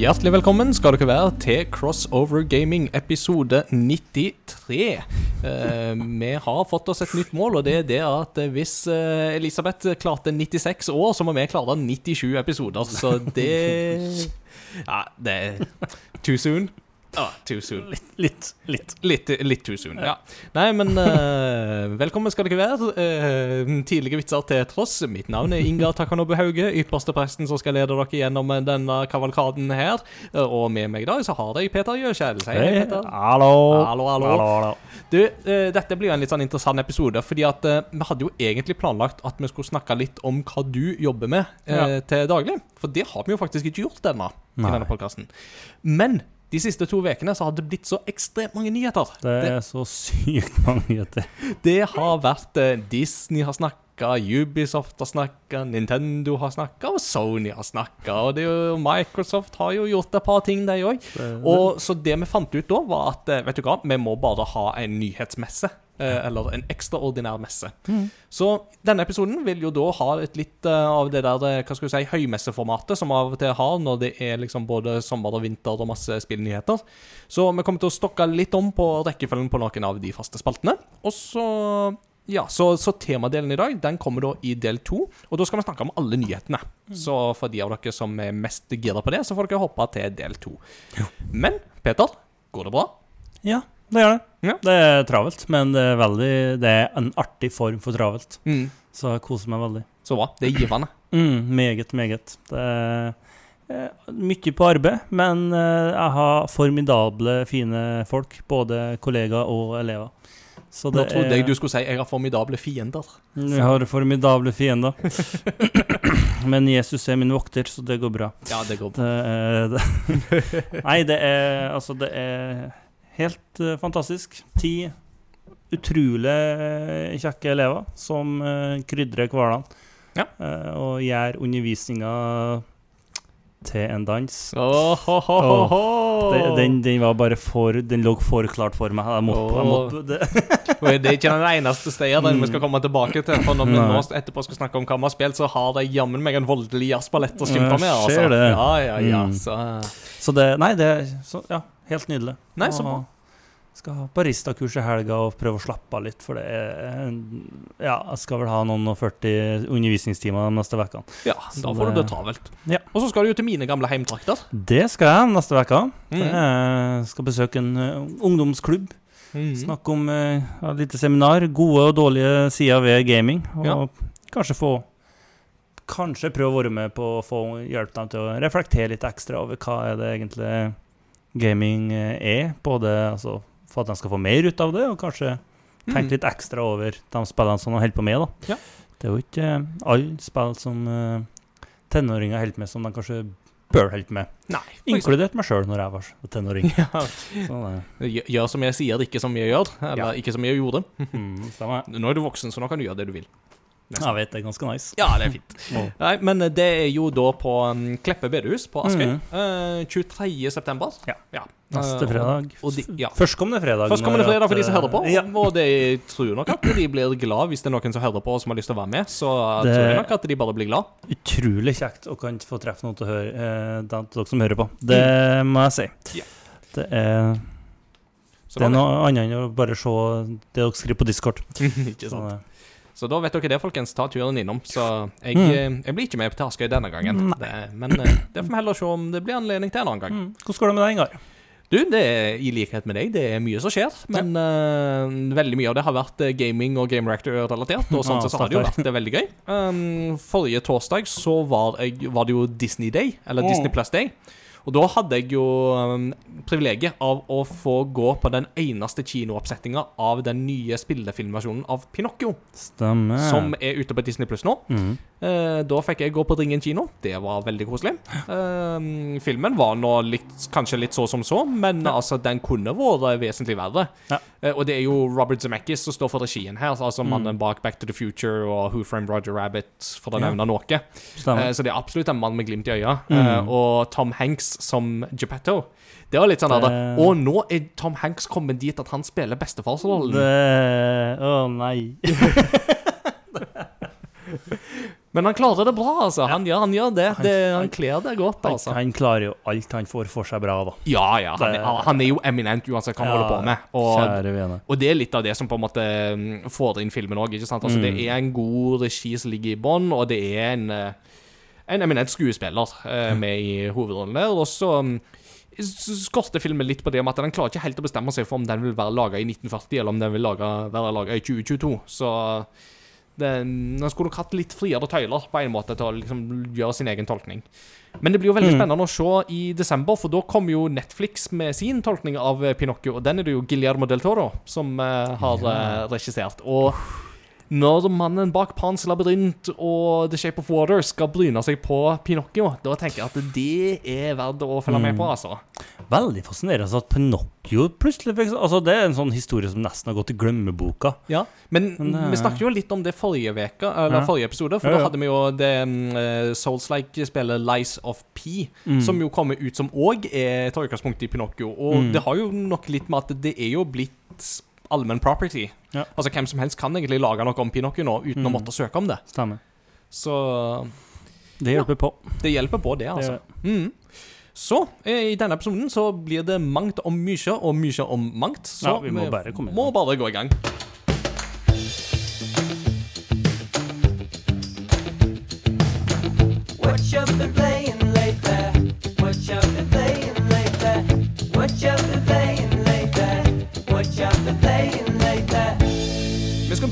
Hjertelig velkommen skal dere være til Crossover Gaming episode 93. Eh, vi har fått oss et nytt mål, og det er det at hvis eh, Elisabeth klarte 96 år, så må vi klare 97 episoder. Så det Ja, det er too soon. Ah, too soon. Litt, litt. litt. Litt, litt too soon, ja. Nei, men uh, velkommen skal dere være. Uh, tidlige vitser til tross. Mitt navn er Ingar Takanobu Hauge, ypperste presten som skal lede dere gjennom denne kavalkaden her. Uh, og med meg i dag så har jeg Peter Gjøskjell. Hei, Hei, Peter. hallo. Hallo, hallo. hallo, hallo. Du, eh, dette blir jo en litt sånn interessant episode, fordi at eh, vi hadde jo egentlig planlagt at vi skulle snakke litt om hva du jobber med eh, Ja. til daglig. For det har vi jo faktisk ikke gjort ennå i denne podkasten. Men de siste to ukene så har det blitt så ekstremt mange nyheter. Det er så sykt mange nyheter. Det har vært eh, Disney har snakka, Ubisoft har snakka, Nintendo har snakka, og Sony har snakka. Og det jo, Microsoft har jo gjort et par ting, de òg. Så det vi fant ut da, var at eh, vet du hva, vi må bare ha en nyhetsmesse. Eh, Eller en ekstraordinær messe. Så denne episoden vil jo da ha et litt eh, av det der eh, hva skal vi si, høymesseformatet som av og til har når det er liksom både sommer og vinter og masse spillnyheter. Så vi kommer til å stokke litt om på rekkefølgen på noen av de faste spaltene. Og så ja, så, så temadelen i dag den kommer da i del to, og da skal vi snakke om alle nyhetene. Så for de av dere som er mest gira på det, så får dere hoppe til del to. Men Peter, går det bra? Ja, det gjør det. Ja. Det er travelt, men det er, veldig, det er en artig form for travelt. Mm. Så jeg koser meg veldig. Så bra. Det er givende. Mm, meget, meget. Det er eh, mye på arbeid, men eh, jeg har formidable, fine folk. Både kollegaer og elever. Så Nå trodde jeg du skulle si jeg har formidable fiender. Jeg har formidable fiender. Men Jesus er min vokter, så det går bra. Ja, det går bra. Det er, det. Nei, det er Altså, det er helt eh, fantastisk. Ti utrolig eh, kjekke elever som uh, krydrer hverdagen. Ja. eh, og gjør undervisninga til en dans. Oh, ho, ho, ho. Det, den, den var bare for Den lå for klart for meg. Jeg måtte, jeg måtte det. Det er ikke den eneste stedet den vi skal komme tilbake til. For når vi nå etterpå skal snakke om hva vi har spilt, så har de jammen meg en voldelig jazzballett å skimte med. Altså. Ja, ja, ja. Mm. Så Så det Nei, det så, ja, helt nydelig. Nei, så bra. Skal ha baristakurs i helga og prøve å slappe av litt, for det er Ja, jeg skal vel ha noen og 40 undervisningstimer de neste ukene. ja, Så da får du det- det travelt. Ja. Og så skal du jo til mine gamle heimtrakter. Det skal jeg neste uke. Mm. Jeg skal besøke en eh, ungdomsklubb. Mm. Snakke om eh, et lite seminar. Gode og dårlige sider ved gaming. Og Ja. kanskje få Kanskje prøve å være med på å få hjelpe dem til å reflektere litt ekstra over hva er det egentlig gaming eh, er. Både altså, for at de skal få mer ut av det, og kanskje tenke Mm. litt ekstra over de spillene som de holder på med. da. Ja. Det er jo ikke eh, alle spill som eh, tenåringer holder med, som de kanskje bør holde med. Nei. Inkludert meg sjøl når jeg var tenåring. Ja. Sånn, Gjør- som jeg sier, ikke som jeg gjør. Eller Ja. ikke som jeg gjorde. mm. Nå er du voksen, så nå kan du gjøre det du vil. Jeg vet det er ganske nice. Ja, det er fint. oh. Nei, men det er jo da på um, Kleppe bedehus på Askøy. Mm. Eh, 23. september. Ja. ja. Neste Eh, fredag. Og, og de, ja. Førstkommende fredag. Førstkommende fredag for de som hører på. Ja. Og det tror nok at de blir glad hvis det er noen som hører på og som har lyst til å være med. Så Det- tror jeg nok at de bare blir glad. Utrolig kjekt å kan få treffe noen til, å høre, eh, dere som hører på. Det må jeg si. Ja. Det er, det er noe annet enn å bare se det dere skriver på Discord. ikke sant? eh, så da vet dere det, folkens. Ta turen innom. Så jeg, Mm. eh, jeg blir ikke med til Askøy denne gangen. Det, men eh, det får vi heller se om det blir anledning til en annen gang. mm. Hvordan går det med deg, Ingar? Du, det er i likhet med deg, det er mye som skjer. Men eh, veldig mye av det har vært eh, gaming og Game Reactor-relatert. Og sånn ja, så har det jo vært eh, veldig gøy. Um, forrige torsdag så var, jeg, var det jo Disney Day, eller Mm. Disney Plus Day. Og da hadde jeg jo um, privilegiet av å få gå på den eneste kinooppsettinga av den nye spillefilmversjonen av Pinocchio, Stemmer. som er ute på Disney Pluss nå. mm. Eh, da fikk jeg gå på Ringen kino. Det var veldig koselig. Eh, filmen var nå litt, kanskje litt så som så, men altså, den kunne vært vesentlig verre. Ja. Eh, og det er jo Robert Zemeckis som står for regien her, altså mannen bak Back to the Future og Who Framed Roger Rabbit, for å Ja. nevne noe. Stemmer. Eh, så det er absolutt en mann med glimt i øya. Mm. Og Tom Hanks som Geppetto. Det var litt sånn Det- Og nå er Tom Hanks kommet dit at han spiller bestefarsrollen. Det oh, nei. Men han klarer det bra, altså. Han, gjør, han gjør det. det han kler det godt, altså. han klarer jo alt han får for seg bra, da. Ja, ja. Han, er- han er jo eminent uansett hva han holder på med. Og, og det er litt av det som på en måte mm, får inn filmen òg. Altså, Mm. Det er en god regi som ligger i bånn, og det er en, eh, en eminent skuespiller eh, med i hovedrollen der. Og så mm, skorter filmen litt på det om at den klarer ikke helt å bestemme seg for om den vil være laga i 1940, eller om den vil lage, være laga i 2022. Så den, skulle nok hatt litt friere tøyler på en måte til å liksom gjøre sin egen tolkning. Men det blir jo veldig Mm. spennende å se i desember, for da kommer jo Netflix med sin tolkning av eh, Pinocchio, og den er det jo Guillermo del Toro som eh, har eh, regissert. Og når mannen bak Pans labyrint og The Shape of Water skal bryne seg på Pinocchio, da tenker jeg at det er verdt å følge med på, Mm. altså. Veldig fascinerende at Pinocchio plutselig Altså, det er en sånn historie som nesten har gått i glemmeboka. Ja, men, Men, eh, vi snakket jo litt om det forrige veka, eller Ja. forrige episode, for Ja, da hadde vi jo det um, Souls-like-spillet Lies of P, Mm. som jo kommer ut som òg tar utgangspunkt i Pinocchio. Og Mm. det har jo nok litt med at det er jo blitt allmenn property. Ja. Altså Hvem som helst kan egentlig lage noe om Pinocchio nå, uten å Mm. måtte søke om det. Stemmer. Så Det hjelper på. det hjelper på, det, altså. Mm. Så eh, i denne episoden så blir det mangt om mye, og mye om mangt. Så Ja, vi må bare komme må bare gå i gang.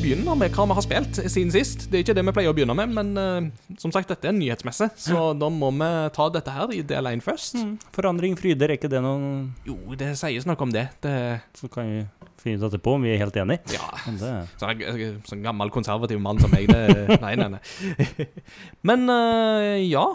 Vi skal begynne med hva vi har spilt siden sist. Det er ikke det vi pleier å begynne med, men uh, som sagt, dette er en nyhetsmesse, så da må vi ta dette her i del 1 først. Mm. Forandring fryder, er ikke det noen Jo, det sies noe om det. det Så kan vi finne ut etterpå om vi er helt enige. ja, det sånn, sånn gammel konservativ mann som meg, det Nei, nei, nei. Men uh, ja.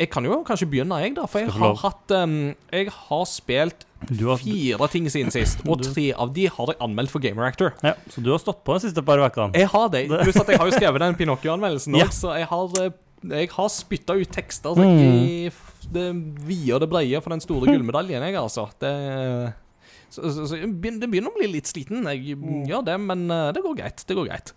Jeg kan jo kanskje begynne, jeg, da. For jeg har hatt um, Jeg har spilt har, fire ting siden sist, og tre av de har jeg anmeldt for Gamer Actor. ja, Så du har stått på de siste par ukene? Jeg har det. Pluss at jeg har jo skrevet den Pinocchio-anmeldelsen Ja. så jeg har, eh, jeg har spytta ut tekster Mm. i f- det vide og det breie for den store gullmedaljen, jeg, altså. Det, så, så, så jeg det begynner å bli litt sliten. Jeg Mm. gjør det, men eh, det går greit. Det går greit.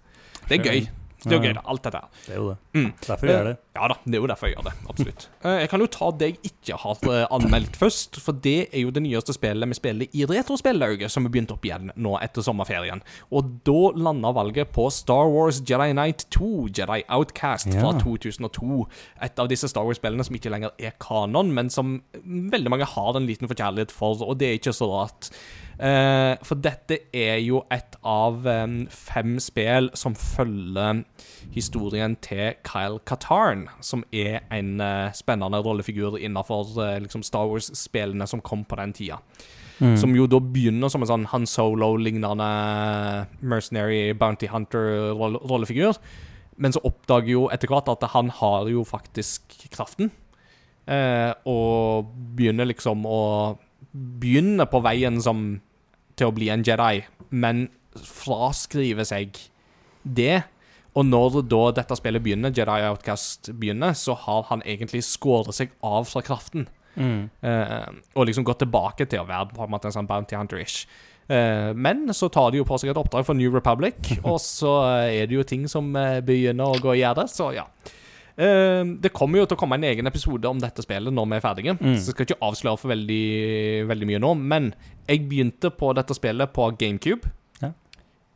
Det er gøy. Det er jo gøy, da, alt dette her. Det er jo det. Mm. Derfor gjør jeg det. Ja da, det er jo derfor jeg gjør det. Absolutt. Eh, Jeg kan jo ta det jeg ikke har eh, anmeldt først, for det er jo det nyeste spillet vi spiller i Retrospillauget, som er begynt opp igjen nå etter sommerferien. Og da landa valget på Star Wars Jedi Knight 2, Jedi Outcast fra 2002. Et av disse Star Wars-spillene som ikke lenger er kanon, men som veldig mange har en liten forkjærlighet for, og det er ikke så rart. Eh, for dette er jo et av em, fem spill som følger historien til Kyle Katarn, som er en eh, spennende rollefigur innenfor eh, liksom Star Wars-spillene som kom på den tida. Mm. Som jo da begynner som en sånn Han Solo-lignende mercenary bounty hunter-rollefigur. Men så oppdager jo etter hvert at han har jo faktisk kraften. Eh, og begynner liksom å Begynner på veien som til å bli en Jedi, men fraskriver seg det. Og når da dette spillet begynner, Jedi Outcast begynner, så har han egentlig skåret seg av fra kraften. Mm. Uh, og liksom gått tilbake til å være på en måte en sånn bounty hunter-ish. Uh, men så tar de jo på seg et oppdrag for New Republic, og så er det jo ting som eh, begynner å gå i gjerde, så ja. Eh, det kommer jo til å komme en egen episode om dette spillet når vi er ferdige, Mm. så jeg skal ikke avsløre for veldig, veldig mye nå, men jeg begynte på dette spillet på GameCube. Ja.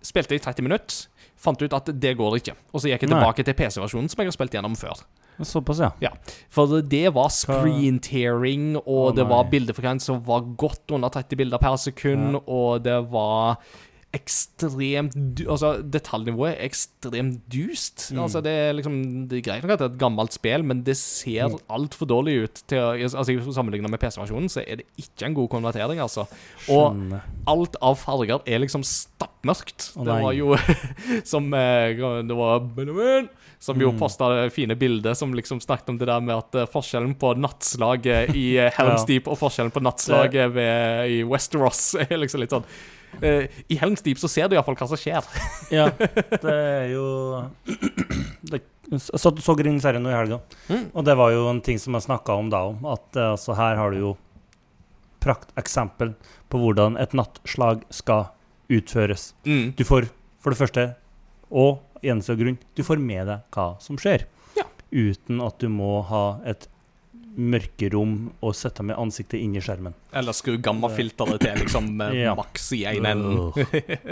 Spilte i 30 minutter, fant ut at det går ikke, og så gikk jeg Nei. tilbake til PC-versjonen som jeg har spilt gjennom før. Såpass, ja. For det var screen tearing, og oh, det var nei. bildefrekvens som var godt under 30 bilder per sekund, og det var ekstremt Altså, detaljnivået er ekstremt dust. Mm. Altså, det er liksom Det er greit nok at det er et gammelt spill, men det ser Mm. altfor dårlig ut. Til, å- altså, Sammenligna med PC-versjonen, så er det ikke en god konvertering, altså. Og alt av farger er liksom stappmørkt. Oh, det var jo som eh, Det var Benjamin som jo Mm. posta fine bildet som liksom snakket om det der med at eh, forskjellen på nattslaget i eh, Helm's. Deep og forskjellen på nattslaget ved, i Westeros er liksom litt sånn I Helm's Deep så ser du iallfall hva som skjer. Ja, det er jo det, så, så serien nå i helga, Mm. og det var jo en ting som jeg snakka om da om. At eh, altså, her har du jo prakteksempel på hvordan et nattslag skal utføres. Mm. Du får for det første, og eneste grunn, du får med deg hva som skjer. Ja. Uten at du må ha et mørkerom og sette med ansiktet inn i skjermen. Eller skru gammafilteret til liksom eh, Ja. maks i én ende.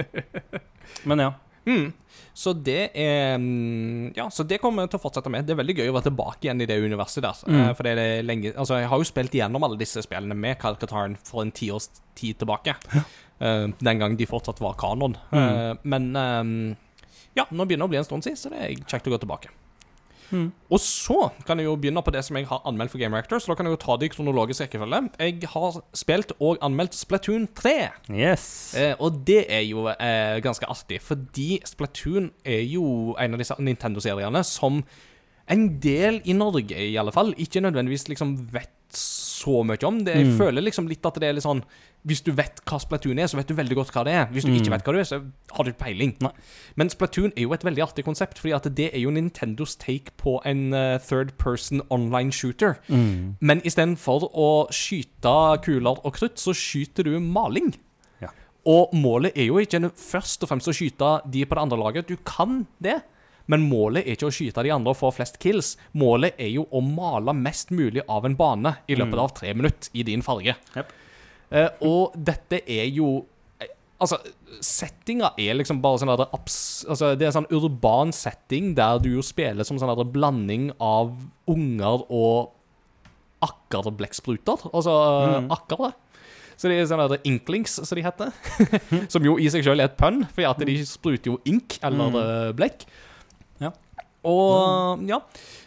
Men ja. Mm. Så det er mm, Ja, så det kommer jeg til å fortsette med. Det er veldig gøy å være tilbake igjen i det universet der. Mm. Eh, For det er lenge Altså, jeg har jo spilt igjennom alle disse spillene med Kyle Katarn for en tiårs tid tilbake. Eh, den gang de fortsatt var kanon. Mm. Men ja, nå begynner det å bli en stund siden, så det er kjekt å gå tilbake. Mm. Og så kan jeg jo begynne på det som jeg har anmeldt for Game Reactor, så da kan jeg jo ta det i kronologisk rekkefølge. Jeg har spilt og anmeldt Splatoon 3. Yes. Eh, og det er jo eh, ganske artig, fordi Splatoon er jo en av disse Nintendo-seriene som en del i Norge, i alle fall, ikke nødvendigvis liksom vet så mye om. Det, jeg Mm. føler liksom litt at det er litt sånn Hvis du vet hva Splatoon er, så vet du veldig godt hva det er. Hvis du Mm. ikke vet hva det er, så har du ikke peiling. Nei. Men Splatoon er jo et veldig artig konsept, fordi at det er jo Nintendos take på en uh, third person online shooter. Mm. Men istedenfor å skyte kuler og krutt, så skyter du maling. Ja. Og målet er jo ikke først og fremst å skyte de på det andre laget. Du kan det, men målet er ikke å skyte de andre og få flest kills. Målet er jo å male mest mulig av en bane i løpet Mm. av tre minutter i din farge. Yep. Uh, og dette er jo eh, Altså, settinga er liksom bare sånn der. Altså, det er en sånn urban setting der du jo spiller som sånn der blanding av unger og akkerblekkspruter. Altså Mhm. akkere. Så det er sånne der inklings, som de heter. som jo i seg sjøl er et pønn, for at de spruter jo ink eller mm. eh, blekk. Og ja.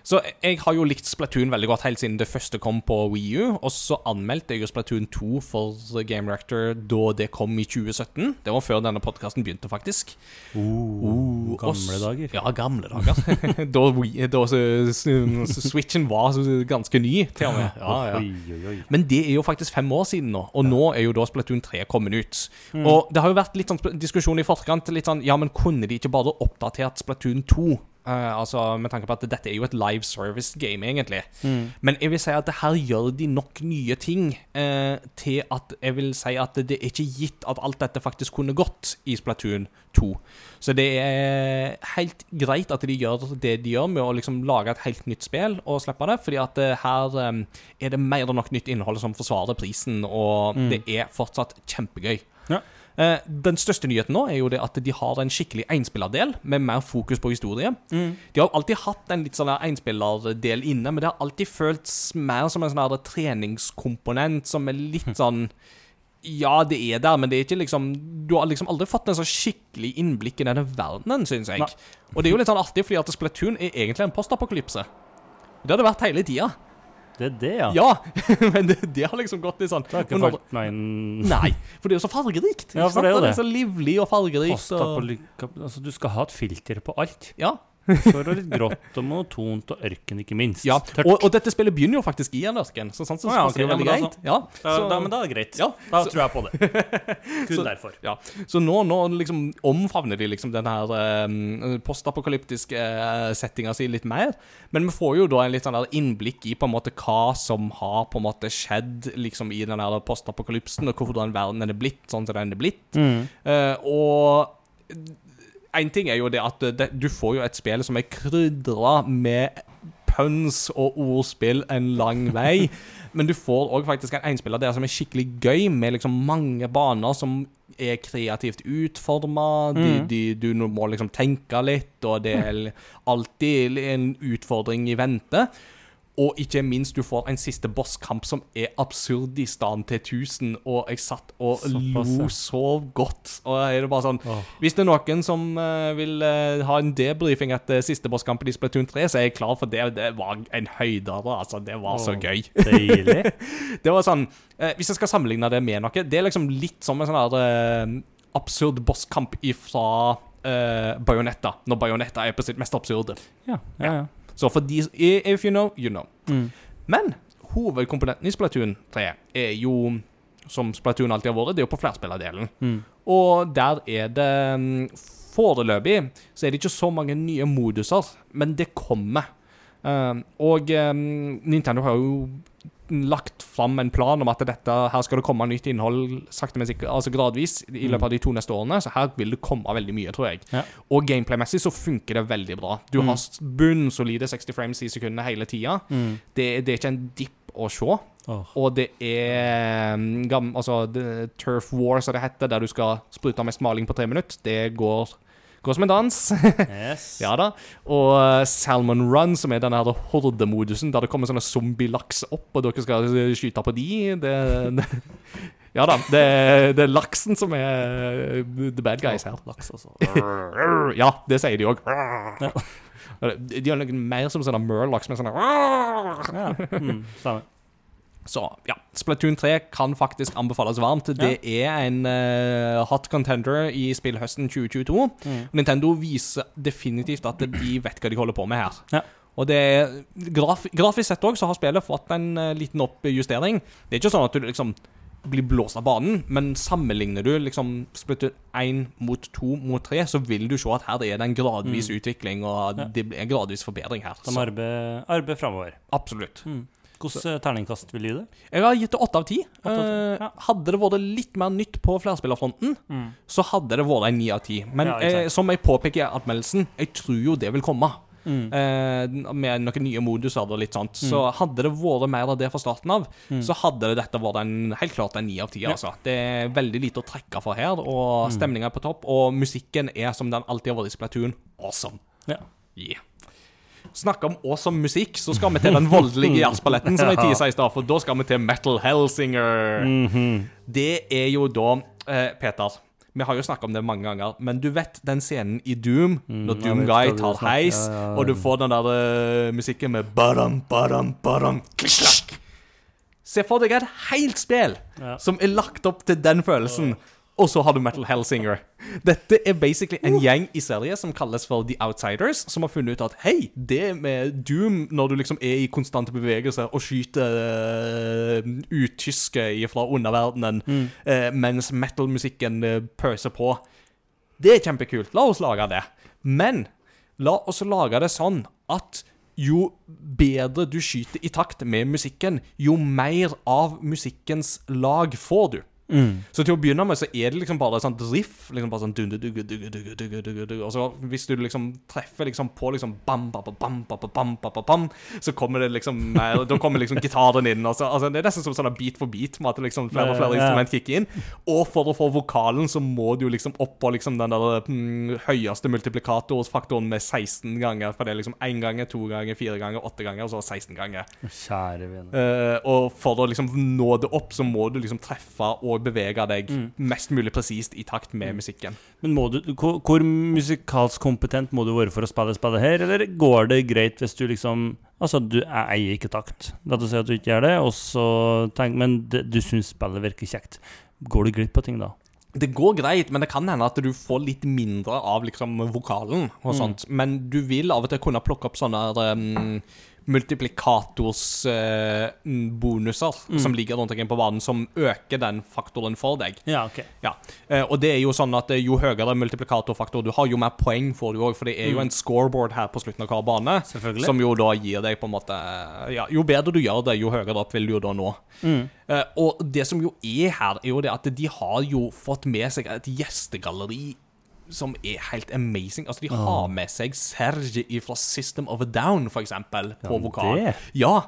Så jeg har jo likt Splatoon veldig godt helt siden det første kom på Wii U. Og så anmeldte jeg jo Splatoon 2 for Game Reactor da det kom i 2017. Det var før denne podkasten begynte, faktisk. Uh, uh, gamle også, dager. Ja, gamle dager. da, Wii, da så, Switchen var ganske ny, til og med. Ja, ja. Men det er jo faktisk fem år siden nå, og nå er jo da Splatoon 3 kommet ut. Mm. Og det har jo vært litt sånn diskusjon i forkant. Litt sånn, ja, men kunne de ikke bare oppdatert Splatoon 2? Eh, altså Med tanke på at dette er jo et live service game, egentlig. Mm. Men jeg vil si at det her gjør de nok nye ting uh, til at jeg vil si at det er ikke gitt at alt dette faktisk kunne gått i Splatoon 2. Så det er helt greit at de gjør det de gjør med å liksom lage et helt nytt spill og slippe det, fordi at uh, her um, er det mer enn nok nytt innhold som forsvarer prisen, og Mm. det er fortsatt kjempegøy. Ja. Eh, den største nyheten nå er jo det at de har en skikkelig enspillerdel med mer fokus på historie. Mm. De har alltid hatt en litt sånn enspillerdel inne, men det har alltid føltes mer som en sånn treningskomponent som er litt sånn Ja, det er der, men det er ikke liksom Du har liksom aldri fått en sånn skikkelig innblikk i denne verdenen, syns jeg. Nei. Og det er jo litt sånn artig, fordi at Splatoon er egentlig en postapokalypse. Det har det vært hele tida. Det er det, ja. Ja, men det, det har liksom gått litt sånn Det har ikke falt meg inn Nei, for det er jo så fargerikt. Ja, for det er jo det. det. er så livlig og fargerikt. Og, Altså, du skal ha et filter på alt. ja, For det litt grått og monotont og ørken, ikke minst. ja. Og, og dette spillet begynner jo faktisk i en ørken, så sånn så ah, ja, det veldig greit. altså- Ja, da, så- da, men da er det greit. Ja, da så- tror jeg på det. Kun Så- derfor. Ja, Så nå, nå liksom omfavner de liksom den her eh, postapokalyptiske eh, settinga si litt mer. Men vi får jo da en litt sånn der innblikk i på en måte hva som har på en måte skjedd liksom i den her postapokalypsen, og hvorfor den verden er blitt sånn som den er blitt. Eh, og en ting er jo det at det, du får jo et spill som er krydra med puns og ordspill en lang vei. Men du får òg faktisk en enspiller der som er skikkelig gøy, med liksom mange baner som er kreativt utforma. Mm. Du må liksom tenke litt, og det er alltid en utfordring i vente. Og ikke minst, du får en siste bosskamp som er absurd i stand til 1000, og jeg satt og Såpass, lo så godt. Og er det bare sånn oh. Hvis det er noen som uh, vil uh, ha en debrifing etter siste bosskampen i Splatoon 3, så er jeg klar for det. Det var en høydere, altså. Det var så gøy. Deilig. Det var sånn uh, Hvis jeg skal sammenligne det med noe Det er liksom litt som en sånn her absurd bosskamp ifra uh, Bajonetta, når Bajonetta er på sitt mest absurde. Ja, ja, ja. Så for de If you know, you know. Mm. Men hovedkomponenten i Splatoon 3 er jo, som Splatoon alltid har vært, det er jo på flerspillerdelen. Mm. Og der er det mm, Foreløpig så er det ikke så mange nye moduser, men det kommer. Um, og um, Nintendo har jo lagt fram en plan om at dette, her skal det komme nytt innhold sakte, men sikkert, altså gradvis i løpet av de to neste årene. Så her vil det komme veldig mye, tror jeg. Ja. Og gameplay-messig så funker det veldig bra. Du Mm. har bunnsolide 60 frames i sekundene hele tida. Mm. Det, det er ikke en dipp å se. Oh. Og det er gam, altså, det, Turf War, som det heter, der du skal sprute mest maling på tre minutter. Det går, går som en dans. Yes. ja da. Og uh, Salmon Run, som er den her hordemodusen, der det kommer sånne zombielaks opp, og dere skal uh, skyte på de. Det, det, ja da. Det, det er laksen som er uh, the bad guys her. Laks, altså. Ja, det sier de òg. De har noe mer som sånne Murlocs med sånne Ja. Mm. Stemmer. Så ja, Splatoon 3 kan faktisk anbefales varmt. Det er en uh, hot contender i spillhøsten 2022. Mm. Nintendo viser definitivt at de vet hva de holder på med her. Ja. Og det er graf Grafisk sett også, så har spillet fått en uh, liten oppjustering. Det er ikke sånn at du liksom blir blåst av banen, men sammenligner du liksom Splatoon 1 mot 2 mot 3, så vil du se at her er det en gradvis utvikling, og Ja. det blir en gradvis forbedring her. De arbeid arbeider, arbeider framover. absolutt. Hvilket terningkast vil du gi det? Jeg har gitt det åtte av ti. Eh, ja. Hadde det vært litt mer nytt på flerspillerfronten, så hadde det vært en ni av ti. Men Ja, ikke eh, som jeg påpeker i anmeldelsen, jeg tror jo det vil komme. Mm. Eh, med noen nye moduser og litt sånt. Så hadde det vært mer av det fra starten av, så hadde dette vært en, helt klart en ni av ti. Mm. Ja. Mm. Altså. Det er veldig lite å trekke for her, og stemninga er på topp. Og musikken er, som den alltid har vært i Splatoon, awesome. Ja. Yeah. Snakke om awesome musikk, så skal vi til den voldelige jazzballetten som jeg tisa i stad, for da skal vi til Metal Hellsinger. Mhm. Det er jo da eh, Peter, vi har jo snakka om det mange ganger, men du vet den scenen i Doom, Mm, når Doom Guy tar heis, ja, ja, ja. og du får den der uh, musikken med badam, badam, badam, klikk. Se for deg et helt spill som er lagt opp til den følelsen. Og så har du Metal Hellsinger. Dette er basically en gjeng i Sverige som kalles for The Outsiders, som har funnet ut at hei, det med Doom, når du liksom er i konstante bevegelser og skyter uh, utyske fra underverdenen, eh, mens metal-musikken uh, pøser på Det er kjempekult. La oss lage det. Men la oss lage det sånn at jo bedre du skyter i takt med musikken, jo mer av musikkens lag får du. Mm. Så til å begynne med så er det liksom bare et sånt riff, Liksom bare sånn. Og så hvis du liksom treffer liksom på liksom bam, ba, ba, bam, ba, bam, bam, bam, så kommer det liksom mer Da kommer liksom gitaren inn. Og så, altså, det er nesten som sånn beat for beat, med at liksom flere og flere ja, instrument kicker inn. Og for å få vokalen så må du liksom opp på liksom den der mm, høyeste multiplikatorfaktoren med 16 ganger. For det er liksom én gang, to ganger, fire ganger, åtte ganger, og så 16 ganger. Kjære. Uh, og for å liksom nå det opp, så må du liksom treffe og bevege deg Mm. mest mulig presist i takt med musikken. Men må du, hvor, hvor musikalsk kompetent må du være for å spille spillet her, eller går det greit hvis du liksom Altså, du eier ikke takt. La oss si at du ikke gjør det, og så tenk, men det, du syns spillet virker kjekt. Går du glipp av ting da? Det går greit, men det kan hende at du får litt mindre av liksom vokalen og Mm. sånt. Men du vil av og til kunne plukke opp sånne um, multiplikatorsbonuser Mm. som ligger rundt omkring på banen, som øker den faktoren for deg. Ja, ok. Ja, eh, og det er jo sånn at eh, jo høyere multiplikatorfaktor du har, jo mer poeng får du òg, for det er jo en scoreboard her på slutten av hver bane. Mm. Som jo da gir deg på en måte eh, Ja, jo bedre du gjør det, jo høyere opp vil du jo da nå. Mm. Eh, og det som jo er her, er jo det at de har jo fått med seg et gjestegalleri som er helt amazing. Altså, de har med seg Serge fra System of a Down, for eksempel, på Ja, vokal. det? Ja.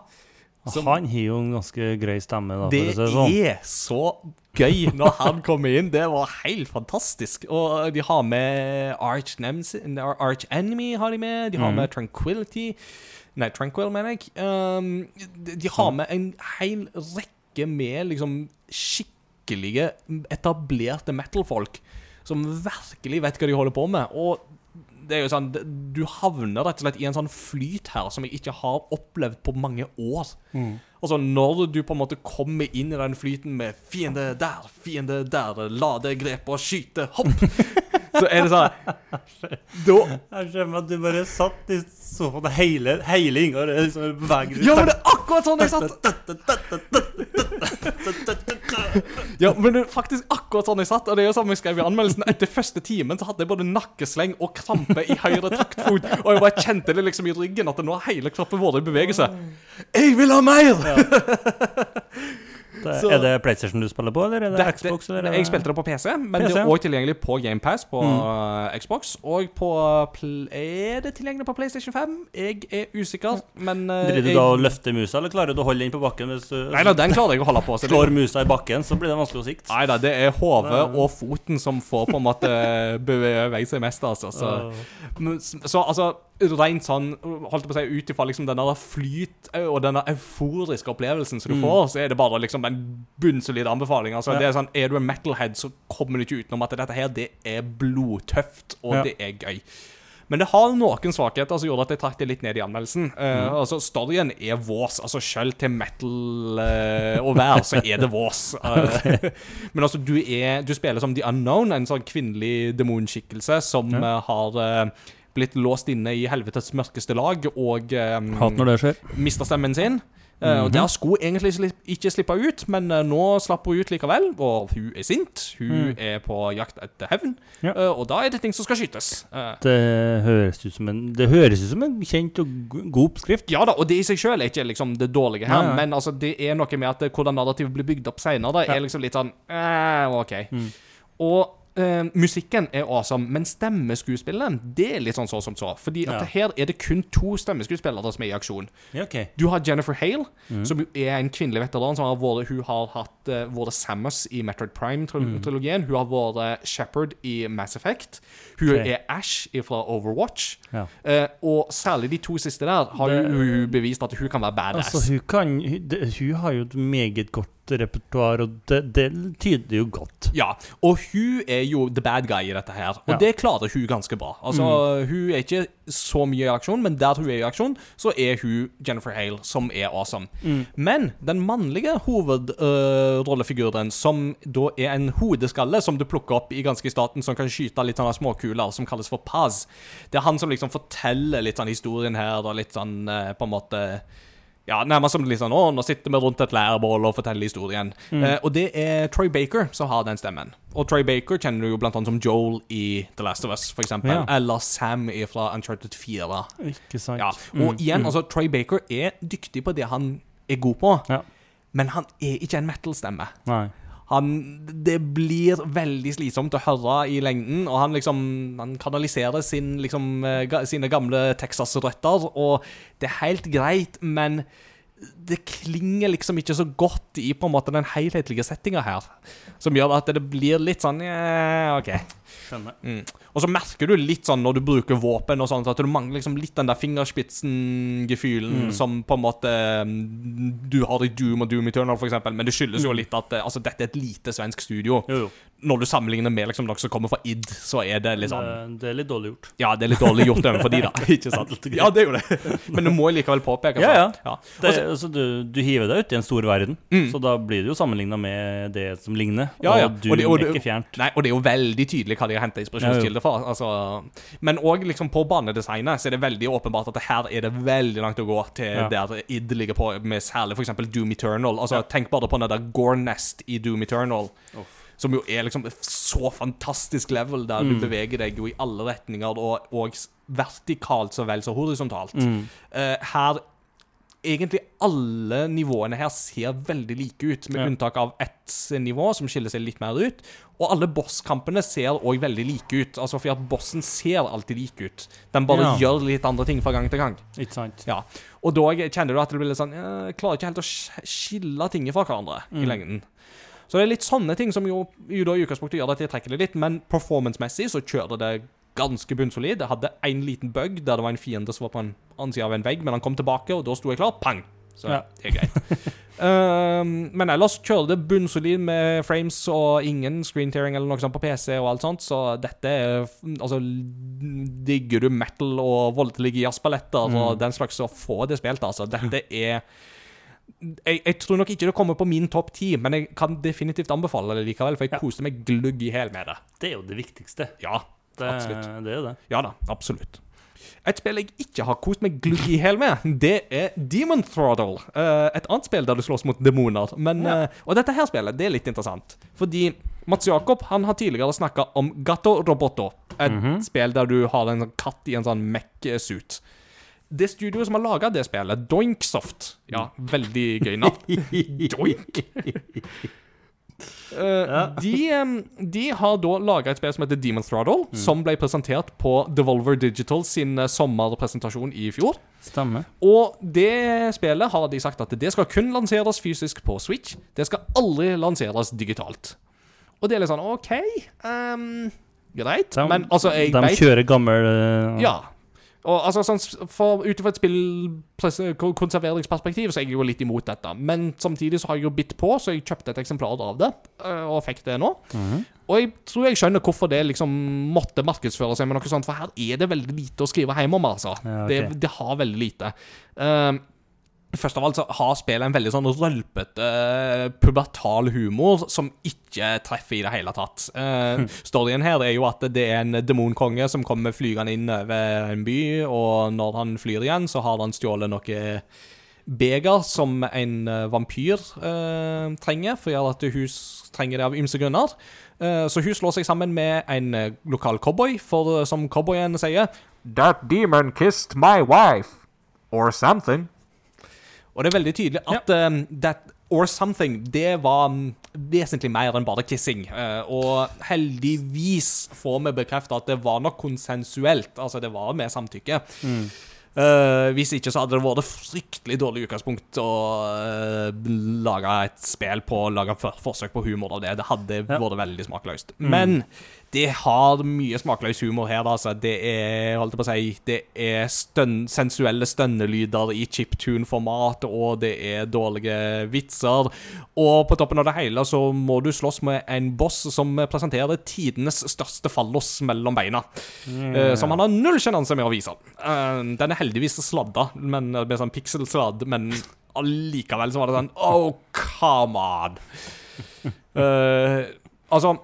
Som- Han har jo en ganske grei stemme, da, Det det sånn. er så gøy når han kommer inn. Det var helt fantastisk. Og de har med Arch, Arch Enemy har de med. De har mm. med Tranquility. Nei, Tranquil, mener jeg. Um, de, de har med en hel rekke med liksom skikkelige, etablerte metal-folk som virkelig vet hva de holder på med. Og det er jo sånn, du havner rett og slett i en sånn flyt her som jeg ikke har opplevd på mange år. Altså Når du på en måte kommer inn i den flyten med 'fiende der, fiende der', lade, grepet og skyte, hopp, så er det sånn Da Jeg skjønner at du bare satt i sofaen hele, hele Ingar liksom beveger Ja, men det er akkurat sånn jeg satt! Ja, men det er faktisk akkurat sånn jeg satt. Og det er jo sånn jeg skrev i anmeldelsen Etter første timen så hadde jeg både nakkesleng og krampe i høyre taktfot. Og jeg bare kjente det liksom i ryggen at nå har hele kroppen vår i bevegelse. Jeg vil ha mer! Så- er det PlayStation du spiller på, eller er det, Det- Xbox? Eller er det- jeg spilte det på PC, men PC, det er òg tilgjengelig på GamePass på uh, Xbox. Og på Er det tilgjengelig på PlayStation 5? Jeg er usikker, men uh, Driver du da og løfter musa, eller klarer du å holde den på bakken? Hvis Nei da, den klarer jeg å holde på. Så slår musa i bakken, så blir det vanskelig å sikte. Nei da, det er hodet og foten som får på en måte bevege seg mest, altså. Så, så altså, rent sånn, holdt på å si, ut ifra liksom denne flyt og denne euforiske opplevelsen som du får, så er det bare liksom en bunnsolid anbefaling. Altså, Ja. det er sånn, Er du en metalhead, så kommer du ikke utenom at dette her, det er blodtøft, og Ja. det er gøy. Men det har noen svakheter som gjorde at jeg trakk det litt ned i anmeldelsen. Eh, altså, Storyen er vås. Altså, Selv til metal uh, og vær, så er det vås. Uh, men altså, du, er, du spiller som The Unknown, en sånn kvinnelig demonskikkelse som har blitt låst inne i helvetes mørkeste lag og um, skjer. mista stemmen sin. Eh, og Der skulle egentlig ikke slippe ut, men eh, nå slapp hun ut likevel. Og hun er sint. Hun Mm. er på jakt etter hevn. Ja. Eh, og da er det ting som skal skytes. Det høres ut som en, ut som en kjent og god oppskrift. Ja da, og det i seg sjøl er ikke liksom det dårlige her, Nei, men altså, det er noe med at hvordan narrativet blir bygd opp seinere, er liksom litt sånn eh, OK. Mm. Og eh, musikken er awesome, men stemmeskuespilleren, det er litt sånn så som så. Fordi at Ja. her er det kun to stemmeskuespillere som er i aksjon. Ja, okay. Du har Jennifer Hale, Mm. som er en kvinnelig veteran. som har vært, Hun har hatt uh, vært Samus i Metroid Prime-trilogien. Hun har vært Shepherd i Mass Effect. Hun okay. er Ash fra Overwatch. Ja. Uh, og særlig de to siste der har Det- hun, hun bevist at hun kan være badass. Altså, hun, kan, hun, hun har jo et meget godt repertoar, og det, det tyder jo godt. Ja, og hun er jo the bad guy i dette her. Og Ja. det klarer hun ganske bra. Altså, Hun er ikke så mye i aksjon, men der hun er i aksjon, så er hun Jennifer Hale, som er awesome. Men den mannlige hovedrollefiguren, som da er en hodeskalle som du plukker opp i ganske i starten, som kan skyte litt sånne småkuler, som kalles for Paz, det er han som liksom forteller litt sånn historien her, og litt sånn eh, på en måte ja, nærmest som litt sånn Å, nå sitter vi rundt et lærbål og forteller historien. Eh, og det er Troy Baker som har den stemmen. Og Troy Baker kjenner du jo blant annet som Joel i The Last of Us, for eksempel. Ja. Eller Sam fra Uncharted 4. Ikke sant? Ja. Og igjen, altså, Troy Baker er dyktig på det han er god på, Ja. Men han er ikke en metal-stemme. Han, det blir veldig slitsomt å høre i lengden, og han liksom Han kanaliserer sin, liksom, eh, ga, sine gamle Texas-røtter, og det er helt greit, men det klinger liksom ikke så godt i på en måte den helhetlige settinga her. Som gjør at det blir litt sånn ja, OK. Skjønner. Mm. Og så merker du litt sånn når du bruker våpen og sånt, at du mangler liksom litt den der fingerspitzen-gefühlen Mm. som på en måte mm, du har i Doom og Doom Eternal, for eksempel. Men det skyldes jo litt at eh, altså, dette er et lite svensk studio. Jo, jo. Når du sammenligner med liksom, noe som kommer fra id, så er det litt sånn Det, det er litt dårlig gjort. Ja, det er litt dårlig gjort overfor de, da. Ikke sant? Ja, det er jo det. Men du må likevel påpeke Ja, ja. ja. Det, altså, du, du hiver deg ut i en stor verden, Mm. så da blir det jo sammenligna med det som ligner. Ja, ja. Og du Og det- og er ikke fjernt. Nei, og det er jo veldig tydelig hva de har henta inspirasjonskilder fra. Altså, men òg liksom på banedesignet så er det veldig åpenbart at her er det veldig langt å gå til Ja. der id ligger på, med særlig f.eks. Doom Eternal. Altså, Tenk bare på den der Gornest i Doom Eternal. Som jo er liksom så fantastisk level, der du Mm. beveger deg jo i alle retninger, og, og vertikalt så vel som horisontalt. Mm. Uh, her Egentlig alle nivåene her ser veldig like ut, med Ja. unntak av ett nivå som skiller seg litt mer ut. Og alle bosskampene ser òg veldig like ut, altså for at bossen ser alltid lik ut. Den bare Ja. gjør litt andre ting fra gang til gang. Ikke sant? Ja. Og da kjenner du at det blir litt sånn Jeg klarer ikke helt å skille ting fra hverandre i Mm. lengden. Så det er litt sånne ting som jo, jo da i utgangspunktet gjør at jeg trekker det litt, men performance-messig så kjører det ganske bunnsolid. Jeg hadde en liten bug der det var en fiende som var på en annen side av en vegg, men han kom tilbake, og da sto jeg klar. Pang! Så Ja. det er greit. Ehm, men ellers kjører det bunnsolid med frames og ingen screen tearing eller noe sånt på PC og alt sånt, så dette er Altså, digger du metal og voldelige jazzballetter og den slags, så få det spilt, altså. Dette er jeg, jeg tror nok ikke det kommer på min topp ti, men jeg kan definitivt anbefale det likevel, for jeg koste meg glugg i hæl med det. Det er jo det viktigste. Ja, Det, det er det. Ja da, absolutt. Et spill jeg ikke har kost meg glugg i hæl med, det er Demon Throttle. Eh, et annet spill der du slåss mot demoner. Men, Ja. eh, og dette her spillet det er litt interessant. Fordi Mats Jakob han har tidligere snakka om Gatto Roboto. Et spill der du har en sånn katt i en sånn Mech-suit. Det studioet som har laga det spillet, Doinksoft Ja, veldig gøy navn. Doink. Eh, de, em, de har da laga et spill som heter Demon Throttle, som ble presentert på Devolver Digital sin eh, sommerpresentasjon i fjor. Stemmer. Og det spillet har de sagt at det skal kun lanseres fysisk på Switch. Det skal aldri lanseres digitalt. Og det er litt sånn OK, um, greit. De, Men altså, jeg de vet kjører gammel uh, ja. Og altså, sånn, for Ut ifra et spillkonserveringsperspektiv så er jeg jo litt imot dette. Men samtidig så har jeg jo bitt på, så jeg kjøpte et eksemplar av det. øh, Og fikk det nå. Og jeg tror jeg skjønner hvorfor det liksom måtte markedsføre seg med noe sånt, for her er det veldig lite å skrive hjem om, altså. Ja, okay. det, det har veldig lite. Um, Først av alt så har spillet en veldig sånn rølpete, pubertal humor som ikke treffer i det hele tatt. Uh, storyen her er jo at det er en demonkonge som kommer flygende inn over en by, og når han flyr igjen, så har han stjålet noe beger som en eh, vampyr uh, trenger, for at hun trenger det av ymse grunner. Uh, så hun slår seg sammen med en eh, lokal cowboy, for eh, som cowboyen sier That demon kissed my wife. Or something. Og det er veldig tydelig at um, that or something, det var um, vesentlig mer enn bare kissing. Uh, og heldigvis får vi bekrefta at det var nok konsensuelt. Altså, det var med samtykke. Eh, hvis ikke så hadde det vært fryktelig dårlig utgangspunkt å uh, lage et spill på Lage for, forsøk på humor av det. Det hadde Ja. vært veldig smakløst. Men det har mye smakløs humor her, altså. Det er, holdt jeg på å si, det er stønn, sensuelle stønnelyder i chiptune-format, og det er dårlige vitser. Og på toppen av det hele så må du slåss med en boss som presenterer tidenes største fallos mellom beina. eh, som han har null sjenanse med å vise. Uh, den er heldigvis sladda, men med sånn pikselsladd, men allikevel så var det sånn Oh, come on! Uh, altså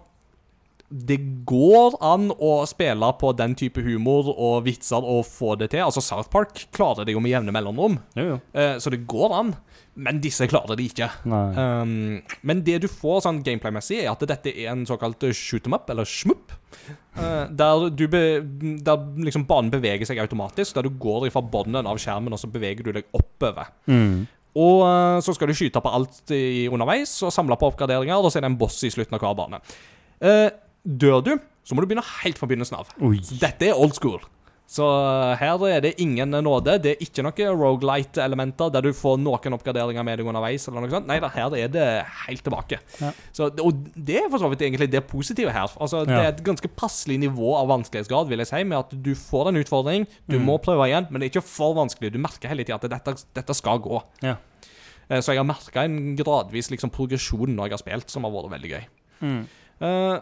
det går an å spille på den type humor og vitser og få det til. Altså, South Park klarer det jo med jevne mellomrom, Jo, jo. Uh, så det går an. Men disse klarer det ikke. Um, men det du får sånn gameplay-messig, er at dette er en såkalt shoot em up, eller shmup. Uh, der du be, der liksom banen beveger seg automatisk, der du går fra bunnen av skjermen, og så beveger du deg oppover. Mm. Og eh, så skal du skyte på alt i underveis og samle på oppgraderinger, og så er det en boss i slutten av hver bane. Eh, dør du, så må du begynne helt fra begynnelsen av. Oi. Dette er old school. Så eh, her er det ingen nåde. Det er ikke noen rogelight-elementer der du får noen oppgraderinger med deg underveis. eller noe sånt. Nei her er det helt tilbake. Ja. Så, og det er for så vidt egentlig det positive her. Altså, Det er et ganske passelig nivå av vanskelighetsgrad, vil jeg si, med at du får en utfordring, du må prøve igjen, men det er ikke for vanskelig. Du merker hele tida at dette, dette skal gå. Ja. Eh, Så jeg har merka en gradvis liksom, progresjon når jeg har spilt, som har vært veldig gøy. Mm. Eh,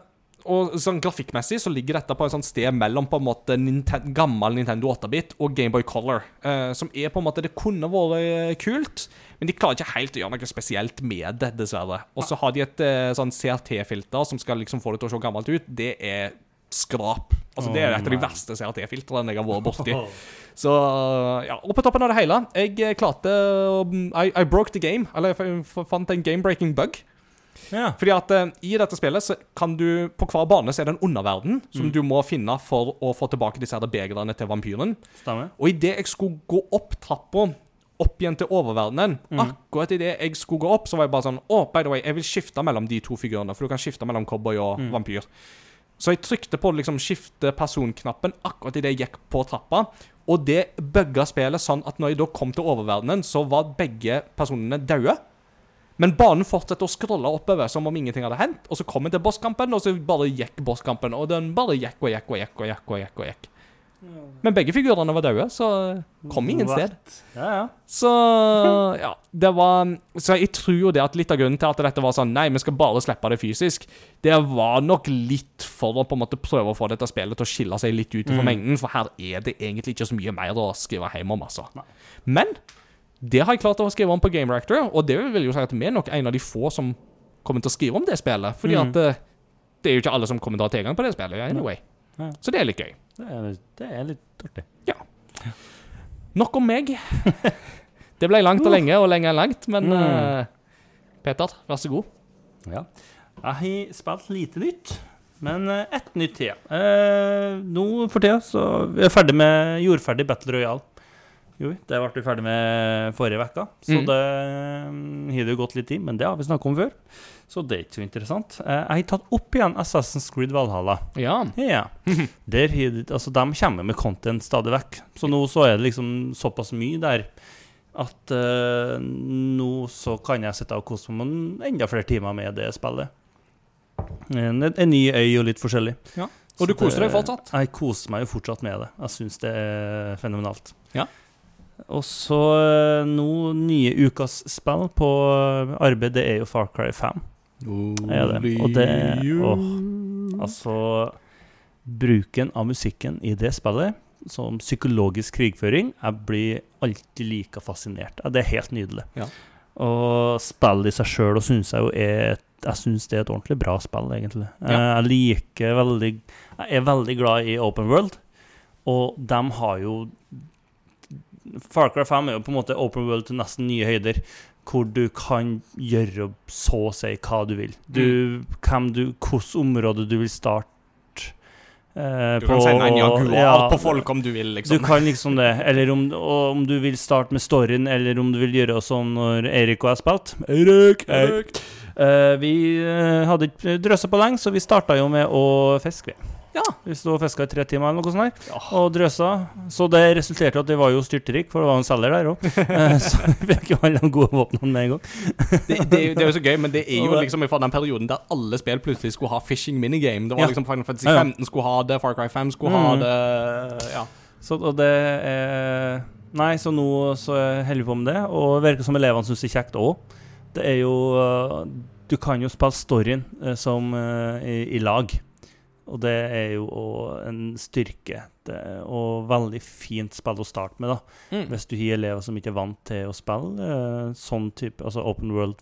og sånn grafikkmessig så ligger dette på et sånt sted mellom på en måte Ninten gammel Nintendo 8-bit og Gameboy Color. eh, som er på en måte Det kunne vært eh, kult, men de klarer ikke helt å gjøre noe spesielt med det, dessverre. Og så har de et eh, sånn CRT-filter som skal liksom få det til å se gammelt ut. Det er skrap. Altså Det er et av de verste CRT-filtrene jeg har vært borti. Så ja, Og på toppen av det hele, jeg eh, klarte å I, I broke the game. Eller jeg fant en game-breaking bug. Ja. Fordi at eh, i dette spillet så kan du På hver bane så er det en underverden som du må finne for å få tilbake disse her begrene til vampyren. Stemmer. Og idet jeg skulle gå opp trappa, opp igjen til oververdenen Akkurat idet jeg skulle gå opp, så var jeg bare sånn Å, by the way, jeg vil skifte mellom de to figurene, for du kan skifte mellom cowboy og vampyr. Så jeg trykte på liksom skifte person-knappen akkurat idet jeg gikk på trappa. Og det bugga spillet sånn at når jeg da kom til oververdenen, så var begge personene daue. Men banen fortsetter å scrolle oppover som om ingenting hadde hendt. Og så kom jeg til bosskampen, og så bare gikk bosskampen. Og den bare gikk og gikk og gikk og gikk. og gikk og gikk. Men begge figurene var døde, så kom ingen sted. Ja, ja. Så ja, det var Så jeg tror jo det at litt av grunnen til at dette var sånn Nei, vi skal bare slippe det fysisk, det var nok litt for å på en måte prøve å få dette spillet til å skille seg litt ut fra Mm. mengden, for her er det egentlig ikke så mye mer å skrive hjem om, altså. Nei. Men det har jeg klart å skrive om på Game Reactor, og det vil jo si at vi er nok en av de få som kommer til å skrive om det spillet, fordi Mm. at eh, det er jo ikke alle som kommer til å ha tilgang på det spillet anyway. Ja. Så det er litt gøy. Det er, det er litt artig. Nok om meg. Det ble langt og lenge, og lenge og langt, men Mm. uh, Peter, vær så god. Ja. Jeg har spilt lite nytt, men eh, ett nytt til. Uh, nå for tida så er ferdig med jordferdig Battle Royale. Jo, det ble vi ferdig med forrige uke, så Mm. det mm, har det gått litt tid, men det har vi snakket om før. Så det er ikke så interessant. Eh, jeg har tatt opp igjen Assassin's Creed Valhalla. Ja. Ja. Der, de- altså, de kommer med content stadig vekk. Så nå så er det liksom såpass mye der at uh, nå så kan jeg sitte og kose meg med enda flere timer med det spillet. En, en ny øy og litt forskjellig. Ja. Og du Så koser det- deg fortsatt? Jeg koser meg jo fortsatt med det. Jeg syns det er fenomenalt. Ja. Og så eh, nå nye ukas spill på eh, arbeid, det er jo Far Cry 5. Er det. Og det åh, Altså Bruken av musikken i det spillet som psykologisk krigføring Jeg blir alltid like fascinert. Det er helt nydelig. Ja. Og spillet i seg sjøl syns jeg jo er et jeg syns det er et ordentlig bra spill, egentlig. Eh, Ja. Jeg liker veldig Jeg er veldig glad i Open World, og de har jo Far Cry 5 er jo på en måte Open World til nesten nye høyder, hvor du kan gjøre så å si hva du vil. Du, hvem du, Hvilket område du vil starte eh, Du kan sende en jaguar ja, på folk om du vil, du liksom. kan liksom det. Eller om, om du vil starte med storyen, eller om du vil gjøre sånn når Eirik og jeg spilte. Eirik! Eirik. Eh, vi eh, hadde ikke drøssa på lenge, så vi starta jo med å fiske. Ja. Vi sto og fiska i tre timer eller noe sånt. der Ja. Og drøsa. Så det resulterte i at vi var jo styrtrik, for det var en selger der òg. så vi fikk jo alle de gode våpnene med en gang. Det, det, det er jo så gøy, men det er jo liksom fra den perioden der alle spill plutselig skulle ha fishing minigame. Det var liksom Final Fantasy Ja, ja. 15 skulle ha det, Far Cry 5 skulle ha Mm. det Ja. Så og det er Nei, så nå så holder vi på med det, og det virker som elevene syns det er kjekt òg. Det er jo Du kan jo spille storyen øh, som øh, i, i lag, og det er jo en styrke. Det og veldig fint spill å starte med, da. Mm. Hvis du har elever som ikke er vant til å spille øh, sånn type Altså open world,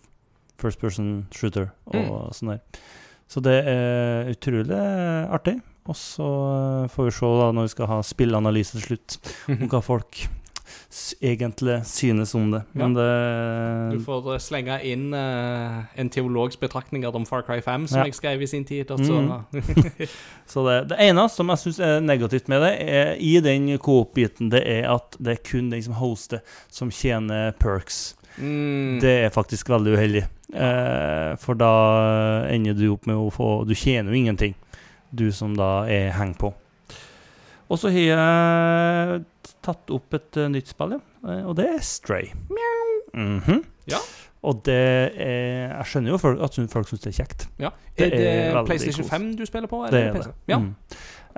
first person shooter og Mm. sånn der. Så det er utrolig artig. Og så øh, får vi se da når vi skal ha spilleanalyse til slutt, om hva folk egentlig synes om det. Men Du det får eh, slenge inn uh, en teologs betraktninger om Far Cry 5, som Ja. jeg skrev i sin tid. Mm. Så det, det ene som jeg syns er negativt med det, er, i den coop-biten, det er at det er kun den som hoster, som tjener perks. mm. Det er faktisk veldig uheldig. Eh, for da ender du opp med å få Du tjener jo ingenting, du som da er heng på. Og så har jeg tatt opp et eh, nytt spill, ja. Eh, og det er Stray. Mhm. Ja. Og det er Jeg skjønner jo folk, at folk syns det er kjekt. ja. det Er det er veldig PlayStation kos. 5 du spiller på? Det er PC? det. Ja. Mm.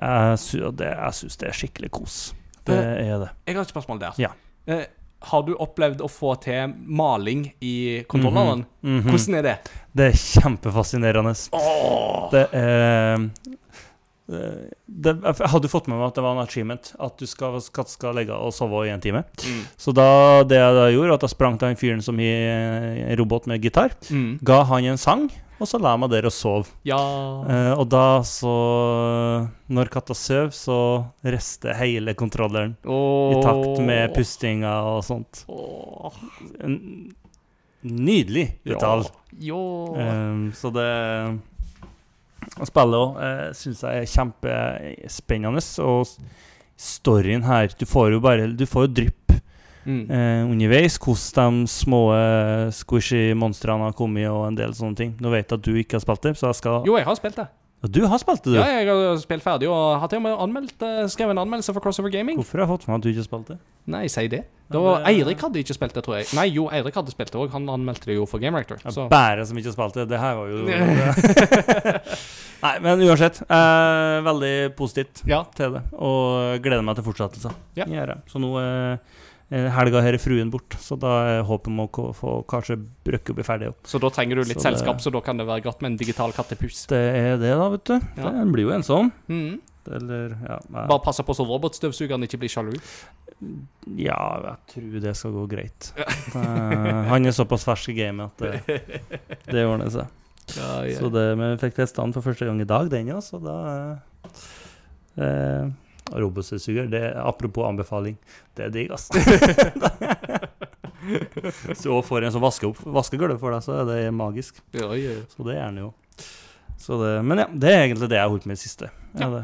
Jeg, sy det, jeg syns det er skikkelig kos. Det er det. Jeg har et spørsmål der. Ja. Eh, har du opplevd å få til maling i kontrolleren? -hmm. Hvordan er det? Det er kjempefascinerende. Åh! Det er det, det, Jeg hadde fått med meg at det var en achievement. At du skal, skal, skal legge og sove i en time. Mm. Så da, det jeg da gjorde, at jeg sprang til den fyren som har en robot med gitar, Mm. ga han en sang, og så la meg der og sov. Ja Eh, og da så Når katta sover, så rister hele kontrolleren i takt med pustinga og sånt. Oh. En nydelig detalj. Ja. Um, så det Spillet òg uh, syns jeg er kjempespennende. Og storyen her Du får jo bare Du får jo drypp Mm. eh, underveis hvordan de små eh, squishy monstrene har kommet, og en del sånne ting. Nå vet jeg at du ikke har spilt det, så jeg skal Jo, jeg har spilt det. Du har spilt det, du. Ja, jeg har spilt ferdig og har til og med anmeldt, eh, skrevet en anmeldelse for Crossover Gaming. Hvorfor har jeg fått med at du ikke spilte det? Nei, si det. Da, Ja, det- Eirik hadde ikke spilt det, tror jeg. Nei, jo, Eirik hadde spilt det òg. Han anmeldte det jo for Game Rector. Ja, Bare som ikke spilte det. Det her var jo Nei, men uansett. Eh, veldig positivt Ja. til det. Og gleder meg til fortsettelsen. Ja. Så nå eh, helga her er fruen bort, så da er håpet om å få kanskje brøkke og bli ferdig opp. så da trenger du litt Så det- selskap, så da kan det være godt med en digital kattepus. Det er det, da, vet du. Ja. Den blir jo ensom. Mm. Eller ja. Bare passe på så robotstøvsugeren ikke blir sjalu. ja, jeg tror det skal gå greit. Ja. han er såpass fersk i gamet at det, det ordner seg. Så det, vi fikk testa den for første gang i dag, den, ja. Så da eh, eh, Robotstøvsuger, det er apropos anbefaling, det er digg, du også får en som vasker opp vaskegulvet for deg, så er det magisk. Ja, ja. Så det er den jo. Så det, men ja, det er egentlig det jeg har holdt med i det siste. Ja, det.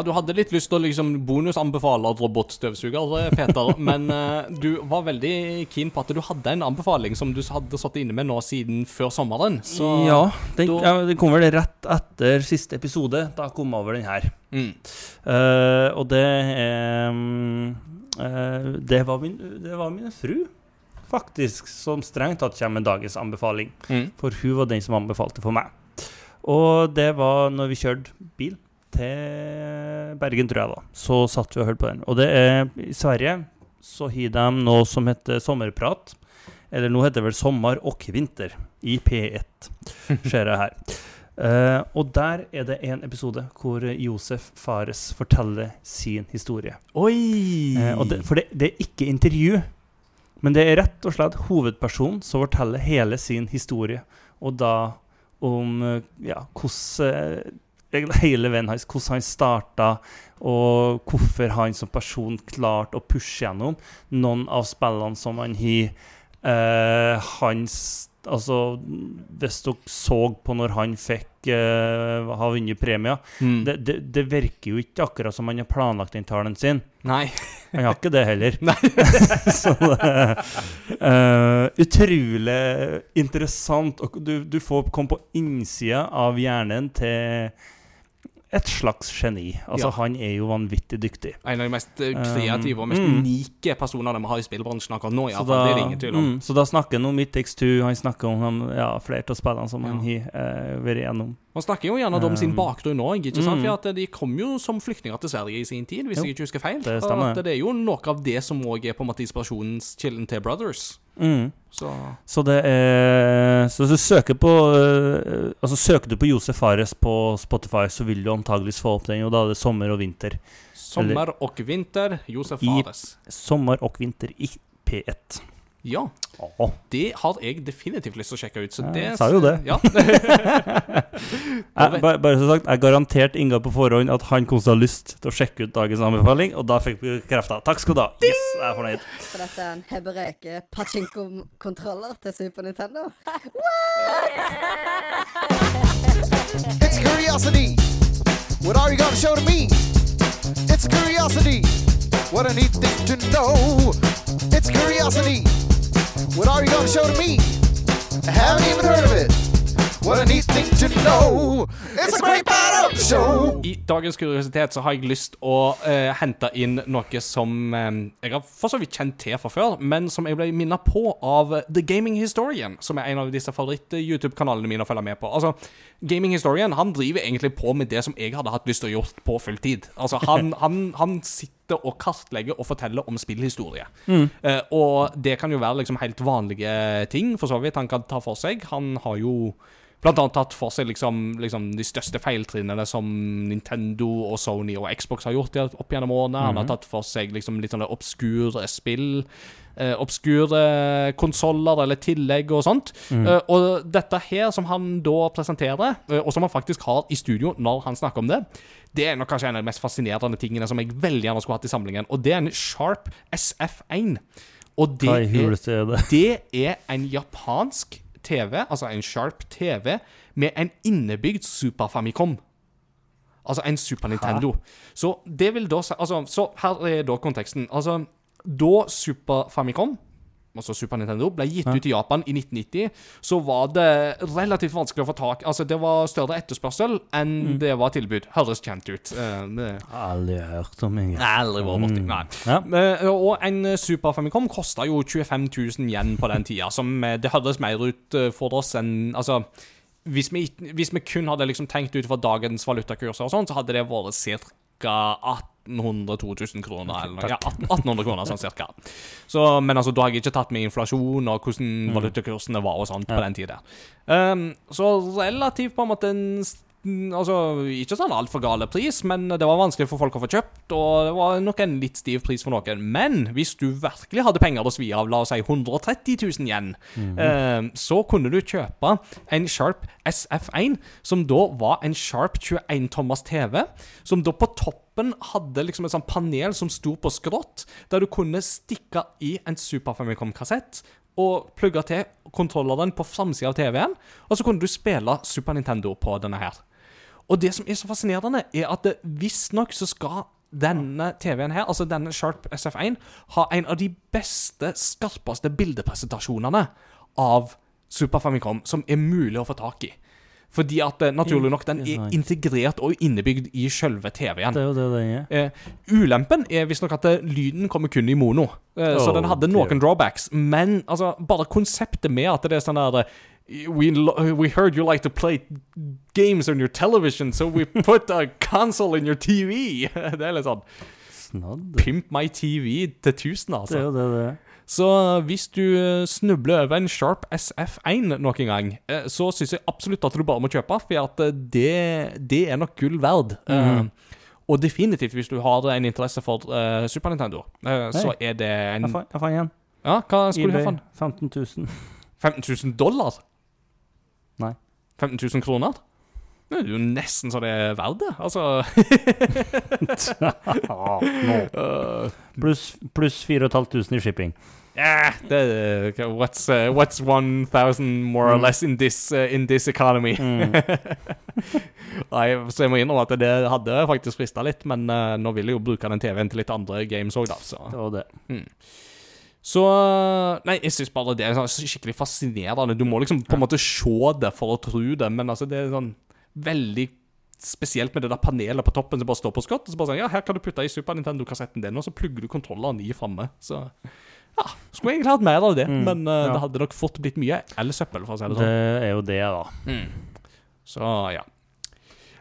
Ja, du hadde litt lyst til å liksom bonusanbefale robotstøvsuger, eh, Peter, men uh, du var veldig keen på at du hadde en anbefaling som du hadde satt inne med nå siden før sommeren. Så ja, den, da- ja, den kom vel rett etter siste episode. Da kom over den her. mm. Uh, og det er mm, eh, det, var min, det var min fru, faktisk, som strengt tatt kommer med dagens anbefaling. Mm. For hun var den som anbefalte for meg. Og det var når vi kjørte bil til Bergen, tror jeg da. Så satt vi og hørte på den. Og det er i Sverige så har de noe som heter sommerprat. Eller nå heter det vel sommer og vinter i P1, ser jeg her. Uh, og der er det en episode hvor Josef Fares forteller sin historie. Oi! Uh, det, for det, det er ikke intervju, men det er rett og slett hovedpersonen som forteller hele sin historie. Og da om eh, ja, hvordan hele veien hans, hvordan han starta, og hvorfor han som person klarte å pushe gjennom noen av spillene som han har. Eh, hans Altså, hvis dere så på når han fikk eh, ha vunnet premier Mm. det, det, det virker jo ikke akkurat som han har planlagt den talen sin. Nei. Han har ikke det heller. Så det eh, Utrolig interessant. Og du, du får komme på innsida av hjernen til et slags geni. Altså, Ja. han er jo vanvittig dyktig. En av de mest eh, kreative og mest Mm. unike personene vi har i spillbransjen akkurat nå. i Så da, Det er ingen tvil om. mm, så da snakker han om It Takes Two, han snakker om han, ja, flere av spillene som Ja. han har eh, vært igjennom. Man snakker jo gjerne om sin Um, bakgrunn òg, ikke sant? mm. For at de kom jo som flyktninger til Sverige i sin tid, hvis Jo, jeg ikke husker feil. det det er jo noe av det som òg er på en måte inspirasjonskilden til Brothers. Mm. Så Så det er Så hvis du søker på eh, Altså søker du på Josef Fares på Spotify, så vil du antageligvis få opp den, og da er det sommer og vinter. sommer og vinter, Josef I- Fares. Sommer og vinter i P1. Ja, det har jeg definitivt lyst til å sjekke ut. Så det jeg sa jo det. Ja. Jeg, bare, bare så sagt, jeg garanterte Inga på forhånd at han kom til å ha lyst til å sjekke ut dagens anbefaling, og da fikk vi krefta. Takk skal du ha. Yes, jeg er fornøyd. For dette er en Hebereke pachinko-kontroller til Super Nintendo. It's curiosity. What are you gonna show to me? It's curiosity. What a neat thing to know. It's curiosity. What are you gonna show to me? I haven't even heard of it. What a neat thing to know. It's a great part of the show. I dagens kuriositet så har jeg lyst å eh, hente inn noe som eh, jeg har for så vidt kjent til fra før, men som jeg ble minnet på av The Gaming Historian, som er en av disse favoritt-YouTube-kanalene mine å følge med på. Altså, Gaming Historian han driver egentlig på med det som jeg hadde hatt lyst til å gjort på fulltid. Altså, han, han, han sitter og kartlegge og fortelle om spillhistorie. Eh, og det kan jo være liksom helt vanlige ting, for så vidt, han kan ta for seg. Han har jo Blant annet tatt for seg liksom, liksom de største feiltrinnene som Nintendo og Sony og Xbox har gjort opp gjennom årene. Han har tatt for seg liksom litt sånne obskure spill. Eh, obskure konsoller eller tillegg og sånt. Eh, og dette her som han da presenterer, eh, og som han faktisk har i studio når han snakker om det, det er nok kanskje en av de mest fascinerende tingene som jeg veldig gjerne skulle hatt i samlingen. Og det er en Sharp SF1. Og det er det er en japansk TV, altså en Sharp TV, med en innebygd Super Famicom. Altså en Super Nintendo. Så det vil da Altså, så her er da konteksten. Altså, da Super Famicom altså Super Nintendo, ble gitt ut i Japan i 1990, så var det relativt vanskelig å få tak Altså, det var større etterspørsel enn det var tilbud. Høres kjent ut. Uh, det Aldri hørt om engang. Aldri vært borti. Nei. Ja. Uh, og en Super Famicom kosta jo 25 000 yen på den tida, som eh, det høres mer ut eh, for oss enn Altså, hvis vi, hvis vi kun hadde liksom tenkt ut fra dagens valutakurser og sånn, så hadde det vært ca. 1800-2000 kroner. Eller, noe. ja, 1800 kroner, sånn cirka. Så, men altså, da har jeg ikke tatt med inflasjon og hvordan valutakursene var og sånt på den tida. Um, så relativt på en måte en mm, Altså, ikke sånn altfor gale pris, men det var vanskelig for folk å få kjøpt, og det var nok en litt stiv pris for noen. Men hvis du virkelig hadde penger å svi av, la oss si 130 000 yen, eh, så kunne du kjøpe en Sharp SF1, som da var en Sharp 21-tommers TV, som da på toppen hadde liksom et sånt panel som sto på skrått, der du kunne stikke i en Super Famicom-kassett og plugge til kontrolleren på framsida av TV-en, og så kunne du spille Super Nintendo på denne her. Og det som er så fascinerende, er at visstnok så skal denne TV-en her, altså denne Sharp SF1, ha en av de beste, skarpeste bildepresentasjonene av Super Famicom som er mulig å få tak i. Fordi at eh, naturlig nok, den er integrert og innebygd i selve TV-en. Det er jo det den er. Eh, ulempen er visstnok at eh, lyden kommer kun i mono. Eh, så Oh, den hadde noen drawbacks. Men altså, bare konseptet med at det er sånn der eh, we, we heard you like to play games on your television, so we put a console in your TV. det er litt sånn Snadd. Pimp my TV til tusen, Det er altså. jo det det er. Så hvis du eh, snubler over en Sharp SF1 noen gang, eh, så syns jeg absolutt at du bare må kjøpe, for eh, det, det er nok gull verd. Eh, og definitivt hvis du har en interesse for uh, Super Nintendo, uh, så er det en Jeg fant, en. Ja, hva skulle du eBay. ha for den? 15 000. 15 000 dollar? Nei. 15 000 kroner? Det er jo nesten så det er verdt det. Altså. Pluss plus 4500 i shipping. Yeah, det, what's, uh, what's 1000 more or less in this, uh, in this economy? Nei, så jeg må innrømme at det hadde faktisk frista litt, men uh, nå vil jeg jo bruke den TV-en til litt andre games òg, da. Så, Det var det. Så Nei, jeg syns bare det er sånn skikkelig fascinerende. Du må liksom på en måte se det for å tro det, men altså, det er sånn veldig Spesielt med det der panelet på toppen som bare står på skott. Og så bare sånn, ja, Her kan du putte i Super Nintendo-kassetten din, og så plugger du kontrolleren i framme. Så ja, skulle egentlig hatt mer av det, men uh, ja. det hadde nok fort blitt mye elsøppel, for å si det Det sånn. er jo det, da. Så ja.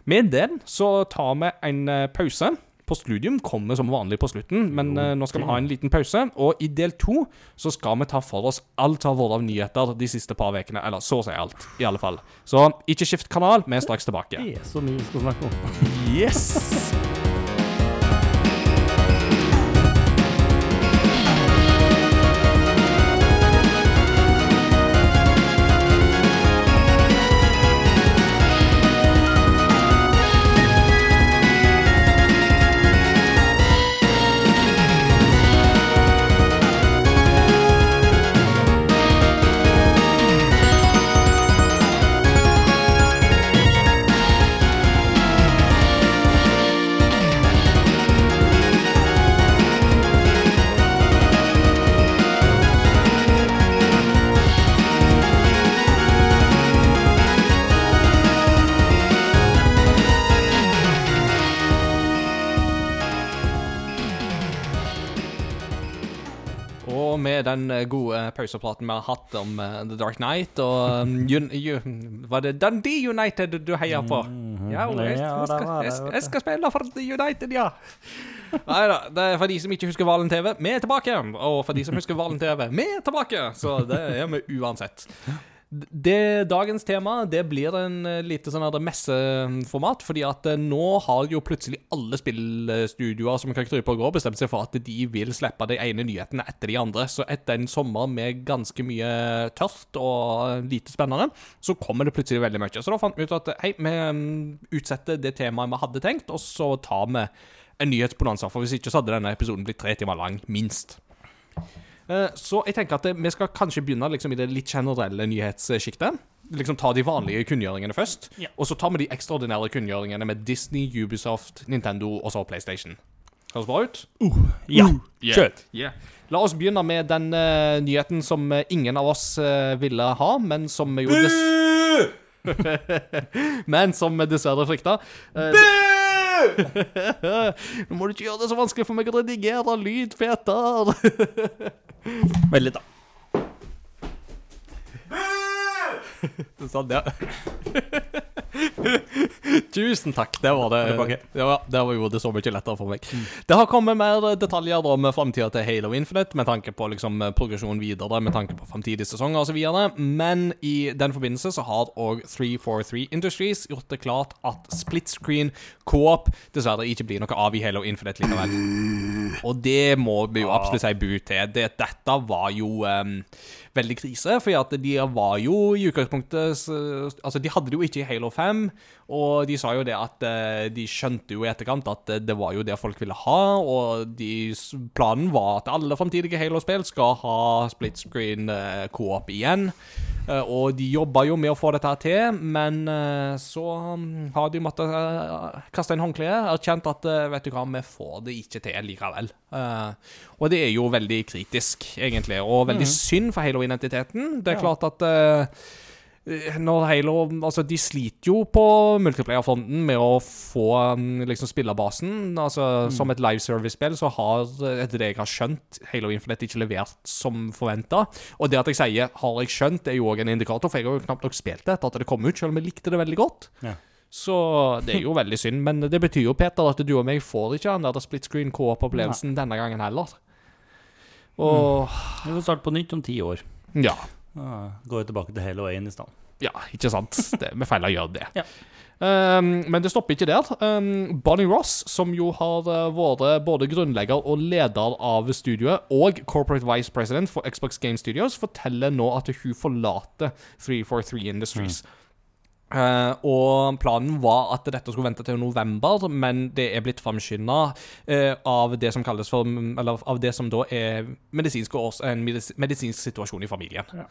Med den så tar vi en eh, pause. Postludium kommer som vanlig på slutten, men uh, nå skal vi ha en liten pause. Og i del to så skal vi ta for oss alt som har vært av nyheter de siste par ukene. Eller så å si alt, i alle fall. Så ikke skift kanal, vi er straks tilbake. Det er så mye vi skal snakke om. Yes! Pausepraten vi har hatt om uh, The Dark Knight og um, you, you, Var det Dundee United du heier på? Ja, jeg, jeg, skal, jeg, jeg skal spille for The United, ja. Nei da. Det er for de som ikke husker Valen TV, vi er tilbake. Og for de som husker Valen TV, vi er tilbake. Så det er vi uansett. Det, dagens tema det blir en eh, lite sånn messeformat, fordi at eh, nå har jo plutselig alle spillstudioer som kan krype og gå, bestemt seg for at de vil slippe de ene nyhetene etter de andre. Så etter en sommer med ganske mye tørt og lite spennende, så kommer det plutselig veldig mye. Så da fant vi ut at hei, vi mm, utsetter det temaet vi hadde tenkt, og så tar vi en nyhetsbonanza. For hvis ikke så hadde denne episoden blitt tre timer lang, minst. Eh, Så jeg tenker at vi skal kanskje begynne liksom, i det litt generelle nyhetssjiktet. Liksom Ta de vanlige kunngjøringene først. Ja. Og så tar vi de ekstraordinære kunngjøringene med Disney, Ubisoft, Nintendo og så PlayStation. Høres bra ut? Ja, Yeah. kjør! Yeah. La oss begynne med den uh, nyheten som eh, ingen av oss ville ha, men som jo dess Men som dessverre frykta. Nå må du ikke gjøre det så vanskelig for meg å redigere lyd, Peter. Veldig da. Sånn, ja. Tusen takk. Det var det. Det, var, det var jo det så mye lettere for meg. Det har kommet mer detaljer om framtida til Halo Infinite, med tanke på liksom progresjon videre, med tanke på framtidige sesonger osv. Men i den forbindelse så har òg 343 Industries gjort det klart at split screen co-op dessverre ikke blir noe av i Halo Infinite likevel. Og det må vi jo absolutt si bu til. Det, dette var jo em, veldig krise, at de var jo i utgangspunktet Altså, de hadde det jo ikke i Halo 5, og de sa jo det at eh, de skjønte jo i etterkant at eh, det var jo det folk ville ha, og de, planen var at alle framtidige Halo-spill skal ha split screen eh, co-op igjen. Og de jobba jo med å få dette til, men så mm, har de måttet kaste inn håndkleet. Erkjent at vet du hva, vi får det ikke til likevel. Og det er jo veldig kritisk, egentlig, og veldig synd for Halo-identiteten. Det er klart at når Halo Altså, de sliter jo på multiplayer-fronten med å få um, liksom spillerbasen. Altså, Som et live service-spill så har, eh, etter det jeg har skjønt, Halo Infinite ikke levert som forventa. Og det at jeg sier 'har jeg skjønt', er jo òg en indikator, for jeg har jo knapt nok spilt det etter at det kom ut, selv om jeg likte det veldig godt. Ja. Så det er jo veldig synd. Men det betyr jo, Peter, at du og meg får ikke den der split screen co-op-opplevelsen denne gangen heller. Og Vi får starte på nytt om ti år. ja. Ah, går jo tilbake til Halo 1 i stedet. Ja, ikke sant? Det, vi feiler å gjøre det. Ja. Um, men det stopper ikke der. Um, Bonnie Ross, som jo har uh, vært både grunnlegger og leder av studioet, og corporate vice president for Xbox Game Studios, forteller nå at hun forlater 343 Industries. Uh, og planen var at dette skulle vente til november, men det er blitt framskynda uh, av det som kalles for Eller av det som da er medisinsk, års, en medis, medisinsk situasjon i familien. Ja.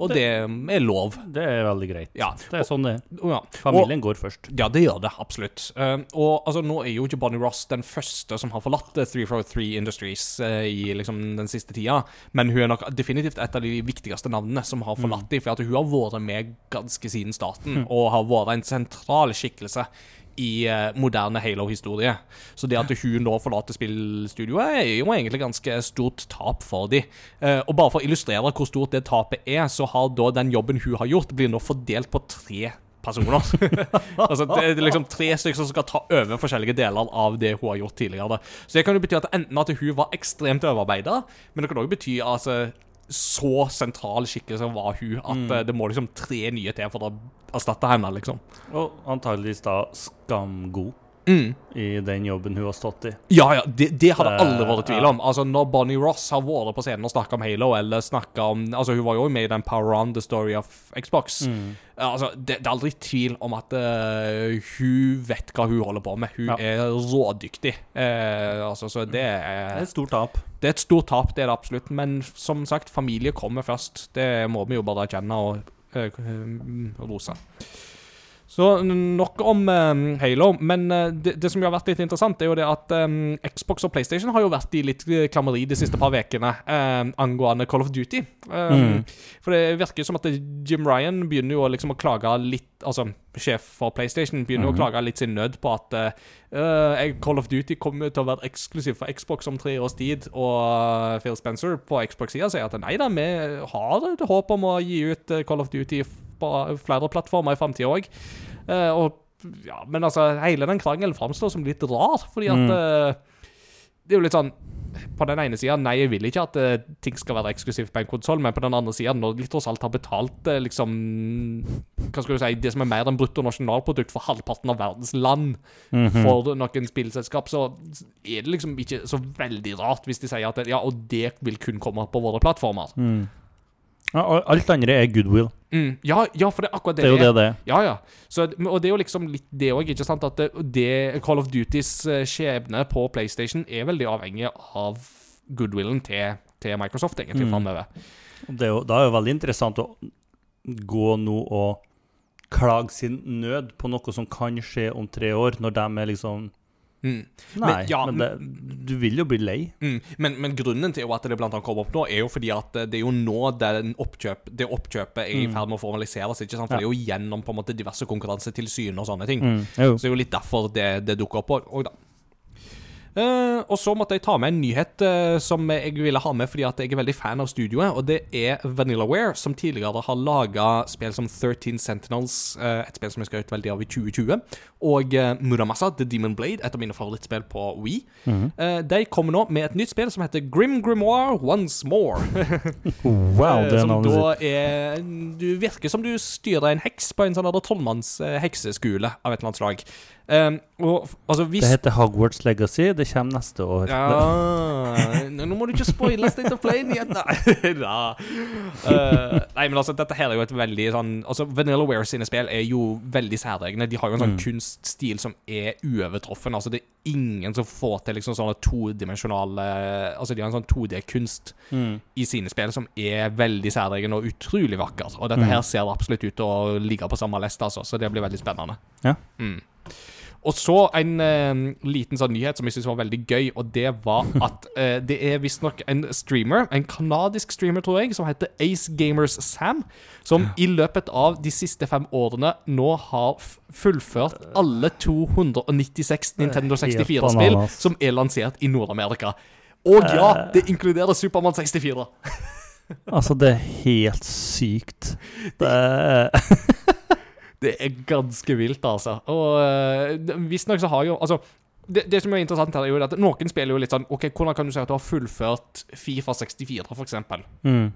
Og det er lov. Det er veldig greit. Ja. Det er sånn det er. Ja. Familien går først. Ja, det gjør det, absolutt. Uh, og altså, nå er jo ikke Bonnie Ross den første som har forlatt eh, 343 Industries uh, i liksom den siste tida, men hun er nok definitivt et av de viktigste navnene som har forlatt dem, for hun har vært med ganske siden starten, og har vært en sentral skikkelse i eh, moderne Halo-historie. Så det at hun nå forlater spillstudioet, er jo egentlig ganske stort tap for dem. Eh, og bare for å illustrere hvor stort det tapet er, så har da den jobben hun har gjort, blir nå fordelt på tre personer. altså Det er liksom tre stykker som skal ta over forskjellige deler av det hun har gjort tidligere. Så det kan jo bety at enten at hun var ekstremt overarbeida, men det kan òg bety altså så sentral skikkelse var hun at mm. det må liksom tre nye til for å erstatte henne, liksom. Og antageligvis da skamgod Mm. i den jobben hun har stått i. Ja, ja, det, det hadde det aldri vært tvil Ja. om. Altså, Når Bonnie Ross har vært på scenen og snakka om Halo, eller snakka om Altså, hun var jo med i den Power On The Story of Xbox. Altså, det, det er aldri tvil om at uh, hun vet hva hun holder på med. Hun Ja. er rådyktig. Uh, altså, så det er Det er et stort tap. Det er et stort tap, det er det absolutt. Men som sagt, familie kommer først. Det må vi jo bare erkjenne og uh, rose. Så nok om eh, Halo. Men uh, det, det som har vært litt interessant, er jo det at um, Xbox og PlayStation har jo vært i litt eh, klammeri de siste par ukene eh, angående Call of Duty. Eh, Mm. For det virker som at Jim Ryan begynner jo liksom å klage litt Altså sjef for PlayStation begynner jo å klage litt sin nød på at uh, Call of Duty kommer til å være eksklusiv for Xbox om tre års tid, og eh, Phil Spencer på Xbox-sida sier at nei da, vi har et håp om å gi ut eh, Call of Duty flere plattformer i framtida òg. og ja, men altså, hele den krangelen framstår som litt rar, fordi at Mm. eh, Det er jo litt sånn På den ene sida, nei, jeg vil ikke at uh, ting skal være eksklusivt på en konsoll, men på den andre sida, når de tross alt har betalt uh, liksom Hva skal du si Det som er mer enn brutto nasjonalprodukt for halvparten av verdens land for noen spillselskap, så er det liksom ikke så veldig rart hvis de sier at ja, og det vil kun komme på våre plattformer. Ja, alt andre er goodwill. Mm, ja, ja, for det er akkurat det Det er jo det det er. Ja, ja. Så, og det er jo liksom litt det òg, ikke sant? At det, Call of Dutys eh, skjebne på PlayStation er veldig avhengig av goodwillen til til Microsoft, egentlig, Mm. framover. Det er jo, da er jo veldig interessant å gå nå og klage sin nød på noe som kan skje om tre år, når de er liksom Mm. Nei, ja, men det, du vil jo bli lei. Mm. Men, men grunnen til at det blant annet kommer opp nå, er jo fordi at eh, det er jo nå oppkjøp, det oppkjøpet er i Mm. ferd med å formaliseres. ikke sant? For Ja. det er jo gjennom på en måte diverse konkurransetilsyn og sånne ting. Mm. Så det er jo litt derfor det, det dukker opp òg, da. Eh, og så måtte jeg ta med en nyhet uh, som jeg ville ha med fordi at jeg er veldig fan av studioet. Og det er Vanillaware, som tidligere har laga spill som 13 Sentinels, uh, et spill som jeg skal ut veldig av i 2020, og uh, Muramasa, The Demon Blade, et av mine favorittspill på Wii. Eh, de kommer nå med et nytt spill som heter Grim Grimoire Once More. Wow, det er som da er Du virker som du styrer en heks på en sånn tolvmanns uh, av et eller annet slag. Um, og altså hvis Det heter Hogwarts Legacy. Det kommer neste år. ja, Nå må du ikke spoile State of Play igjen, nei. Eh, nei, men altså, dette her er jo et veldig sånn Altså, Vanilla Ware sine spill er jo veldig særegne. De har jo en sånn Mm. kunststil som er uovertruffen. Altså, det er ingen som får til liksom sånne todimensjonale Altså, de har en sånn 2D-kunst Mm. i sine spill som er veldig særegen og utrolig vakker. Og dette Mm. her ser absolutt ut til å ligge på samme lest, altså, så det blir veldig spennende. Ja. Mm. Og så en eh, liten sånn nyhet som jeg syns var veldig gøy, og det var at eh, det er visstnok en streamer, en kanadisk streamer, tror jeg, som heter Ace Gamers Sam, som i løpet av de siste fem årene nå har fullført alle 296 Nintendo 64-spill som er lansert i Nord-Amerika. Og ja, det inkluderer Supermann 64. Altså, det er helt sykt. Det er Det er ganske vilt, altså. Og uh, visstnok så har jo Altså, det, det som er interessant her, er jo at noen spiller jo litt sånn OK, hvordan kan du si at du har fullført Fifa 64, for eksempel? mm.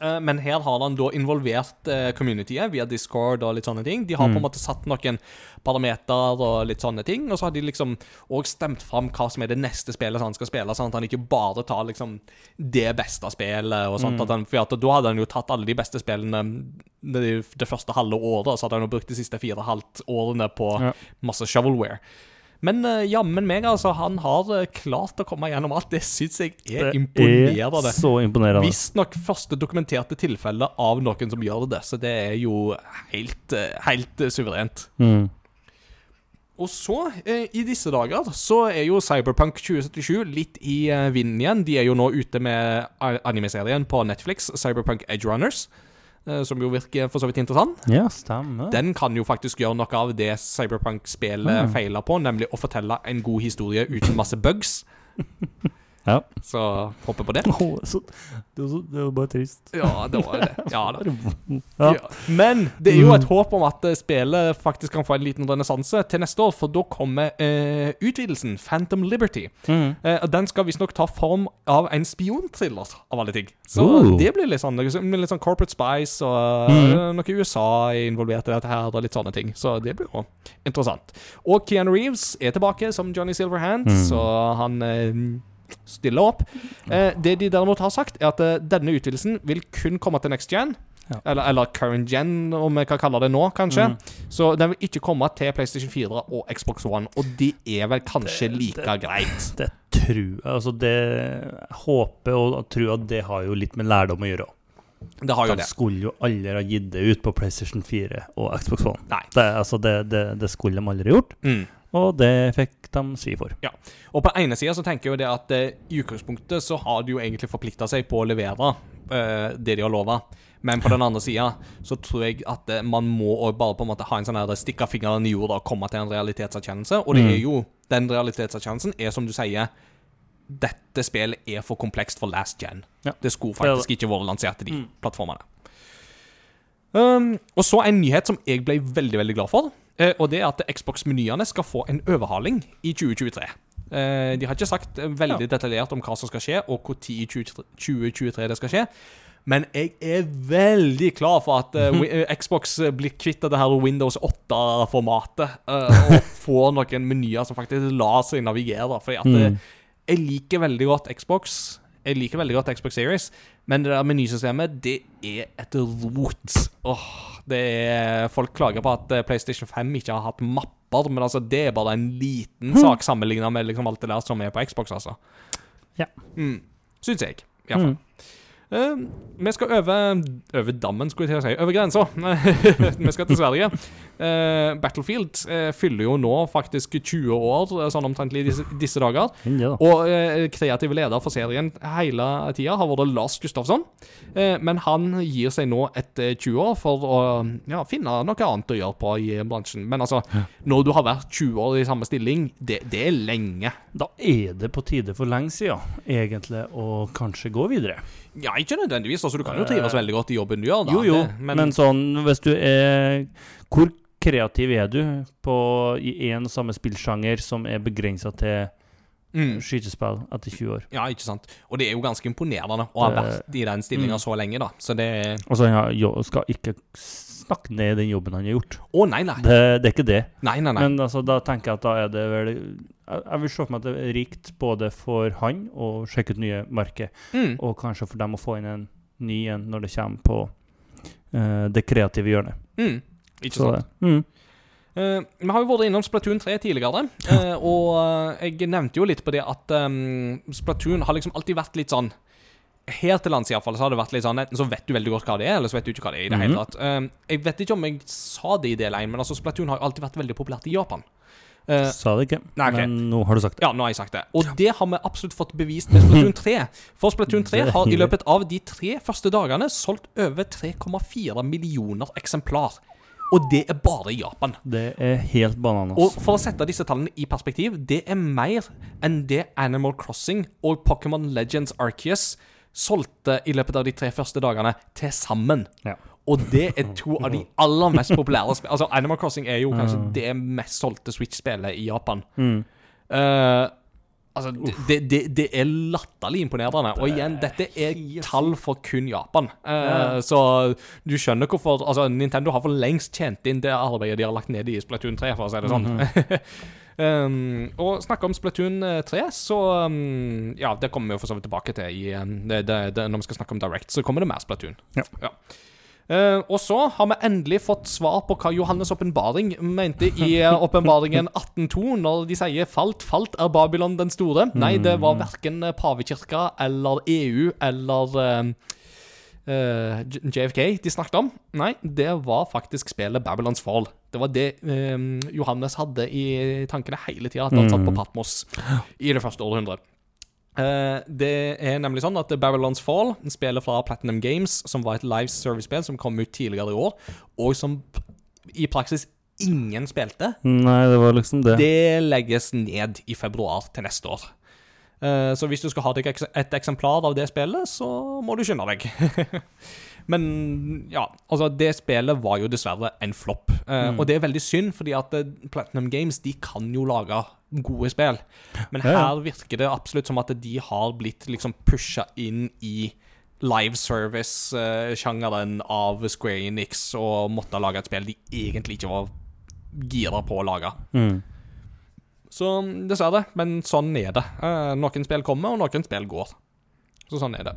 Eh, men her har han da involvert uh, communityet via Discord og litt sånne ting. De har på en Mm. måte satt noen parameter og litt sånne ting, og så har de liksom òg stemt fram hva som er det neste spillet som han skal spille, sånn at han ikke bare tar liksom det beste spillet og sånt. Mm. At han, for at da hadde han jo tatt alle de beste spillene det, det første halve året, og så hadde han jo brukt de siste fire halvt årene på masse shovelware. Men uh, jammen meg, altså. Han har uh, klart å komme gjennom alt. Det syns jeg er Det imponerende. er så imponerende. Visstnok første dokumenterte tilfelle av noen som gjør det, så det er jo helt, uh, helt suverent. Mm. Og så, i disse dager, så er jo Cyberpunk 2077 litt i vinden igjen. De er jo nå ute med animeserien på Netflix, Cyberpunk Edge Runners, som jo virker for så vidt interessant. Ja, stemmer. Den kan jo faktisk gjøre noe av det Cyberpunk-spillet Mm. feiler på, nemlig å fortelle en god historie uten masse bugs. Ja. Så håper på det. Oh, så, det, var så, det var bare trist. Ja, det var det. Ja. Ja. Men det er jo et håp om at eh, spillet faktisk kan få en liten renessanse til neste år, for da kommer eh, utvidelsen, Phantom Liberty. Mm. Eh, den skal visstnok ta form av en spionthriller, av alle ting. Så Uh. det blir litt sånn, litt sånn corporate spice, og Mm. noe USA er involvert i dette her, og litt sånne ting. Så det blir jo interessant. Og Keanu Reeves er tilbake som Johnny Silverhand, Mm. så han eh, stiller opp. Eh, det de derimot har sagt, er at eh, denne utvidelsen vil kun komme til next gen. Ja. Eller, eller current gen, om jeg kan kalle det nå, kanskje. Mm. Så den vil ikke komme til PlayStation 4 og Xbox One, og det er vel kanskje Det- like det- greit. Det tror jeg. Altså, det håper og tror at det har jo litt med lærdom å gjøre. Det har jo De det. skulle jo aldri ha gitt det ut på PlayStation 4 og Xbox One. Nei. Det, altså, det, det, det skulle de aldri gjort, Mm. Og det fikk de svi for. Og på ene sida så tenker jeg jo det at eh, i utgangspunktet så har de jo egentlig forplikta seg på å levere eh, det de har lova. Men på den andre sida så tror jeg at eh, man må bare på en måte ha en sånn her stikke fingeren i jorda og komme til en realitetserkjennelse. Og det Mm. er jo den realitetserkjennelsen er som du sier Dette spillet er for komplekst for last gen. Ja. Det skulle Ja, faktisk ikke vært lansert til de Mm. plattformene. Um, og så en nyhet som jeg ble veldig veldig glad for. Eh, og det er at Xbox-menyene skal få en overhaling i 2023. Eh, de har ikke sagt eh, veldig detaljert om hva som skal skje, og når i 2023 2023 det skal skje. Men jeg er veldig klar for at uh, Xbox blir kvitt det her Windows 8-formatet. Uh, og får noen menyer som faktisk lar seg navigere. Fordi at Mm. jeg liker veldig godt Xbox. Jeg liker veldig godt Xbox Series, men det der menysystemet, det er et rot. Åh, det er, folk klager på at eh, PlayStation 5 ikke har hatt mapper, men altså, det er bare en liten sak sammenlignet med liksom alt det der som er på Xbox, altså. Ja. Mm, syns jeg. iallfall. Uh, vi skal over, over dammen, skulle jeg til å si. Over grensa. vi skal til Sverige. Uh, Battlefield uh, fyller jo nå faktisk 20 år, eh, sånn omtrentlig i disse, disse dager. Ja. Og eh, kreative leder for serien hele tida har vært Lars Gustafsson. Eh, men han gir seg nå etter 20 år for å ja, finne noe annet å gjøre på i bransjen. Men altså, når du har vært 20 år i samme stilling, det, det er lenge. Da er det på tide for lenge siden, egentlig, å kanskje gå videre. Ja, ikke nødvendigvis. altså Du kan jo trives veldig godt i jobben du gjør. da Jo, jo, Det- men, sånn hvis du er Hvor kreativ er du på, i én og samme spillsjanger som er begrensa til mm. skytespill etter 20 år? Ja, ikke sant. Og det er jo ganske imponerende å ha vært i den stillinga så lenge, da. Så det Altså, han ja, skal ikke snakke ned den jobben han har gjort. Å, nei, nei. Det, det er ikke det. Nei, nei, nei. Men altså, da tenker jeg at da er det vel Jeg vil se for meg at det er rikt både for han å sjekke ut nye marker, Mm. og kanskje for dem å få inn en ny en når det kommer på uh, det kreative hjørnet. Mm. Ikke Så sant. mm. Uh, vi har jo vært innom Splatoon 3 tidligere, uh, og jeg nevnte jo litt på det at um, Splatoon har liksom alltid vært litt sånn Her til lands iallfall så har det vært litt sånn Enten så vet du veldig godt hva det er, eller så vet du ikke hva det er i det hele Mhm. tatt. Um, jeg vet ikke om jeg sa det i del 1, men altså Splatoon har jo alltid vært veldig populært i Japan. Uh, Sa det ikke, nei, okay. men nå har du sagt det. ja, nå har jeg sagt det. Og det har vi absolutt fått bevist med Splatoon 3. For Splatoon 3 har i løpet av de tre første dagene solgt over 3,4 millioner eksemplar. Og det er bare i Japan. Det er helt bananas. Og for å sette disse tallene i perspektiv, det er mer enn det Animal Crossing og Pokémon Legends Arceus solgte i løpet av de tre første dagene til sammen. Ja. Og det er to av de aller mest populære spillene. Altså, Animal Crossing er jo kanskje det mest solgte Switch-spillet i Japan. Mm. Uh, altså, det, det, det er latterlig imponerende. Og igjen, dette er tall for kun Japan. Eh, Så du skjønner hvorfor Altså, Nintendo har for lengst tjent inn det arbeidet de har lagt ned i Splatoon 3, for å si det sånn. um, og snakke om Splatoon eh, 3, så um, Ja, det kommer vi jo for så vidt tilbake til i um, det, det, Når vi skal snakke om Direct, så kommer det mer Splatoon. Ja. Eh, og så har vi endelig fått svar på hva Johannes' åpenbaring mente i eh, åpenbaringen 18.2, når de sier 'falt, falt er Babylon den store'. Nei, det var verken pavekirka eller EU eller uh, uh, JFK de snakket om. Nei, det var faktisk spillet Babylons Fall. Det var det eh, Johannes hadde i tankene hele tida, at han satt på Patmos i det første århundret. Eh, det er nemlig sånn at Babylons Fall, spillet fra Platinum Games, som var et live service-spill som kom ut tidligere i år, og som i praksis ingen spilte, Nei, det var liksom det. det legges ned i februar til neste år. Eh, så hvis du skal ha deg et eksemplar av det spillet, så må du skynde deg. Men ja, altså det spillet var jo dessverre en flopp. Eh, Og det er veldig synd, fordi at eh, Platinum Games de kan jo lage gode spill. Men Ja, ja. her virker det absolutt som at de har blitt liksom pusha inn i live service-sjangeren av Square Enix og måtte lage et spill de egentlig ikke var gira på å lage. Mm. Så dessverre, men sånn er det. Eh, noen spill kommer, og noen spill går. Så sånn er det.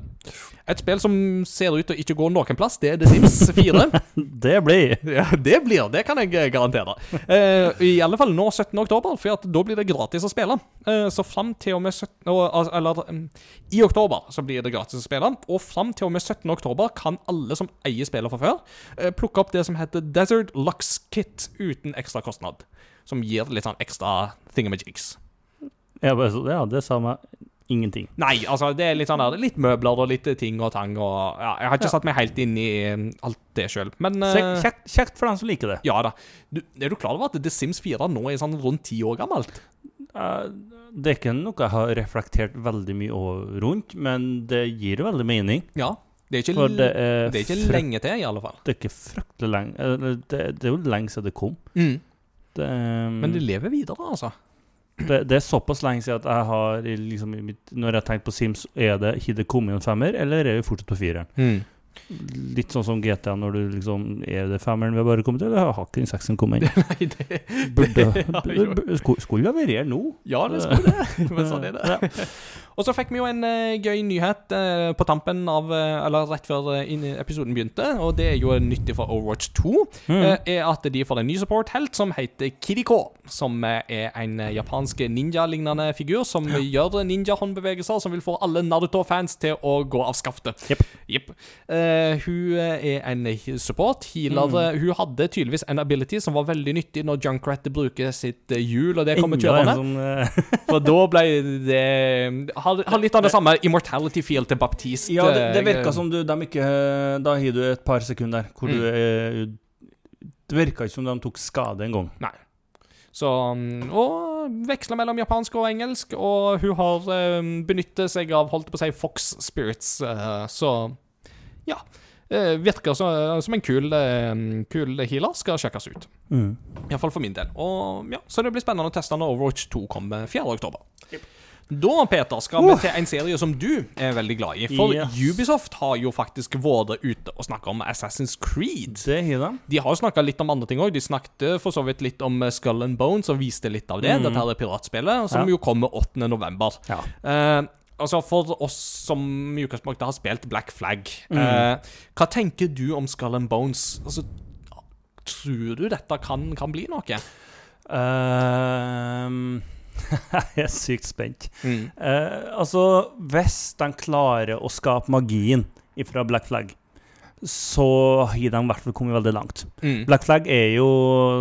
Et spill som ser ut til å ikke gå noen plass, det er The Sims 4. Det blir ja, det blir, det kan jeg eh, garantere. Eh, I alle fall nå 17. oktober, for da blir det gratis å spille. Eh, så fram til og med 17, og, Eller mm, i oktober så blir det gratis å spille, og fram til og med 17. oktober kan alle som eier spillet fra før, eh, plukke opp det som heter Desert Lux Kit uten ekstra kostnad. Som gir litt sånn ekstra thingamajigs. Ja, Ja, det sa meg ingenting. Nei, altså det er litt sånn der, litt møbler og litt ting og tang og ja, Jeg har ikke satt meg helt inn i eh, alt det sjøl, men uh, Kjekt, kjekt, kjekt for dem som liker det. Ja da. Du, er du klar over at The Sims 4 nå er sånn rundt ti år gammelt? Uh, det er ikke noe jeg har reflektert veldig mye over rundt, men det gir jo veldig mening. Ja. Det er ikke, For det er, det er ikke lenge til, i alle fall. Det er ikke fryktelig lenge eller, det, det er jo lenge siden det kom. Mm. Det, Men det lever videre, altså. Det, det er såpass lenge siden at jeg har liksom, Når jeg har tenkt på Sims, er det ikke det kommet en femmer, eller er vi fortsatt på fireren? Litt sånn som GTA, når du liksom Er det femmeren vi har bare kommet til, eller har ikke den sekseren kommet inn? Nei, det Burde, Ja, jo. burde, skulle- skulle ha vært her nå. Ja, det skulle det. Men sånn er det. Og så fikk vi jo en uh, gøy nyhet uh, på tampen av uh, Eller rett før episoden begynte, og det er jo nyttig for Overwatch 2. eh, er at de får en ny support-helt som heter Kiriko. Som er en japansk ninja-lignende figur som gjør ninja-håndbevegelser, som vil få alle Naruto-fans til å gå av skaftet. Yep. Yep. Hun er en support. Healer. eh, Hun hadde tydeligvis en ability som var veldig nyttig når Junkrat bruker sitt hjul, og det kommer kjørende. sånn For da ble det Har, ha litt av det samme immortality feel til Baptiste. Ja, det, det eh, virka som du de ikke Da har du et par sekunder hvor du er Det virka ikke som de tok skade engang. Så, mm, og veksla mellom japansk og engelsk, og hun har eh, benyttet seg av holdt på å si Fox Spirits, eh, så ja. Eh, virker som, som en kul, eh, kul healer. Skal sjekkes ut. Mm. Iallfall for min del. Og ja, Så det blir spennende å teste når Overwatch 2 kommer 4. oktober. Da, Peter, skal vi til en serie som du er veldig glad i. For Yes. Ubisoft har jo faktisk vært ute og snakka om Assassin's Creed. Det har de. De har jo snakka litt om andre ting òg. De snakket for så vidt litt om eh, Skull and Bones og viste litt av det. Dette her er piratspillet, som Mm. Ja. jo kommer 8. november. Ja. Eh, altså For oss som i utgangspunktet har spilt Black Flag, Mm. eh, hva tenker du om Skull and Bones? Altså, tror du dette kan, kan bli noe? Ehm, jeg er sykt spent. Mm. Eh, altså, hvis de klarer å skape magien fra Black Flag, så har de i hvert fall kommet veldig langt. Mm. Black Flag er jo,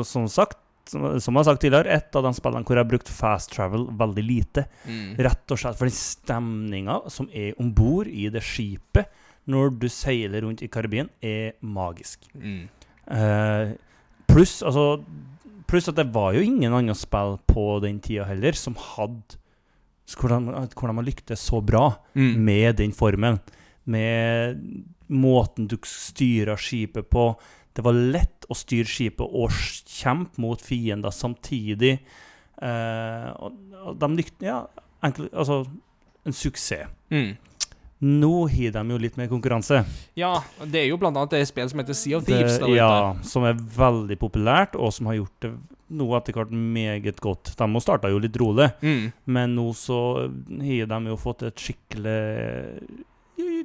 som sagt, som jeg har sagt tidligere, et av de spillene hvor jeg har brukt fast travel veldig lite. Mm. Rett og slett for den stemninga som er om bord i det skipet når du seiler rundt i Karibien, er magisk. Mm. Eh, pluss altså Pluss at det var jo ingen andre spill på den tida heller som hadde hvordan, de, hvor de lyktes så bra Mm. med den formelen. Med måten du styrer skipet på. Det var lett å styre skipet og kjempe mot fiender samtidig. Eh, og, og de lyktes Ja, enkelt, altså en suksess. Mm. Nå har de jo litt mer konkurranse. Ja, det er jo blant annet et spill som heter Sea of Thieves. Det, ja, som er veldig populært, og som har gjort det nå etter hvert meget godt. De starta jo litt rolig, Mm. men nå så har de jo fått et skikkelig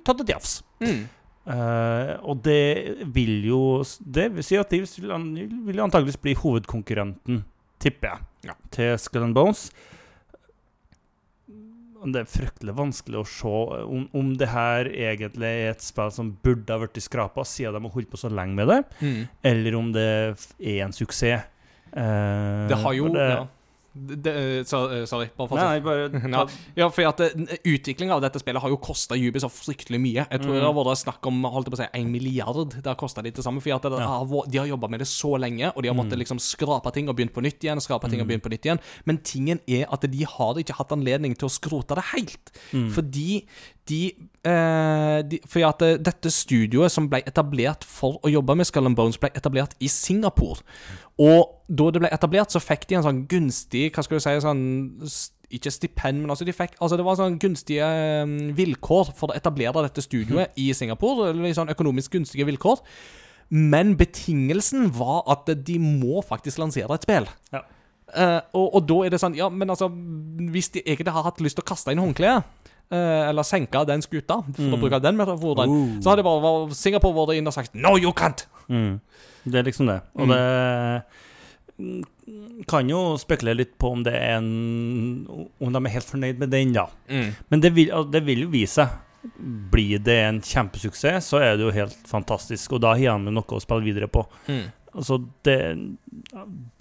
Tatt et jafs. Mm. Uh, og det vil jo Det Sea of Thieves vil, an- vil antakeligvis bli hovedkonkurrenten, tipper jeg, Ja. til Skull and Bones. Det er fryktelig vanskelig å se om, om det her egentlig er et spill som burde ha blitt skrapa, siden de har holdt på så lenge med det, Mm. eller om det er en suksess. Eh, Det har jo det, ja. Det, det, så, Sorry, bare fortsett. Nei, bare Ja, ja, for at Utviklinga av dette spillet har jo kosta Ubisoft fryktelig mye. Jeg tror Mm. det har vært snakk om holdt på å si, en milliard. Det har kosta de til sammen. For at det Ja. har, de har jobba med det så lenge, og de har måttet Mm. liksom skrape ting og begynt på nytt igjen. Skrape ting og begynt på nytt igjen Men tingen er at de har ikke hatt anledning til å skrote det helt. Mm. Fordi de, eh, de For at eh, dette studioet som ble etablert for å jobbe med Skull and Bones, ble etablert i Singapore. Og da det ble etablert, så fikk de en sånn gunstig Hva skal du si sånn Ikke stipend, men altså de fikk Altså det var sånn gunstige eh, vilkår for å etablere dette studioet i Singapore. Eller sånn økonomisk gunstige vilkår. Men betingelsen var at de må faktisk lansere et spill. Ja. Uh, og, og da er det sånn Ja, men altså Hvis de egentlig har hatt lyst til å kaste inn håndkleet, eller senka den skuta, for å Mm. bruke den metaforen, uh. så hadde bare Singapore vært inn og sagt No, you can't! Mm. Det er liksom det. Og Mm. det mm, kan jo spekulere litt på om det er en Om de er helt fornøyd med den, da. Mm. Men det vil, det vil jo vise seg. Blir det en kjempesuksess, så er det jo helt fantastisk. Og da har jo noe å spille videre på. Mm. Altså, det,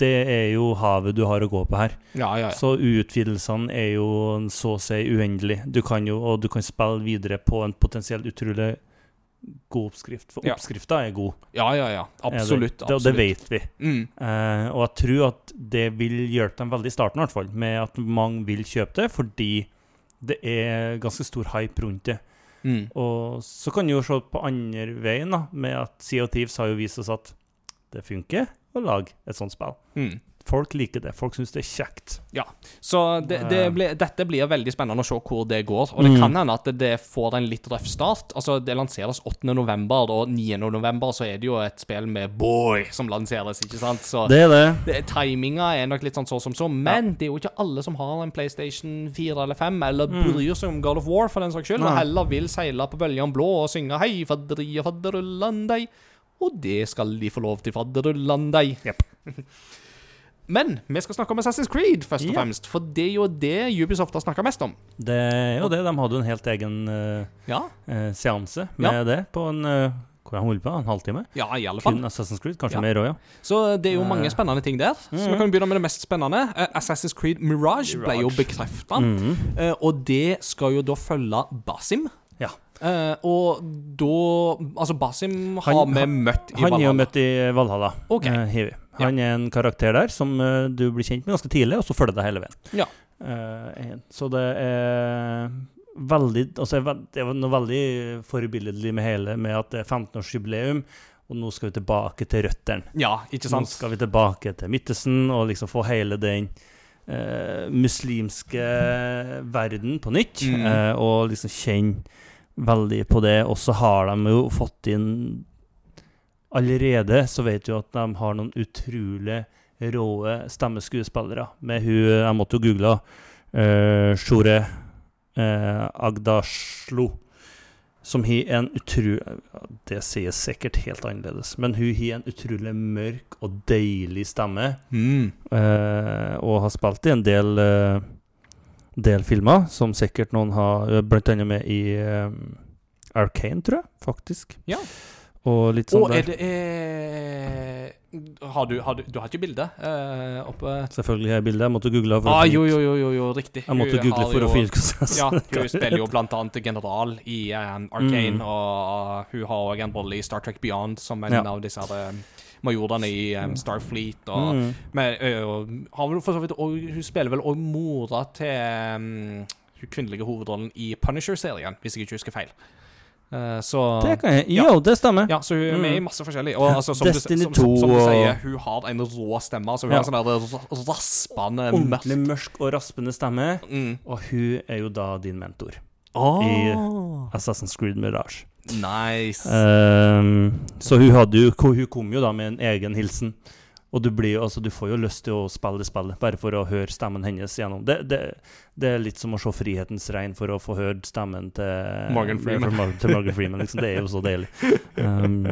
det er jo havet du har å gå på her. Ja, ja, ja. Så utvidelsene er jo så å si uendelig. Du kan jo, og du kan spille videre på en potensielt utrolig god oppskrift. For oppskrifta er god. ja, ja, ja. Absolutt. Absolutt. Det, og det vet vi. Mm. Eh, og jeg tror at det vil hjelpe dem veldig i starten, i hvert fall, med at mange vil kjøpe det, fordi det er ganske stor hype rundt det. Mm. Og så kan du jo se på andre veien, da, med at Sea of Thieves har jo vist oss at det funker å lage et sånt spill. Mm. Folk liker det. Folk syns det er kjekt. Ja. Så det, det ble, dette blir veldig spennende å se hvor det går. Og det Mm. kan hende at det får en litt røff start. Altså, Det lanseres 8. november, og 9. november så er det jo et spill med Boy som lanseres, ikke sant? Så Det er det. det, timinga er nok litt sånn så som så, men det er jo ikke alle som har en PlayStation 4 eller 5, eller bryr seg om God of War for den saks skyld, og Mm. Heller vil seile på bølgene blå og synge 'Hei, fadderia, fadderullandei'. Og det skal de få lov til, fadderullandei. Men vi skal snakke om Assassin's Creed, først og fremst. For det er jo det Ubisoft har snakka mest om. Det er jo det. De hadde jo en helt egen uh, Ja, uh, seanse med Ja. det på en uh, Hvor holdt på? En halvtime? ja i alle fall. Kun Assassin's Creed? Kanskje Ja. mer òg, ja. Så det er jo mange spennende ting der. Så vi Mhm. kan begynne med det mest spennende. Assassin's Creed Mirage, ble jo Mirage. bekrefta. Mm og det skal jo da følge Basim. Ja. Eh, og da Altså, Basim har vi møtt i Han er jo møtt i Valhalla. Okay. Uh. Han er en karakter der som uh, du blir kjent med ganske tidlig, og så følger deg hele veien. Ja. Så det er veldig altså, Det er noe veldig forbilledlig med hele, med at det er 15-årsjubileum, og nå skal vi tilbake til røttene. Ja, ikke Nå skal vi tilbake til Midtøsten og liksom få hele den muslimske verden på nytt. Mm. og liksom kjenne veldig på det. Og så har de jo fått inn Allerede så vet vi at de har noen utrolig råe stemmeskuespillere. Med hun Jeg måtte jo google uh, Shore uh, Agdaslo. Som har en utrolig Det sies sikkert helt annerledes, men hun har en utrolig mørk og deilig stemme. Mm. Uh, og har spilt i en del, eh, del filmer, som sikkert noen har Blant annet med i um, Arcane, tror jeg, faktisk. Ja. Og litt sånn Og er det eh, har, du, har du Du har ikke bilde eh, oppe Selvfølgelig har jeg bilde. Jeg måtte google. for Ah, jo, jo, jo, jo, riktig. Jeg måtte Hun google for å finne ut Ja, hun spiller jo blant annet general i um, Arcane, Mm. og hun har òg en rolle i Star Trek Beyond som en Ja. av disse her, majorene i um, Starfleet. Og, Mm. men, og vidt og Hun spiller vel òg mora til um, hun kvinnelige hovedrollen i Punisher-serien, hvis jeg ikke husker feil. Uh, så Det kan jeg. Ja. Jo, det stemmer. ja, så hun er med i Mm. masse forskjellig. Og altså, som, du, som, som, som du sier, hun har en rå stemme. Altså, hun Ja. har sånn raspende Ordentlig mørk og raspende stemme. mm. Og hun er jo da din mentor. oh. Assassin's Creed Mirage. Nice. Um, så hun, hadde jo, hun kom jo da med en egen hilsen. Og du, blir, altså, du får jo lyst til å spille det spillet, bare for å høre stemmen hennes gjennom. Det, det, det er litt som å se 'Frihetens regn' for å få hørt stemmen til Morgan Freeman. Til Morgan Freeman liksom. Det er jo så deilig. Um,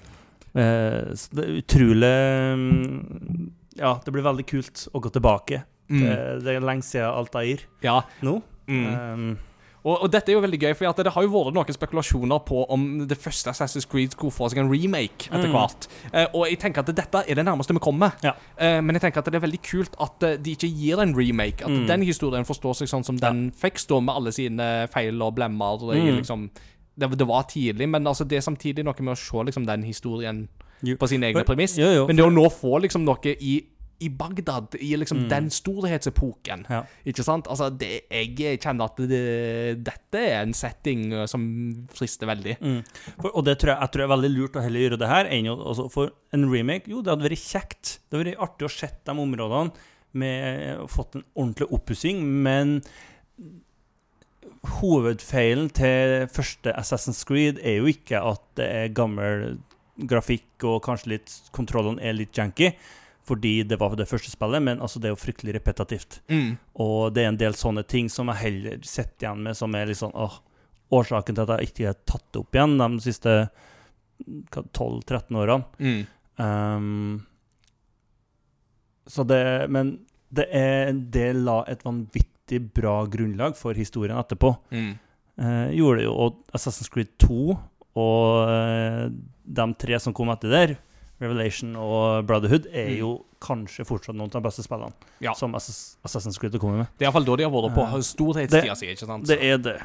eh, så det er utrolig um, Ja, det blir veldig kult å gå tilbake. Mm. Det, det er lenge siden Altair Ja. nå. Mm. Um, Og, og dette er jo veldig gøy, for det har jo vært noen spekulasjoner på om det første Assassin's Creed skulle få seg en remake etter Mm. hvert. Eh, og jeg tenker at dette er det nærmeste vi kommer. Ja. Eh, men jeg tenker at det er veldig kult at eh, de ikke gir en remake. At Mm. den historien forstår seg sånn som den fikk stå, med alle sine feil og blemmer. Mm. liksom det, det var tidlig, men altså det er samtidig noe med å se liksom, den historien Jo. på sine egne premiss. jo, jo, men det å nå få liksom noe i i Bagdad, i liksom Mm. den storhetsepoken. Ja. Ikke sant? Altså, det, jeg kjenner at det, dette er en setting uh, som frister veldig. Mm. For, og det tror jeg, jeg tror det er veldig lurt å heller gjøre det her enn å altså, For en remake, jo, det hadde vært kjekt. Det hadde vært artig å se de områdene med og fått en ordentlig oppussing, men hovedfeilen til første Assassin's Creed er jo ikke at det er gammel grafikk og kanskje litt kontrollene er litt janky, fordi det var det første spillet, men altså, det er jo fryktelig repetitivt. Mm. Og det er en del sånne ting som jeg heller sitter igjen med, som er litt sånn åh, Årsaken til at jeg ikke har tatt det opp igjen de siste 12-13 årene. Mm. Um, så det Men det, er, det la et vanvittig bra grunnlag for historien etterpå. Mm. Uh, gjorde det jo. Og Assassin's Creed 2 og uh, de tre som kom etter der, Revelation og Brotherhood, er Mm. jo kanskje fortsatt noen av de beste spillene Ja. som Assassin's Creed har kommet med. Det er iallfall da de har vært på uh, storhetstida si, ikke sant? Det er det.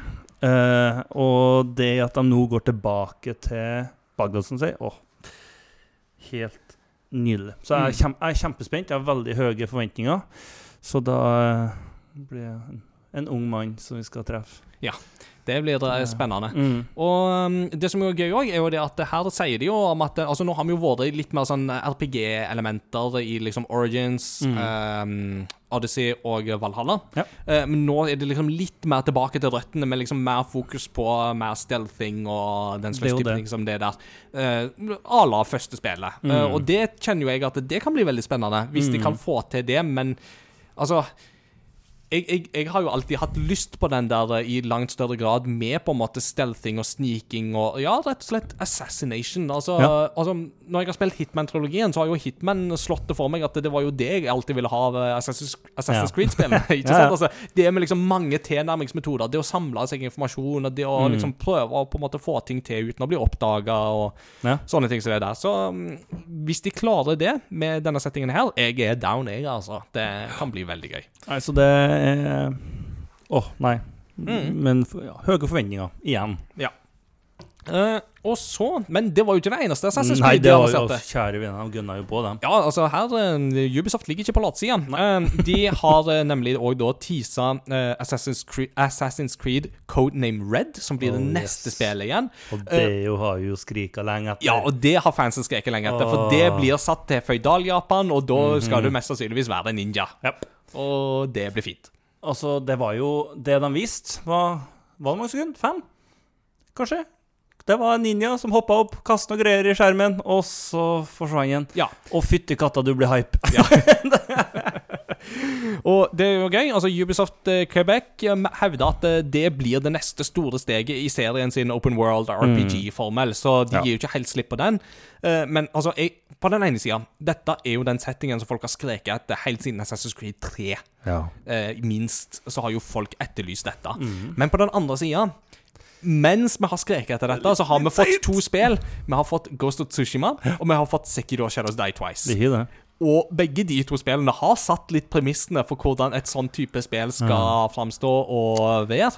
Uh, og det at de nå går tilbake til Bagdad, som sier Åh, helt nydelig. Så jeg er, Mm. kjem, jeg er kjempespent. Jeg har veldig høye forventninger. Så da eh, blir jeg en en ung mann som vi skal treffe. Det blir eh, spennende. Mm. Og um, det som er gøy òg, er jo det at her sier de jo om at Altså, nå har vi jo vært i litt mer sånn RPG-elementer i liksom Origins, um, Odyssey og Valhalla. Mm. Ja. Uh, men nå er det liksom litt mer tilbake til røttene, med liksom mer fokus på mer stealthing og den slags type ting som det der. Uh, à la første spillet. Mm. Uh, og det kjenner jo jeg at det kan bli veldig spennende, hvis de kan få til det, men altså jeg, jeg, jeg har jo alltid hatt lyst på den der eh, i langt større grad, med på en måte stealthing og sneaking og ja, rett og slett assassination. Altså, Ja. altså Når jeg har spilt Hitman-trilogien, så har jo Hitman slått det for meg at det var jo det jeg alltid ville ha av eh, Assassin's, Assassin's Ja. Creed-spillene. ikke sant? Altså, det med liksom mange tilnærmingsmetoder, det å samle seg informasjon, og det å Mm. liksom prøve å på en måte få ting til uten å bli oppdaga, og Ja. sånne ting som det der. Så mm, hvis de klarer det med denne settingen her, jeg er down, jeg, altså. Det kan bli veldig gøy. Nei, så det er Åh, nei. Mm. Men ja, høye forventninger igjen. Eh, og så Men det var jo ikke det eneste Assassin's Nei, det var jo annonserte. kjære vene, de gunna jo på dem. Ja, altså her uh, Ubisoft ligger ikke på latsida. Uh, de har eh, nemlig òg da teasa eh, Assassin's, Creed, Assassin's Creed Codename Red, som blir det Oh, neste yes. spillet igjen. Og det jo har jo skrika lenge etter. Ja, og det har fansen skreket lenge etter, for det blir satt til Føydal-Japan, og da skal du mest sannsynligvis være en ninja. Japp. Og det blir fint. Altså, det var jo Det de viste, var Var det mange sekunder? Fem? Kanskje? Det var en ninja som hoppa opp, kasta noe greier i skjermen, og så forsvant den. Ja. Og fytti katta, du ble hype. Og det er jo gøy. altså Ubisoft eh, Quebec hevder at eh, det blir det neste store steget i serien sin Open World RPG-formel, så de Ja. gir jo ikke helt slipp på den. Eh, Men altså, jeg, på den ene sida, dette er jo den settingen som folk har skreket etter helt siden Assassin's Creed 3. Ja. Minst så har jo folk etterlyst dette. Men på den andre sida mens vi har skreket etter dette, så har vi fått to spill. Vi har fått Ghost of Tsushima, og vi har fått Sekiro Shadows Die Twice. Det er det. Og begge de to spillene har satt litt premissene for hvordan et sånn type spill skal framstå og være.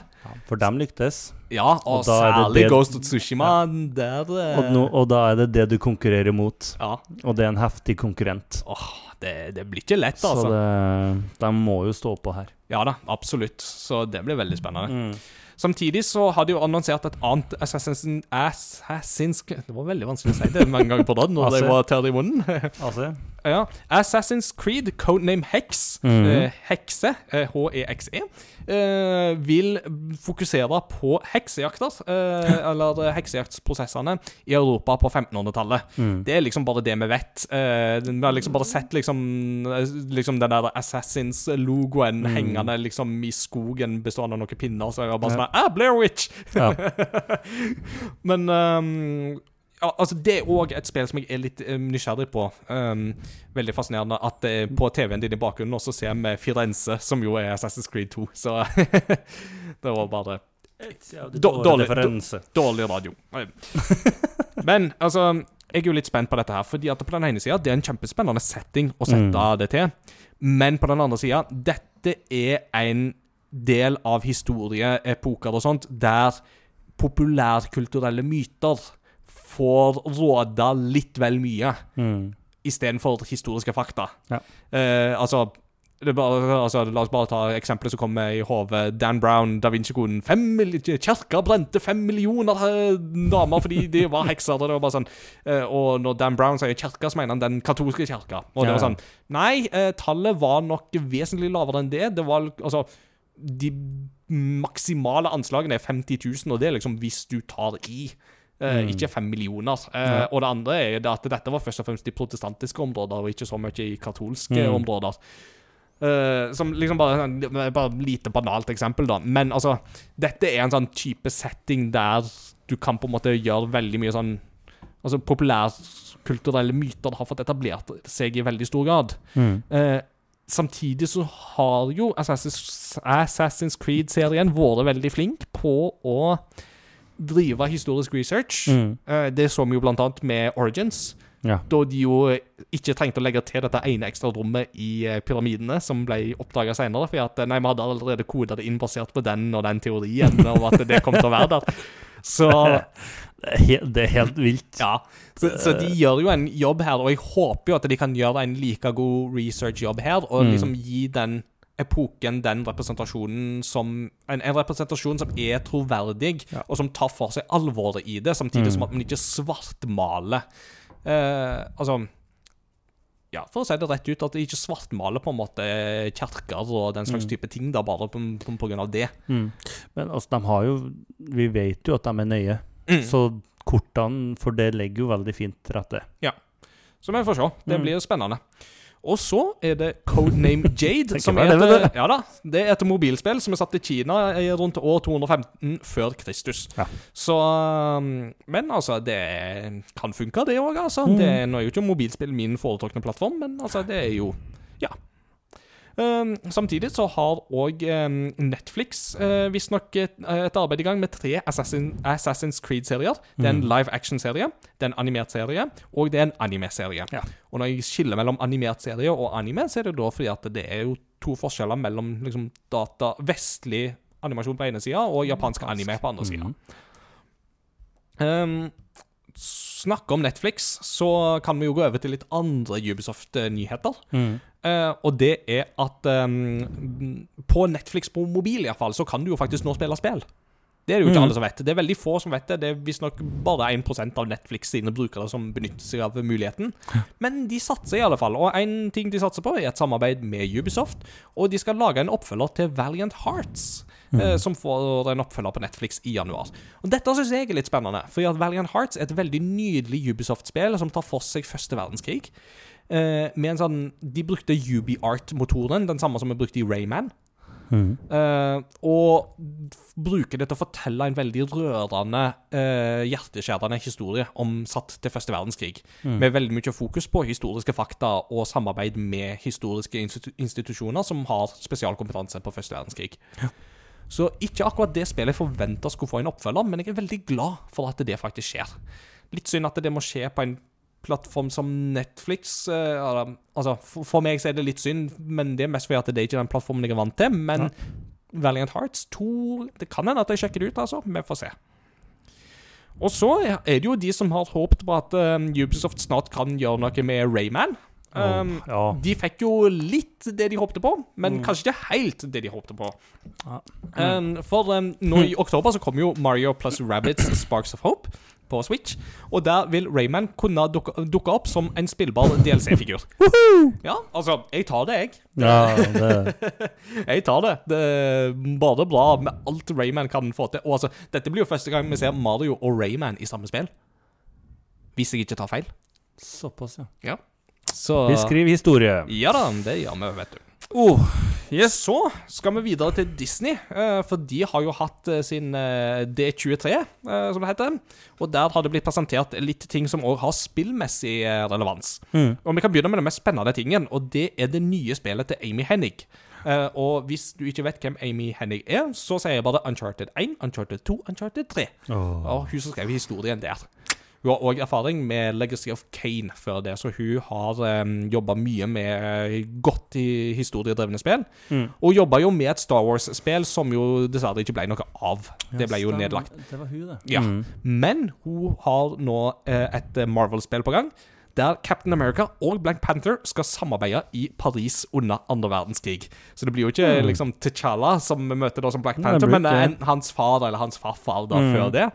For dem lyktes. Ja, og, Og det særlig det- Ghost of Tsushima. Der eh, Og, no, og da er det det du konkurrerer mot. Ja. Og det er en heftig konkurrent. Åh, det, det blir ikke lett, Så altså. det, de må jo stå på her. Ja da, absolutt. Så det blir veldig spennende. Mm. Samtidig så har de jo annonsert et annet Assassin's, Assassin's Det var veldig vanskelig å si det mange ganger på rad når jeg Altså. var tørr i munnen. Ja. Assassin's Creed, codename Hex, Mhm. eh, Hekse, eh, H-E-X-E, eh, vil fokusere på heksejakter, eh, eller eh, heksejaktsprosessene i Europa på 1500-tallet. mm. Det er liksom bare det vi vet. Eh, vi har liksom bare sett liksom, liksom den der Assassins-logoen Mm. hengende liksom i skogen bestående av noen pinner. Så jeg var bare sånn Ah, Blair Witch! ja. Men ja, altså Det er òg et spill som jeg er litt eh, nysgjerrig på. Um, veldig fascinerende at eh, på TV-en din i bakgrunnen også ser vi Firenze, som jo er Assassin's Creed 2. Så det var bare Dårlig dårlig- referanse. dårlig radio. Men altså, jeg er jo litt spent på dette her, fordi at på den ene sida det er en kjempespennende setting å sette det til. Men på den andre sida, dette er en del av historieepoker og sånt der populærkulturelle myter får råde litt vel mye Mm. istedenfor historiske fakta. Ja. Eh, altså, det bare, altså La oss bare ta eksempelet som kommer i hodet. Dan Brown, Da Vinci-koden. Kirka brente fem millioner eh, damer fordi de var hekser. og Det var bare sånn eh, Og når Dan Brown sier kirka, så mener han den katolske kirka. Og det var sånn Nei, eh, tallet var nok vesentlig lavere enn det. Det var altså De maksimale anslagene er 50 000, og det er liksom hvis du tar i. Eh, Mm. Ikke fem millioner. Eh, Ja. Og det andre er det at dette var først og fremst i protestantiske områder, og ikke så mye i katolske Mm. områder. Uh, som liksom bare sånn- Bare et lite banalt eksempel, da. Men altså, dette er en sånn type setting der du kan på en måte gjøre veldig mye sånn Altså, populærkulturelle myter har fått etablert seg i veldig stor grad. Mm. Uh, samtidig så har jo Assassin's, Assassin's Creed-serien vært veldig flink på å drive historisk research. Mm. Eh, det så vi jo blant annet med Origins, Ja. da de jo ikke trengte å legge til dette ene ekstra rommet i eh, pyramidene, som ble oppdaga senere. For at, eh, nei, vi hadde allerede koda det inn basert på den og den teorien, og at det kom til å være der. Så Det, er helt, det er helt vilt. ja. Så, så de gjør jo en jobb her, og jeg håper jo at de kan gjøre en like god research-jobb her, og Mm. liksom gi den epoken den representasjonen som En, en representasjon som er troverdig, Ja. og som tar for seg alvoret i det, samtidig Mm. som at man ikke svartmaler. Eh, altså ja, for å si det rett ut, at de ikke svartmaler på en måte kjerker og den slags Mm. type ting, da, bare på, på, på grunn av det. Mm. Men altså, de har jo Vi vet jo at de er nøye, Mm. så kortene for det legger jo veldig fint til rette. Så vi får se. Det blir blir spennende. Og så er det Codename Jade, som er et, ja da, det er et mobilspill som er satt i Kina i rundt år 215 før Kristus. Ja. Så um, Men altså, det kan funke, det òg, altså. Mm. Det, nå er jo ikke mobilspill min foretrukne plattform, men altså, det er jo Ja. Um, samtidig så har òg um, Netflix uh, visstnok et, et arbeid i gang med tre Assassin, Assassin's Creed-serier. Det er en Mm. live action-serie, det er en animert serie, og det er en anime-serie. Ja. Og når jeg skiller mellom animert serie og anime, så er det da fordi at det er jo to forskjeller mellom liksom, data, vestlig animasjon på ene sida og japansk anime på andre sida. Mhm. Um, snakke om Netflix, så kan vi jo gå over til litt andre Ubisoft-nyheter. Mm. Uh, og det er at um, på Netflix på mobil i hvert fall, så kan du jo faktisk nå spille spill. Det er det jo ikke Mm. alle som vet. Det er veldig få som vet det. Det er visstnok bare 1 av Netflix sine brukere som benytter seg av muligheten. Men de satser i alle fall. Og en ting de satser på, er et samarbeid med Ubisoft. Og de skal lage en oppfølger til Valiant Hearts, eh, som får en oppfølger på Netflix i januar. Og Dette syns jeg er litt spennende, fordi at Valiant Hearts er et veldig nydelig Ubisoft-spill som tar for seg første verdenskrig. Eh, med en sånn De brukte UbiArt-motoren, den samme som vi brukte i Rayman. Eh, og bruker det til å fortelle en veldig rørende, uh, hjerteskjærende historie om satt til første verdenskrig. Mm. Med veldig mye fokus på historiske fakta og samarbeid med historiske institu institusjoner som har spesialkompetanse på første verdenskrig. Så ikke akkurat det spillet jeg forventa skulle få en oppfølger, men jeg er veldig glad for at det faktisk skjer. Litt synd at det må skje på en plattform som Netflix. eh, altså, for, meg så er det litt synd, men det er mest fordi at det er ikke den plattformen jeg er vant til. Men Valiant Hearts 2 Det kan hende at jeg sjekker det ut, altså. Vi får se. Og så er det jo de som har håpet på at eh, Ubisoft snart kan gjøre noe med Rayman. Um, ja. de fikk jo litt det de håpte på, men Mm. kanskje ikke helt det de håpte på. Ja. Um, for um, nå i oktober så kommer jo Mario pluss Rabbids Sparks of Hope på Switch. Og der vil Rayman kunne dukke, dukke opp som en spillbar DLC-figur. ja, altså, jeg tar det, jeg. ja det, Jeg tar det. Det bare bra med alt Rayman kan få til. Og altså, dette blir jo første gang vi ser Mario og Rayman i samme spill. Hvis jeg ikke tar feil. såpass, ja. Så Vi skriver historie. Ja da, det gjør vi, vet du. Oh, Så skal vi videre til Disney, eh, for de har jo hatt eh, sin eh, D23, eh, som det heter. Og der har det blitt presentert litt ting som òg har spillmessig relevans. Mm. Og vi kan begynne med den mest spennende tingen, og det er det nye spillet til Amy Hennig. Og hvis du ikke vet hvem Amy Hennig er, så sier jeg bare Uncharted 1, Uncharted 2, Uncharted 3. Oh. Og hun som skrev historien der. Hun har òg erfaring med Legacy of Kane før det, så hun har um, jobba mye med eh, godt i historiedrevne spill. Mm. Og jobba jo med et Star Wars-spill som jo dessverre ikke ble noe av. Det ble jo nedlagt. Det var hun, det. Ja. Mm. Men hun har nå eh, et eh, Marvel-spill på gang. Der Captain America og Black Panther skal samarbeide i Paris under andre verdenskrig. Så det blir jo ikke Mm. liksom T'Challa som vi møter da som Black Panther, Nei, men hans far eller hans farfar da Mm. før det.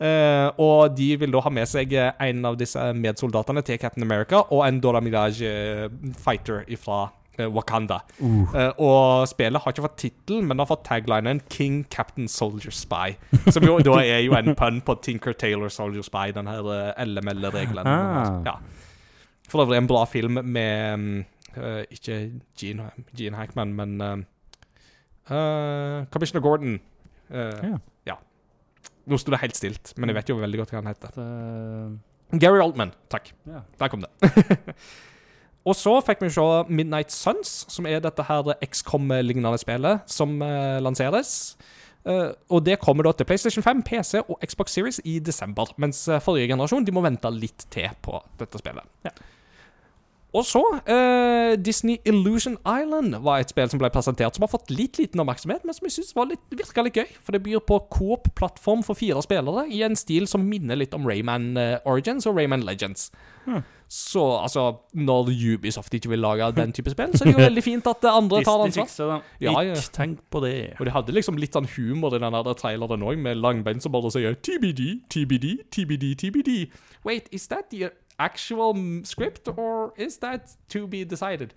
Eh, og de vil da ha med seg eh, en av disse medsoldatene til Captain America og en Dora Milaje-fighter fra Wakanda. Uh. Uh, og spillet har ikke fått tittel, men har fått taglinen 'King Captain Soldier Spy'. Som jo da er jo en pun på Tinker Taylor Soldier Spy, den her eh, LML-regelen. Ah. Ja. For øvrig en bra film med um, uh, Ikke Gene, Gene Hackman, men eh, eh, Commissioner Gordon. Eh, ja. Nå sto det helt stilt, men jeg vet jo veldig godt hva han heter. Uh, Gary Oldman. Takk. Yeah. Der kom det. og så fikk vi se Midnight Suns, som er dette her XCOM-lignende spillet som uh, lanseres. Uh, og det kommer da til PlayStation 5, PC og Xbox Series i desember. Mens forrige generasjon de må vente litt til på dette spillet. Og så eh, Disney Illusion Island var et spill som ble presentert som har fått litt liten oppmerksomhet, men som jeg litt, virka litt gøy. For det byr på Coop-plattform for fire spillere i en stil som minner litt om Rayman eh, Origins og Rayman Legends. Hmm. Så altså, når Ubisoft ikke vil lage den type spill, så er det jo veldig fint at andre tar ansvar. Ja, ja. Ikke tenk på det. Og de hadde liksom litt sånn humor i den der traileren òg, med langbein som bare sier TBD, TBD, TBD, TBD. Wait, is that the actual mm, script, or is that to be decided?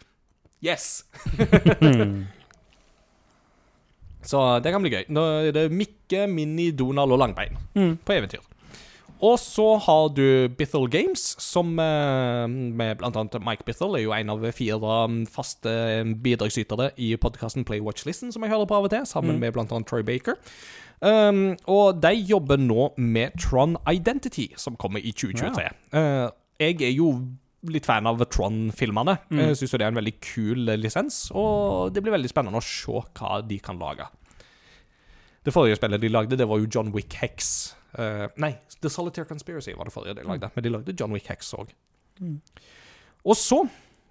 Yes. Så det kan bli gøy. Nå er det Mikke, Minni, Donald og Langbein på eventyr. Og så har du Bithell Games, som eh, med blant annet Mike Bithell er jo en av fire um, faste bidragsytere i podkasten Play Watch Listen, som jeg hører på av og til, sammen med blant annet Troy Baker. Um, og de jobber nå med Tron Identity, som kommer i 2023. Eh, jeg er jo litt fan av Tron-filmene. Jeg syns det er en veldig kul eh, lisens, og det blir veldig spennende å se hva de kan lage. Det forrige spillet de lagde, det var jo John Wick Hex. Uh, nei, The Solitaire Conspiracy var det forrige de lagde, men de lagde John Wick Hex òg. Og så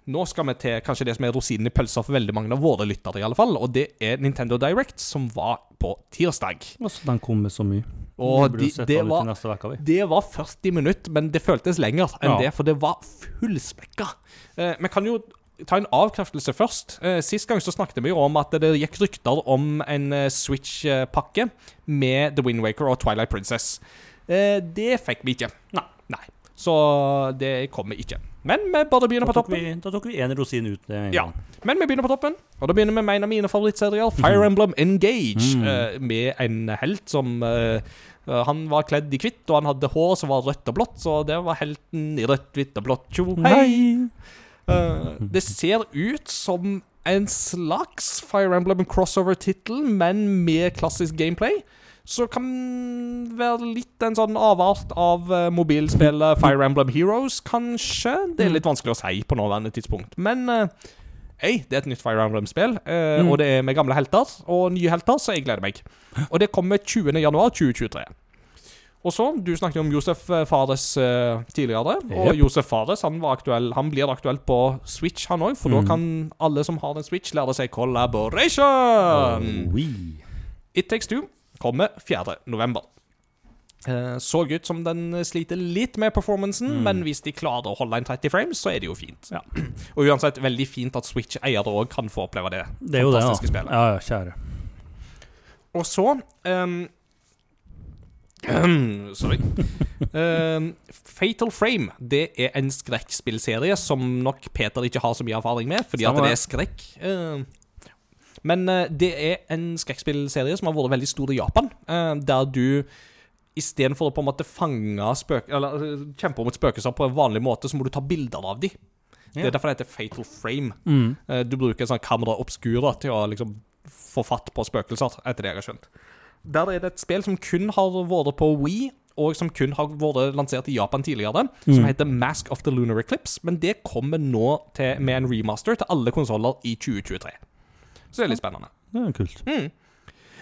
nå skal vi til kanskje det som er rosinen i pølsa for veldig mange av våre lyttere, i alle fall, og det er Nintendo Direct, som var på tirsdag. Altså, den kom med så mye. Og de, det, var, vek, det var 40 minutter, men det føltes lenger enn Ja. det, for det var fullspekka. Eh, vi kan jo ta en avkreftelse først. Eh, sist gang så snakket vi jo om at det gikk rykter om en eh, Switch-pakke med The Wind Waker og Twilight Princess. Eh, det fikk vi ikke. Nei. Nei. Så det kommer ikke. Men vi bare begynner på toppen. vi, da tok vi én rosin ut. Ja. Men vi begynner på toppen, og da begynner vi med en av mine favorittserier, Fire Emblem Engage, Mm. uh, med en helt som eh, Han var kledd i hvitt, og han hadde hår som var rødt og blått, så det var helten i rødt, hvitt og blått. Tjo hei! Uh, det ser ut som en slags Fire Emblem crossover-tittel, men med klassisk gameplay. Så kan være litt en sånn avart av eh, mobilspillet Fire Emblem Heroes, kanskje. Det er litt vanskelig å si på nåværende tidspunkt. Men eh, Hei, det er et nytt Fire Emblem-spill, eh, og det er med gamle helter og nye helter, så jeg gleder meg. Og det kommer 20. januar 2023. Og så, Du snakket om Josef eh, Fares uh, tidligere. Og Josef Fares han, var aktuell, han blir aktuell på Switch, han òg. For da Mm. kan alle som har en Switch, lære seg collaboration. Oui. It Takes Two kommer 4. november. Eh, så ut som den sliter litt med performancen, men hvis de klarer å holde en 30 frames, så er det jo fint. Ja. Og uansett, veldig fint at Switch-eiere òg kan få oppleve det. Det er jo det, ja. spillet. Ja, ja, kjære. Og så um, Sorry. Ehm, Fatal Frame det er en skrekkspillserie som nok Peter ikke har så mye erfaring med, fordi at Stemmer det det. er skrekk. Ehm, men eh, det er en skrekkspillserie som har vært veldig stor i Japan, eh, der du istedenfor å på en måte fange spøk... Eller eh, kjempe mot spøkelser på en vanlig måte, så må du ta bilder av dem. Det er derfor det heter Fatal Frame. Mm. Du bruker en sånn kamera obscura til å liksom få fatt på spøkelser, etter det jeg har skjønt. Der er det et spill som kun har vært på Wii, og som kun har vært lansert i Japan tidligere, som heter Mask of the Lunar Eclipse. Men det kommer nå til, med en remaster til alle konsoller i 2023. Så det er litt spennende. Det er kult.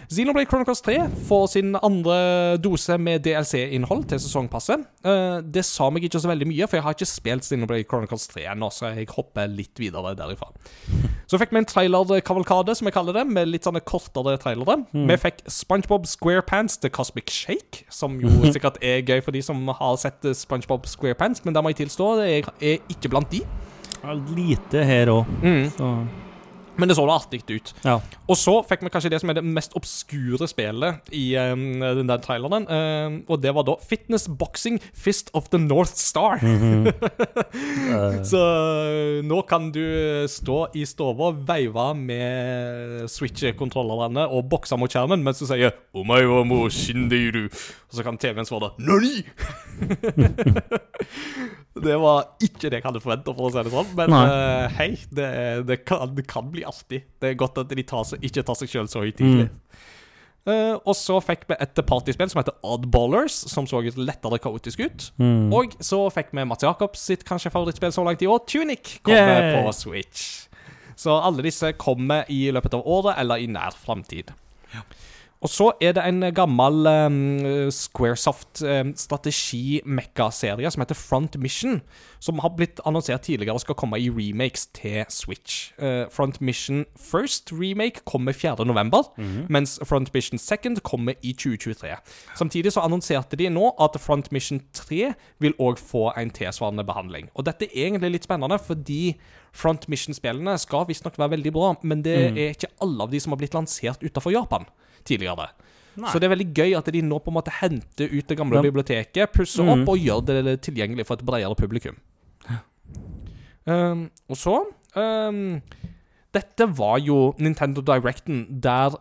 Xenoblade Chronicles 3 får sin andre dose med DLC-innhold til sesongpasset. Eh, det sa meg ikke så veldig mye, for jeg har ikke spilt Xenoblade Chronicles 3 ennå, så jeg hopper litt videre derifra. Så fikk vi en trailerkavalkade, som jeg kaller det, med litt sånne kortere trailere. Vi fikk SpongeBob SquarePants til Cosmic Shake, som jo sikkert er gøy for de som har sett SpongeBob SquarePants, men der må jeg tilstå, jeg er ikke blant de. Lite her òg, så Men det så da artig ut. Ja. Og så fikk vi kanskje det som er det mest obskure spillet i um, den der traileren. um, og det var da Fitness Boxing Fist of the North Star. Eh, Så uh, nå kan du stå i stua veive med Switch-kontrollerne og bokse mot skjermen mens du sier «Omae wa mo Og så kan TV-en svare «Nani?» Det var ikke det jeg hadde forventa, for å si det sånn. Men uh, hei, det, det, kan, det kan bli artig. Det er godt at de tar seg, ikke tar seg sjøl så høytidelig. Uh, og så fikk vi et partyspill som heter Oddballers, som så lettere kaotisk ut. mm. Og så fikk vi Mats Jacobs sitt kanskje favorittspill så langt i år, Tunic, kommer på Switch. Så alle disse kommer i løpet av året eller i nær framtid. Og så er det en gammel um, Squaresoft um, strategi-mekka-serie som heter Front Mission, som har blitt annonsert tidligere og skal komme i remakes til Switch. Uh, Front Mission First remake kommer 4.11., mens Front Mission Second kommer i 2023. Samtidig så annonserte de nå at Front Mission 3 vil òg få en tilsvarende behandling. Og dette er egentlig litt spennende, fordi Front Mission-spillene skal visstnok være veldig bra, men det er ikke alle av de som har blitt lansert utenfor Japan tidligere. Så det er veldig gøy at de nå på en måte henter ut det gamle Ja. biblioteket, pusser opp og gjør det tilgjengelig for et bredere publikum. Um, og så um, Dette var jo Nintendo Directen der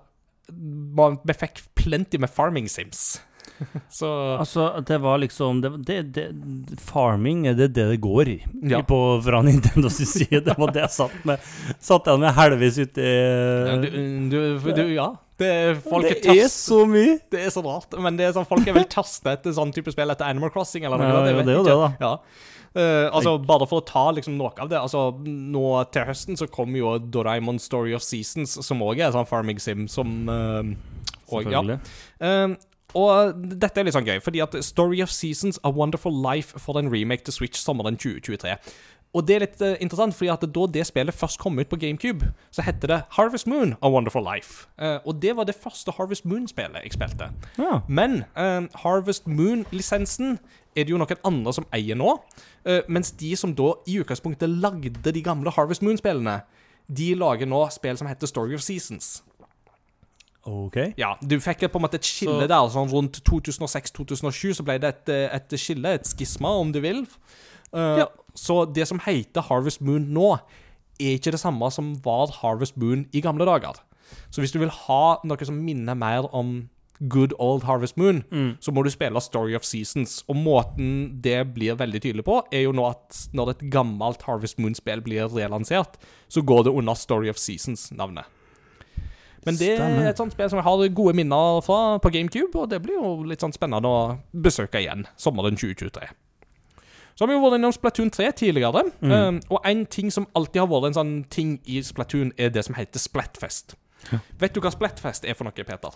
man, vi fikk plenty med farming sims. så Altså, det var liksom det, det, det, Farming, er det det går i? Ja. På, fra Nintendos side. Det var det jeg satt med. Satt jeg med helvis ute ja, du, du, du, ja. Det, er- folk Det er så mye! Det er så rart. Men det er sånn, folk er vel tasta etter sånn type spill etter Animal Crossing eller noe. Ja, det, det det, da. Ja. Uh, altså, bare for å ta liksom noe av det Altså, Nå til høsten så kommer jo Doraemon Story of Seasons, som òg er sånn farming sim som uh, og, ja. Selvfølgelig. Um, og dette er litt sånn gøy, fordi at Story of Seasons A Wonderful Life får en remake til Switch sommeren 2023. Og det er litt uh, interessant, fordi at da det spillet først kom ut på GameCube, så heter det Harvest Moon A Wonderful Life. Uh, og det var det første Harvest Moon-spillet jeg spilte. Ja. Men uh, Harvest Moon-lisensen er det jo noen andre som eier nå. mens de som da i utgangspunktet lagde de gamle Harvest Moon-spillene, de lager nå spill som heter Story of Seasons. OK. Ja, du fikk på en måte et skille Så- der. sånn Rundt 2006-2007 så ble det et, et skille, et skisma, om du vil. Eh, Ja. Så det som heter Harvest Moon nå, er ikke det samme som var Harvest Moon i gamle dager. Så hvis du vil ha noe som minner mer om good old Harvest Moon, så må du spille Story of Seasons. Og måten det blir veldig tydelig på, er jo nå at når et gammelt Harvest Moon-spill blir relansert, så går det under Story of Seasons-navnet. Men det er et sånt spill som jeg har gode minner fra på GameCube, og det blir jo litt sånn spennende å besøke igjen sommeren 2023. Så har vi jo vært innom Splatoon 3 tidligere, um, og en ting som alltid har vært en sånn ting i Splatoon, er det som heter Splatfest. Vet du hva Splatfest er for noe, Peter?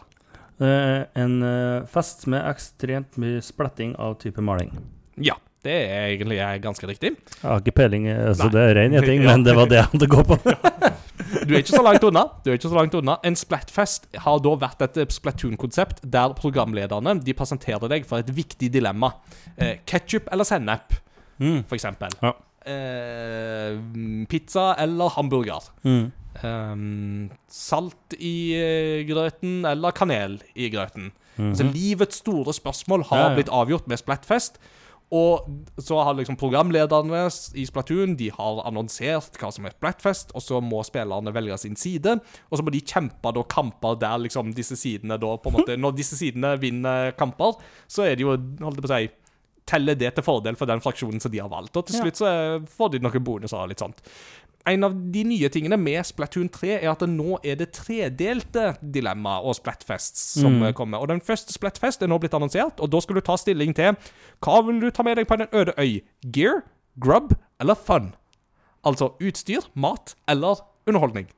Eh, en uh, fest med ekstremt mye spletting av type maling. Ja, det er egentlig eh, ganske riktig. Jeg har ikke peiling, eh, så Nei. det er ren gjetting, men det var det jeg hadde gått på. Du er ikke så langt unna. Du er ikke så langt unna. En Splatfest har da vært et Splatoon-konsept der programlederne de presenterer deg for et viktig dilemma. Eh, Ketchup eller sennep, Mm. eksempel. Ja. Eh, pizza eller hamburger. Mm. Um, salt i eh, grøten eller kanel i grøten. Mhm. Altså Livets store spørsmål har Ja, ja. blitt avgjort med Splatfest. Og så har liksom programlederne i Splatoon De har annonsert hva som er Splatfest, og så må spillerne velge sin side. Og så må de kjempe da kamper der liksom disse sidene da på en måte Når disse sidene vinner kamper, så er det jo holdt jeg på å si teller det til fordel for den fraksjonen som de har valgt. Og til slutt så eh, får de noen bonuser og litt sånt. En av de nye tingene med Splatoon 3 er at nå er det tredelte dilemma og Splatfests som Mm. kommer. Og den første Splatfest er nå blitt annonsert, og da skal du ta stilling til hva vil du ta med deg på en øde øy. Gear, grub eller fun? Altså utstyr, mat eller underholdning.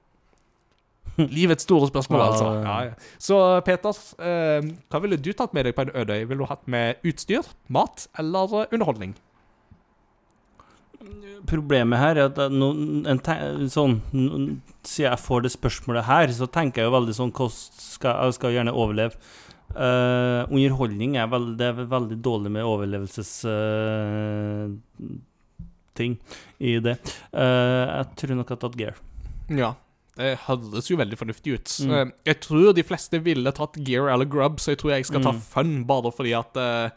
Livets store spørsmål, altså. ja. Ja. Så Peter, eh, hva ville du tatt med deg på en øde øy? Ville du hatt med utstyr, mat eller eh, underholdning? Problemet her er at no, en te sånn, Siden jeg får det spørsmålet her, så tenker jeg jo veldig sånn hvordan skal, Jeg skal gjerne overleve. Uh, underholdning er, veld, det er veldig dårlig med overlevelsesting ting i det. Uh, jeg tror nok jeg har tatt gear. Ja. Det høres jo veldig fornuftig ut. Mm. Eh, Jeg tror de fleste ville tatt gear eller grub, så jeg tror jeg skal ta Mm. fun, bare fordi at eh,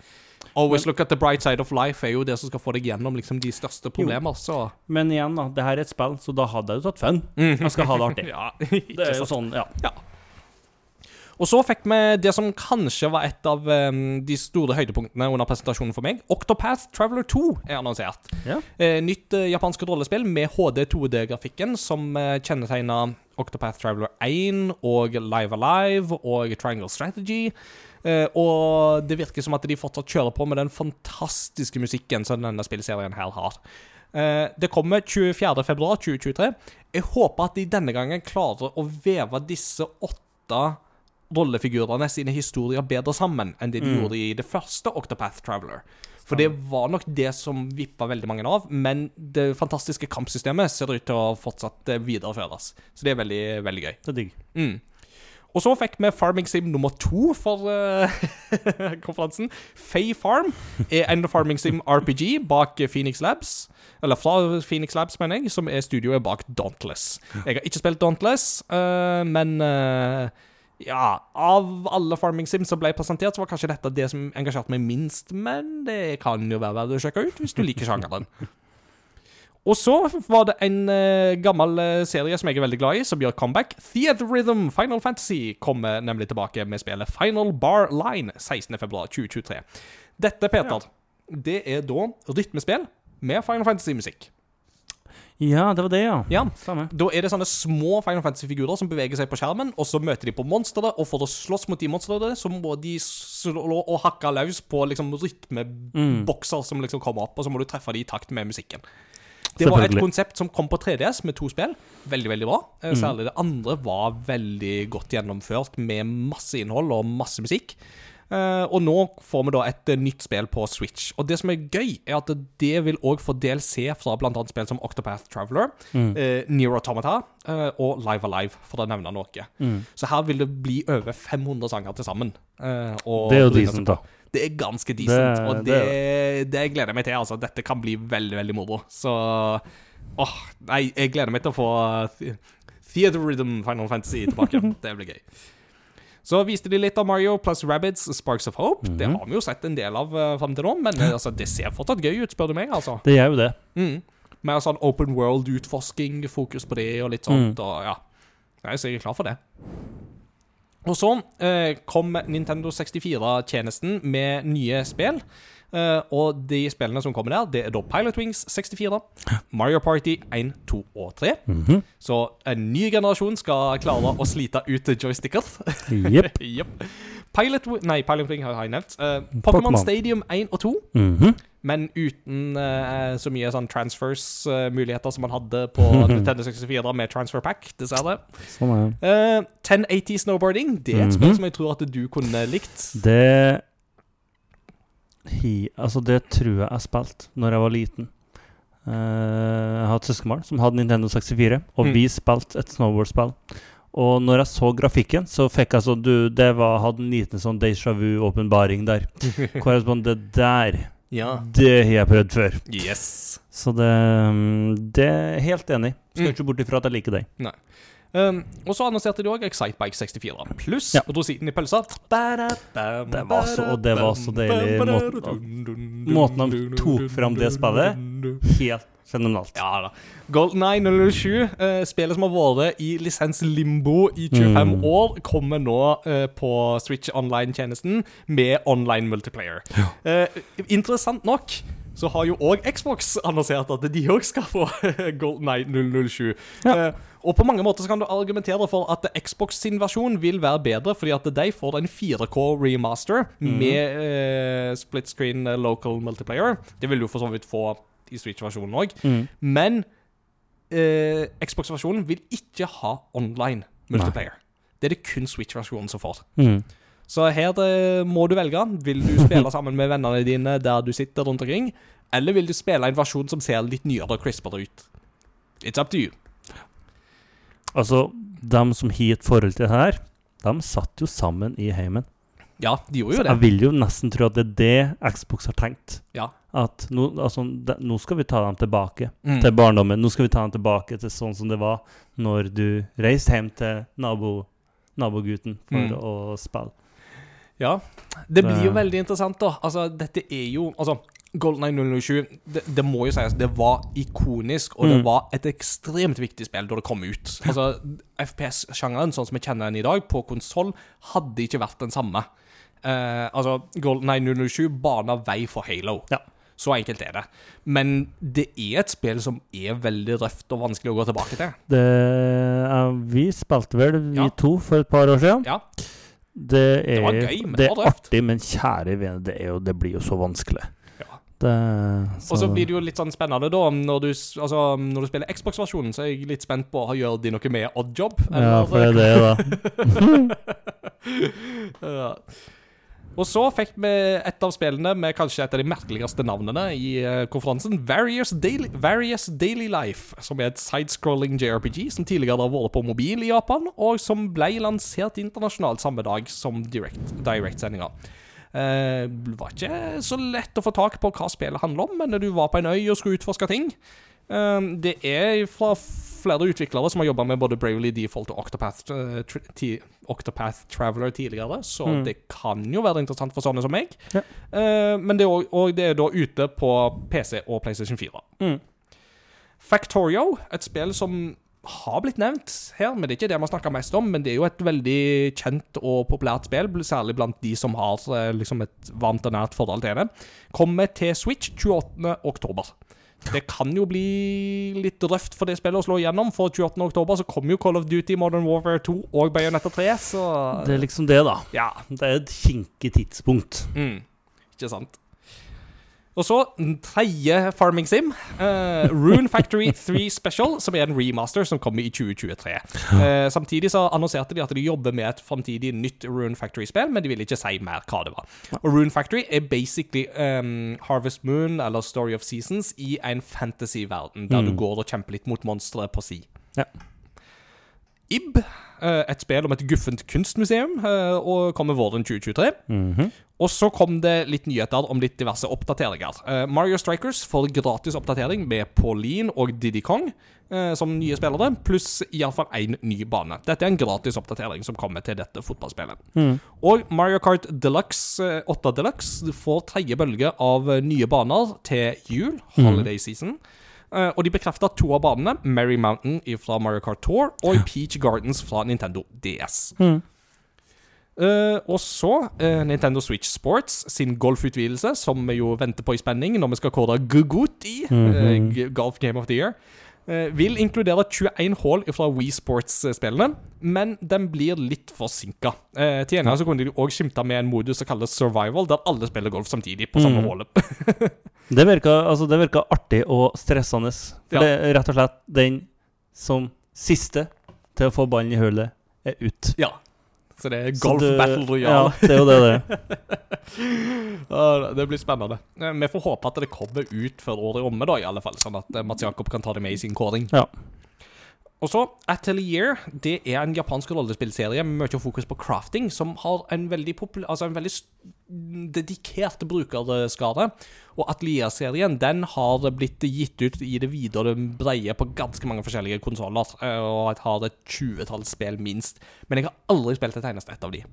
Always look at the bright side of life er jo det som skal få deg gjennom liksom, de største problemer, så Men igjen, da. Det her er et spill, så da hadde jeg jo tatt fun. Jeg skal ha det artig. Ja, Det er jo sånn, ja. Og så fikk vi det som kanskje var et av um, de store høydepunktene under presentasjonen for meg. Octopath Traveler 2 er annonsert. Ja. Eh, nytt eh, japansk rollespill med HD 2D-grafikken som eh, kjennetegner Octopath Traveler 1 og Live Alive og Triangle Strategy. Eh, og det virker som at de fortsatt kjører på med den fantastiske musikken som denne spillserien her har. Eh, det kommer 24.2.2023. Jeg håper at de denne gangen klarer å veve disse åtte rollefigurene sine historier bedre sammen enn det de gjorde i det første Octopath Traveler. For det var nok det som vippa veldig mange av, men det fantastiske kampsystemet ser ut til å fortsatt eh, videreføres. Så det er veldig, veldig gøy. Det er digg. Mm. Og så fikk vi Farming Sim nummer to for uh, konferansen. Fay Farm er en Farming Sim RPG bak Phoenix Labs. Eller fra Phoenix Labs, mener jeg, som er studioet bak Dauntless. Jeg har ikke spilt Dauntless, uh, men eh, ja, av alle Farming Sims som ble presentert, så var kanskje dette det som engasjerte meg minst, men det kan jo være verdt å sjekke ut hvis du liker sjangeren. Og så var det en uh, gammel uh, serie som jeg er veldig glad i, som gjør comeback. Theater Rhythm Final Fantasy kommer nemlig tilbake med spillet Final Bar Line 16.2.2023. Dette, Peter, det er da rytmespill med Final Fantasy-musikk. Ja, det var det, ja. Ja, Stemmer. da er det sånne små Final Fantasy-figurer som beveger seg på skjermen, og så møter de på monstre, og for å slåss mot de monstrene, så må de slå og hakke løs på liksom rytmebokser som liksom kommer opp, og så må du treffe de i takt med musikken. Det var et konsept som kom på 3DS med to spill. Veldig, veldig bra. Eh, Særlig det andre var veldig godt gjennomført med masse innhold og masse musikk. Eh, og nå får vi da et eh, nytt spill på Switch. Og det som er gøy, er at det vil òg få DLC fra bl.a. spill som Octopath Traveler, Mm. eh, Near Automata eh, og Live Alive, for å nevne noe. Mm. Så her vil det bli over 500 sanger til sammen. eh, Det er jo decent, da. Det er ganske decent, Det- og det, det, gleder jeg meg til. altså. Dette kan bli veldig, veldig moro. Så åh, nei, jeg gleder meg til å få Theater Rhythm Final Fantasy tilbake. det blir gøy. Så viste de litt av Mario pluss Rabbids Sparks of Hope. Det har vi jo sett en del av uh, fram til nå, men eh, altså, det ser fortsatt gøy ut, spør du meg. altså. Det gjør jo det. Mm. Mer sånn open world-utforsking, fokus på det og litt sånt. og ja. Nei, Så jeg er klar for det. Og så eh, kom Nintendo 64-tjenesten med nye spill. Eh, og de spillene som kommer der, det er da Pilot Wings 64, Mario Party 1, 2 og 3. Så en ny generasjon skal klare å slite ut joysticker. Jepp. yep. Pilot, nei, Pilot Wing har jeg nevnt. Uh, Pokémon. Stadium 1 og 2 Mhm. men uten uh, så mye sånn transfers-muligheter som man hadde på Nintendo 64 med transfer pack, dessverre. Sånn er. Eh, 1080 Snowboarding, det er et Mhm. spill som jeg tror at du kunne likt. Det hi, Altså, det tror jeg jeg spilte når jeg var liten. Uh, jeg har et søskenbarn som hadde Nintendo 64, og Mm. vi spilte et snowboardspill. Og når jeg så grafikken, så fikk jeg sånn du, Det var, hadde en liten sånn déjà vu-åpenbaring der. Hvor jeg sånn Det der, Ja. det har jeg prøvd før. Yes. Så det, mm, det er helt enig. Skal Mm. ikke bort ifra at jeg liker deg. Um, og så annonserte de òg Excitebike 64 pluss Ja. siden i pølsa. Det var så- og det var så deilig måten- måten de tok fram det spillet. Helt fenomenalt. Ja da. Golden Eye 007, eh, spillet som har vært i lisens limbo i 25 Mm. år, kommer nå uh, på Switch Online-tjenesten med online multiplayer. Eh, interessant nok så har jo òg Xbox annonsert at de òg skal få Golden Eye 007. Ja. Og på mange måter så kan du argumentere for at Xbox sin versjon vil være bedre, fordi at de får en 4K remaster mm. med eh, split screen eh, local multiplayer. Det vil du for så vidt få i Switch-versjonen òg. Mm. Men eh, Xbox-versjonen vil ikke ha online multiplayer. Det er det kun Switch-versjonen som får. Mm. Så her eh, må du velge. Vil du spille sammen med vennene dine der du sitter rundt omkring, eller vil du spille en versjon som ser litt nyere og crispere ut? It's up to you. Altså, dem som har et forhold til det her, de satt jo sammen i heimen. Ja, de gjorde jo det. Så Jeg vil jo nesten tro at det er det Xbox har tenkt. Ja. At nå, altså, de, nå skal vi ta dem tilbake Mm. til barndommen. Nå skal vi ta dem tilbake til sånn som det var når du reiste hjem til nabo, nabogutten for Mm. å spille. Ja. Det blir jo veldig interessant, da. Altså, dette er jo Altså, Golden Eye 007, det, det må jo sies, det var ikonisk, og det Mm. var et ekstremt viktig spill da det kom ut. Altså, FPS-sjangeren, sånn som vi kjenner den i dag, på konsoll, hadde ikke vært den samme. Eh, altså, Golden Eye 007 bana vei for Halo. Ja. Så enkelt er det. Men det er et spill som er veldig røft og vanskelig å gå tilbake til. Det, er, vi spilte vel, vi Ja. to, for et par år siden. Ja. Det er, Det gøy, men det det er artig, men kjære vene, det, er jo, det blir jo så vanskelig. Og så blir det jo litt sånn spennende, da. Når du, altså, når du spiller Xbox-versjonen, så er jeg litt spent på Gjør de noe med Oddjob. Ja, for det er det, da. Ja. Og så fikk vi et av spillene med kanskje et av de merkeligste navnene i eh, konferansen. Various Daily, Various Daily Life, som er et sidescrolling JRPG som tidligere har vært på mobil i Japan, og som ble lansert internasjonalt samme dag som direct- direct-sendinga. Eh, det var ikke så lett å få tak på hva spillet handler om, men du var på en øy og skulle utforske ting. Eh, det er fra flere utviklere som har jobba med både Bravely Default og Octopath, eh, Octopath Traveler tidligere, så det kan jo være interessant for sånne som meg. Ja. Men det er også, og det er da ute på PC og PlayStation 4. Mm. Factorio, et spill som har blitt nevnt her, men det er ikke det vi har snakka mest om. Men det er jo et veldig kjent og populært spill, særlig blant de som har eh, liksom et varmt og nært forhold til det. Kommer til Switch 28. oktober. Det kan jo bli litt røft for det spillet å slå igjennom, for 28. oktober så kommer jo Call of Duty Modern Warfare 2 og Bayonetta 3, så Det er liksom det, da. Ja. Det er et kinkig tidspunkt. Mm, ikke sant. Og så tredje Farming Sim. uh, Rune Factory 3 Special, som er en remaster som kommer i 2023. Uh, samtidig så annonserte de at de jobber med et framtidig nytt Rune Factory-spill, men de ville ikke si mer hva det var. Og Rune Factory er basically um, Harvest Moon eller Story of Seasons i en fantasy-verden, der du går og kjemper litt mot monstre på si. Ja. IB, eh, et spill om et guffent kunstmuseum, eh, og kommer våren 2023. Mhm. Og så kom det litt nyheter om litt diverse oppdateringer. Eh, Mario Strikers får gratis oppdatering med Pauline og Diddy Kong som nye spillere, pluss iallfall én ny bane. Dette er en gratis oppdatering som kommer til dette fotballspillet. Og Mario Kart Deluxe, eh, 8 Deluxe får tredje bølge av nye baner til jul, holiday season. Eh, og de bekrefta to av banene, Merry Mountain fra Mario Kart Tour og Peach Gardens fra Nintendo DS. Eh, og så uh, Nintendo Switch Sports sin golfutvidelse, som vi jo venter på i spenning når vi skal kåre Gugut i -hmm. uh, Golf Game of the Year. Eh, vil inkludere 21 hull fra Wii Sports-spillene, men den blir litt forsinka. Eh, til gjengjeld så kunne de òg skimte med en modus som kalles survival, der alle spiller golf samtidig på samme Mm. hullet. Det virka, altså, det virka artig og stressende. For Ja. det er rett og slett den som siste til å få ballen i hullet, er ut. ja. Så det er Golf du- Battle Ja, det er jo det det er. Det blir spennende. Eh, Vi får håpe at det kommer ut før året er omme, da, i alle fall, sånn at eh, Mats Jakob kan ta det med i sin kåring. Ja. Og så Atelier. Det er en japansk rollespillserie med mye fokus på crafting, som har en veldig, popul altså en veldig dedikert brukerskade. Og Atelier-serien den har blitt gitt ut i det vide og det breie på ganske mange forskjellige konsoller. Og jeg har et tjuetalls spill minst. Men jeg har aldri spilt et eneste ett av de.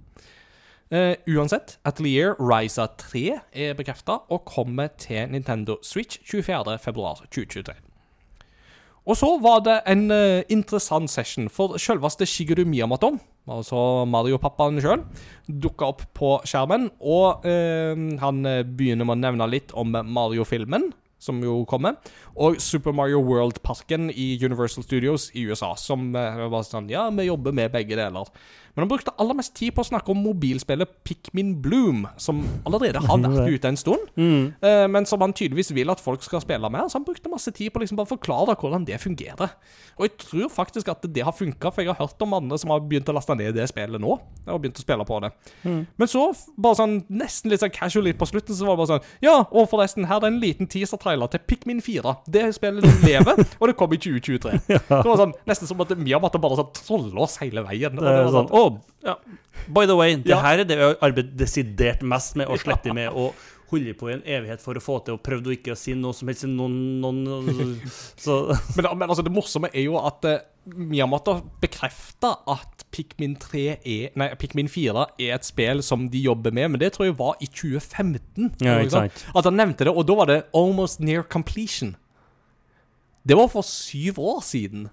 Uh, uansett, Atelier Ryza 3 er bekrefta og kommer til Nintendo Switch 24.2.2023. Og så var det en uh, interessant session, for selveste Shigeru Miyamoto, altså Mario-pappaen sjøl, dukka opp på skjermen, og uh, han eh, begynner med å nevne litt om Mario-filmen, som jo kommer, og Super Mario World-parken i Universal Studios i USA, som uh, var sånn Ja, vi jobber med begge deler. Men han brukte aller mest tid på å snakke om mobilspillet Pikmin Bloom, som allerede har vært ute en stund, Mm. eh, men som han tydeligvis vil at folk skal spille med. Så han brukte masse tid på å liksom bare forklare hvordan det fungerer. Og jeg tror faktisk at det har funka, for jeg har hørt om andre som har begynt å laste ned det spillet nå. Og begynt å spille på det. Men så, bare sånn nesten litt sånn casual på slutten, så var det bare sånn Ja, og forresten, her er en liten teaser-trailer til Pikmin 4. Det spillet lever, og det kommer i 2023. Det var sånn nesten som at vi har måttet bare sånn trolle oss hele veien. Og Det var sånn, å, ja. By the way, det Ja. her er det vi har arbeidet desidert mest med å slette med og holde på i en evighet for å få til, og ikke å ikke si noe som helst noen, noen Så Men, men altså, det morsomme er jo at uh, Miyamoto bekrefta at Pikmin 3 er Nei, Pikmin 4 er et spill som de jobber med, men det tror jeg var i 2015. Ja. At han nevnte det, og da var det almost near completion. Det var for syv år siden.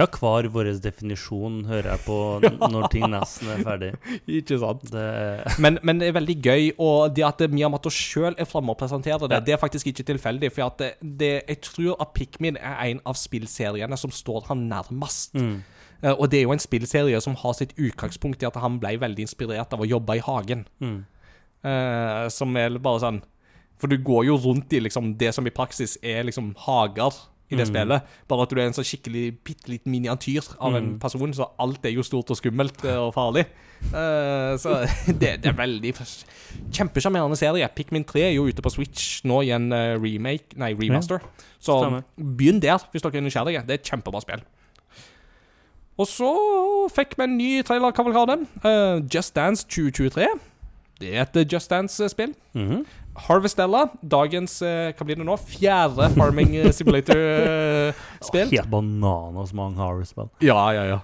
Ja, hver vår definisjon hører jeg på når ting nesten er ferdig. Ikke sant? Det Men, men det er veldig gøy, og det at Miyamoto sjøl er framme og presenterer det, Ja. det er faktisk ikke tilfeldig. For at det, det, jeg tror at Pikmin er en av spillseriene som står han nærmest. mm. Eh, Og det er jo en spillserie som har sitt utgangspunkt i at han ble veldig inspirert av å jobbe i hagen. Mm. Uh, som er bare sånn For du går jo rundt i liksom det som i praksis er liksom hager i det spillet. Bare at du er en sånn skikkelig bitte liten miniatyr av en person, så alt er jo stort og skummelt eh, og farlig. Uh, så det, det er veldig Kjempesjarmerende serie. Pikmin 3 er jo ute på Switch nå i en eh, remake, nei, remaster. Så Stemmer. begynn der, hvis dere er nysgjerrige. Det er et kjempebra spill. Og så fikk vi en ny trailerkavalkade. Uh, Just Dance 2023. Det er et Just Dance-spill. Mhm. Harvestella, dagens eh, Hva blir det nå? Fjerde Farming eh, Simulator-spill. Helt bananas mange Harvest-spill. ja, ja, ja.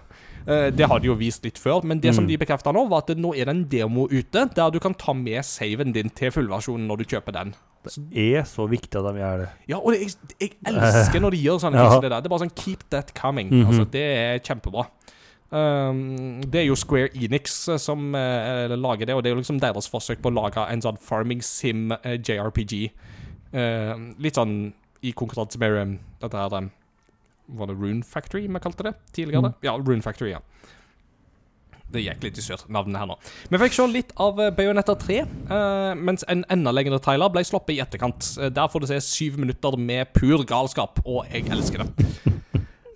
Eh, det har de jo vist litt før, men det som Mm. de bekrefta nå, var at nå er det en demo ute der du kan ta med saven din til fullversjonen når du kjøper den. Det er så viktig at de gjør det. Ja, og det, jeg, jeg elsker når de gjør sånne ting som det der. Det er bare sånn keep that coming. Mhm. Altså, det er kjempebra. Um, det er jo Square Enix eh, som uh, lager det, og det er jo liksom deres forsøk på å lage en sånn farming sim uh, JRPG. Uh, litt sånn i konkurranse med um, dette her um, Var det Rune Factory vi kalte det tidligere? Ja, Rune Factory, ja. Det gikk litt i surr, navnet her nå. Vi fikk se litt av Bayonetta 3, eh, mens en enda lengre trailer ble sluppet i etterkant. Der får du se syv minutter med pur galskap, og jeg elsker det.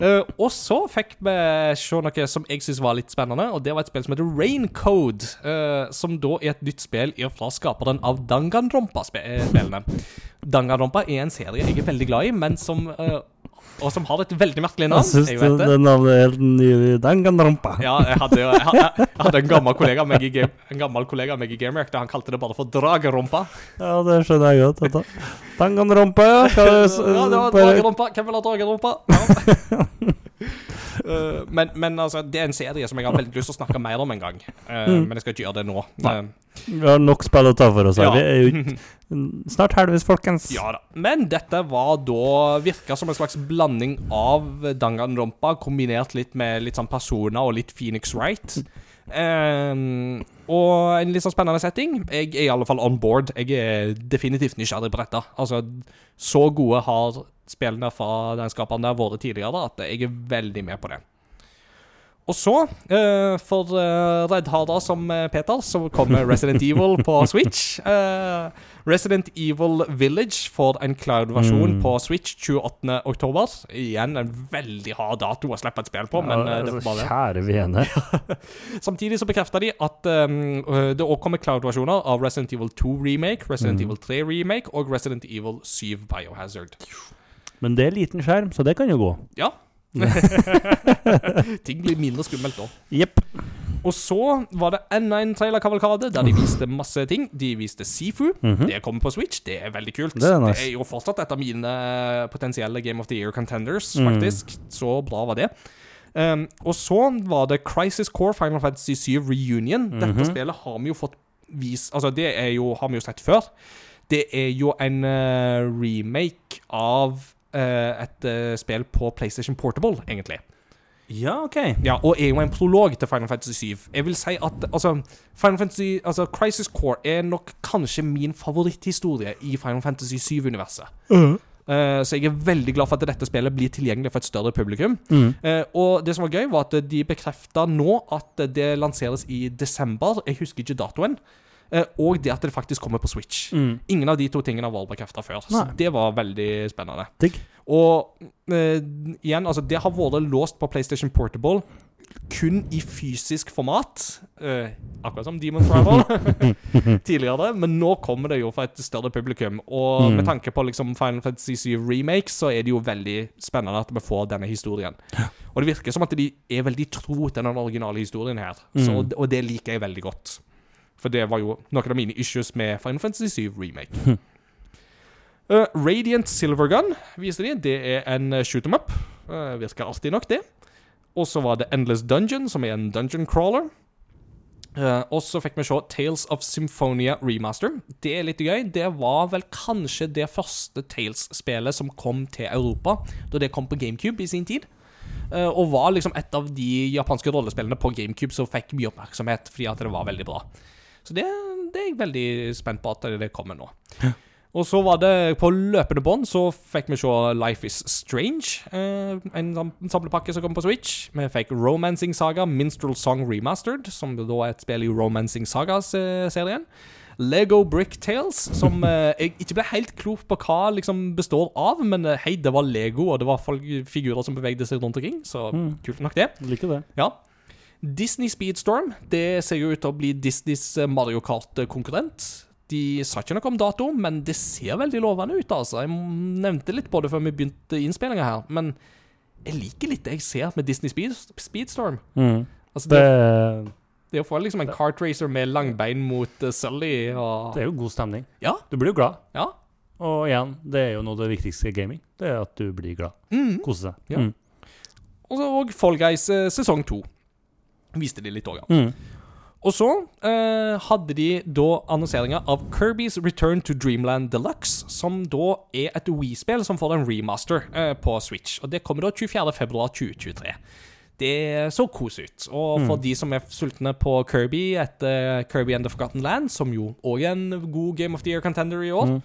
Eh, og så fikk vi se noe som jeg syns var litt spennende, og det var et spill som heter Raincode. Uh, som da er et nytt spill fra skaperen av Danganronpa-spillene. Danganronpa er en serie jeg er veldig glad i, men som eh, og som har et veldig merkelig navn. Jeg syns det, det. navnet er helt nydelig. Danganronpa. Ja, jeg hadde, jeg, hadde, jeg hadde en gammel kollega av meg i, i GameRack der han kalte det bare for Dragerompa. Ja, det skjønner jeg godt. Dette. du. Ja. Hva Ja, det var bare- Hvem vil ha Dragerompa? Ja. Uh, men, men altså, det er en serie som jeg har veldig lyst til å snakke mer om en gang. Uh, Mm. Men jeg skal ikke gjøre det nå. Uh, Vi har nok spill å ta for oss her. Ja. Vi er jo ikke snart heldigvis, folkens. Ja da. Men dette var da Virka som en slags blanding av Danganronpa kombinert litt med litt sånn personer og litt Phoenix Wright. Ehm, og en litt sånn spennende setting. Jeg er i alle fall on board. Jeg er definitivt nysgjerrig på dette. Altså, så gode har spillene fra den skaperen der vært tidligere at jeg er veldig med på det. Og så, eh, for uh, reddharder som eh, Peter, så kommer Resident Evil på Switch. Eh, Resident Evil Village får en cloud-versjon Mm. på Switch 28. oktober. Igjen en veldig hard dato å slippe et spill på, men eh, det får bare. Kjære vene. Samtidig så bekrefter de at um, det òg kommer cloud-versjoner av Resident Evil 2 Remake, Resident Mm. Evil 3 Remake og Resident Evil 7 Biohazard. Men det er liten skjerm, så det kan jo gå. Ja. Ting blir mindre skummelt da. Jepp. Og så var det enda en trailerkavalkade der de viste masse ting. De viste Sifu. Mhm. Det kommer på Switch. Det er veldig kult. Det er nice. jo fortsatt et av mine potensielle Game of the Year contenders, Mm. faktisk. Så bra var det. Um, og så var det Crisis Core Final Fantasy 7 Reunion. Dette Mhm. spillet har vi jo fått vis Altså, det er jo, har vi jo sett før. Det er jo en uh, remake av et eh, spill på PlayStation Portable, egentlig. Ja, OK. Ja, og er jo en prolog til Final Fantasy 7. Jeg vil si at altså, Final Fantasy, altså Crisis Core er nok kanskje min favoritthistorie i Final Fantasy 7-universet. Eh, så jeg er veldig glad for at dette spillet blir tilgjengelig for et større publikum. Mm. Uh, og det som var gøy, var at de bekrefta nå at det lanseres i desember. Jeg husker ikke datoen. Eh, og det at det faktisk kommer på Switch. Mm. Ingen av de to tingene har vært bekrefta før. Så Nei. det var veldig spennende. Digg. Og uh, igjen, altså det har vært låst på PlayStation Portable kun i fysisk format. Uh, akkurat som Demon Travel tidligere. Men nå kommer det jo for et større publikum. Og Mm. med tanke på liksom Final Fantasy 7 Remake, så er det jo veldig spennende at vi får denne historien. Og det virker som at de er veldig tro til den originale historien her. Så, Mm. og det liker jeg veldig godt. For det var jo noen av mine issues med Final Fantasy 7 Remake. Uh, Radiant Silvergun viser de. Det er en uh, shoot 'em up. Uh, virker alltid nok, det. Og så var det Endless Dungeon, som er en dungeon crawler. Uh, og så fikk vi se Tales of Symphonia Remaster. Det er litt gøy. Det var vel kanskje det første Tales-spillet som kom til Europa, da det kom på GameCube i sin tid. Uh, og var liksom et av de japanske rollespillene på GameCube som fikk mye oppmerksomhet fordi at det var veldig bra. Så det, det er jeg veldig spent på at det kommer nå. Og så var det på løpende bånd så fikk vi se Life Is Strange. Eh, en samlepakke som kom på Switch. Vi fikk Romancing Saga Minstrel Song Remastered, som da er et spill i Romancing Sagas-serien. Lego Brick Tales, som eh, jeg ikke ble helt klok på hva liksom består av, men eh, hei, det var Lego, og det var figurer som bevegde seg rundt omkring, så Mm. kult nok det. Liker det. Ja. Disney Speedstorm, det ser jo ut til å bli Disneys eh, Mario Kart-konkurrent. De sa ikke noe om dato, men det ser veldig lovende ut, altså. Jeg nevnte litt på det før vi begynte innspillinga her, men jeg liker litt det jeg ser med Disney Speed, Speedstorm. Mm. Altså, Det, det, det å få liksom en kartracer med langbein mot uh, Sully og det er jo god stemning. Ja. Du blir jo glad. Ja. Og igjen, det er jo noe av det viktigste i gaming. Det er at du blir glad. Mm. Kose seg. Ja. Mm. Og så Fall Guys eh, sesong to. Viste de litt òg, ja. Mm. Og så eh, hadde de da annonseringa av Kirby's Return to Dreamland Deluxe, som da er et Wii-spill som får en remaster eh, på Switch. Og det kommer da 24.2.2023. Det så kos ut. Og for de som er sultne på Kirby etter Kirby and the Forgotten Land, som jo òg er en god Game of the Year contender i år,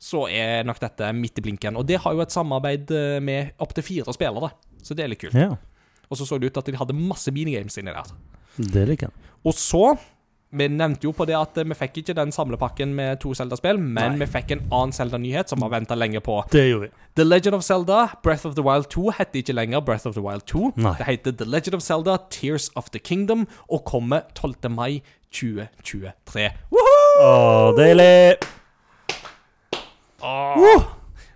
så er nok dette midt i blinken. Og det har jo et samarbeid eh, med opptil fire spillere, så det er litt kult. Ja, Og så så det ut at de hadde masse minigames inni der. det liker jeg. Og så Vi nevnte jo på det at vi fikk ikke den samlepakken med to Zelda-spill, men Nei. vi fikk en annen Zelda-nyhet som vi har venta lenge på. Det gjorde vi. The Legend of Zelda Breath of the Wild 2 heter ikke lenger Breath of the Wild 2. Nei. Det heter The Legend of Zelda Tears of the Kingdom og kommer 12. mai 2023. Å, deilig!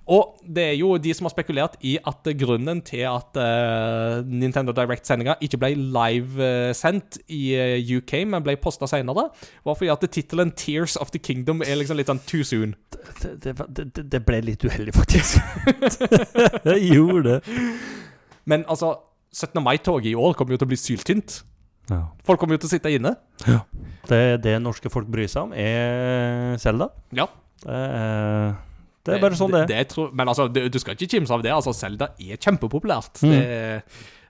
Og det er jo de som har spekulert i at grunnen til at uh, Nintendo Direct-sendinga ikke ble live-sendt i eh, UK, men ble posta seinere, var fordi at tittelen 'Tears of the Kingdom' er liksom litt sånn too soon. Det, det, det, det- ble litt uheldig, faktisk. det gjorde det. Men altså, 17. mai-toget i år kommer jo til å bli syltynt. Ja. Folk kommer jo til å sitte inne. Det, det norske folk bryr seg om, er Selda. Ja. Det er, det er bare sånn det det, det tror, men altså, du, skal ikke kimse av det. Altså, Zelda er kjempepopulært. Mm. Det,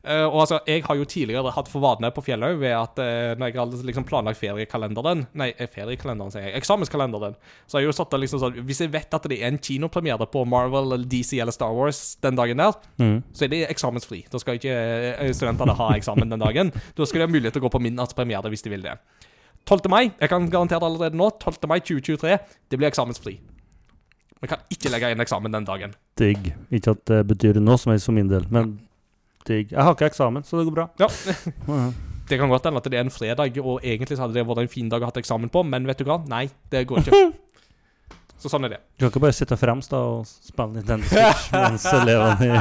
eh, og altså, Jeg har jo tidligere hatt for vane på Fjellhaug ved at eh, når jeg har liksom planlagt feriekalenderen Nei, eh, feriekalenderen, sier jeg. Eksamenskalenderen. Så har jeg jo satt liksom sånn Hvis jeg vet at det er en kinopremiere på Marvel eller DC eller Star Wars den dagen der, Mm. så er det eksamensfri. Da skal ikke studentene ha eksamen den dagen. Da skal de ha mulighet til å gå på midnattspremiere hvis de vil det. 12. mai, jeg kan garantere det allerede nå, 12. mai 2023, det blir eksamensfri. Vi kan ikke legge inn eksamen den dagen. Digg. Ikke at det betyr noe som helst for min del, men digg. Jeg har ikke eksamen, så det går bra. Ja. Ja. Det kan godt hende at det er en fredag, og egentlig så hadde det vært en fin dag å ha eksamen på, men vet du hva? Nei, det går ikke. Så sånn er det. Du kan ikke bare sitte fremst da og spille Nintendo Switch mens elevene i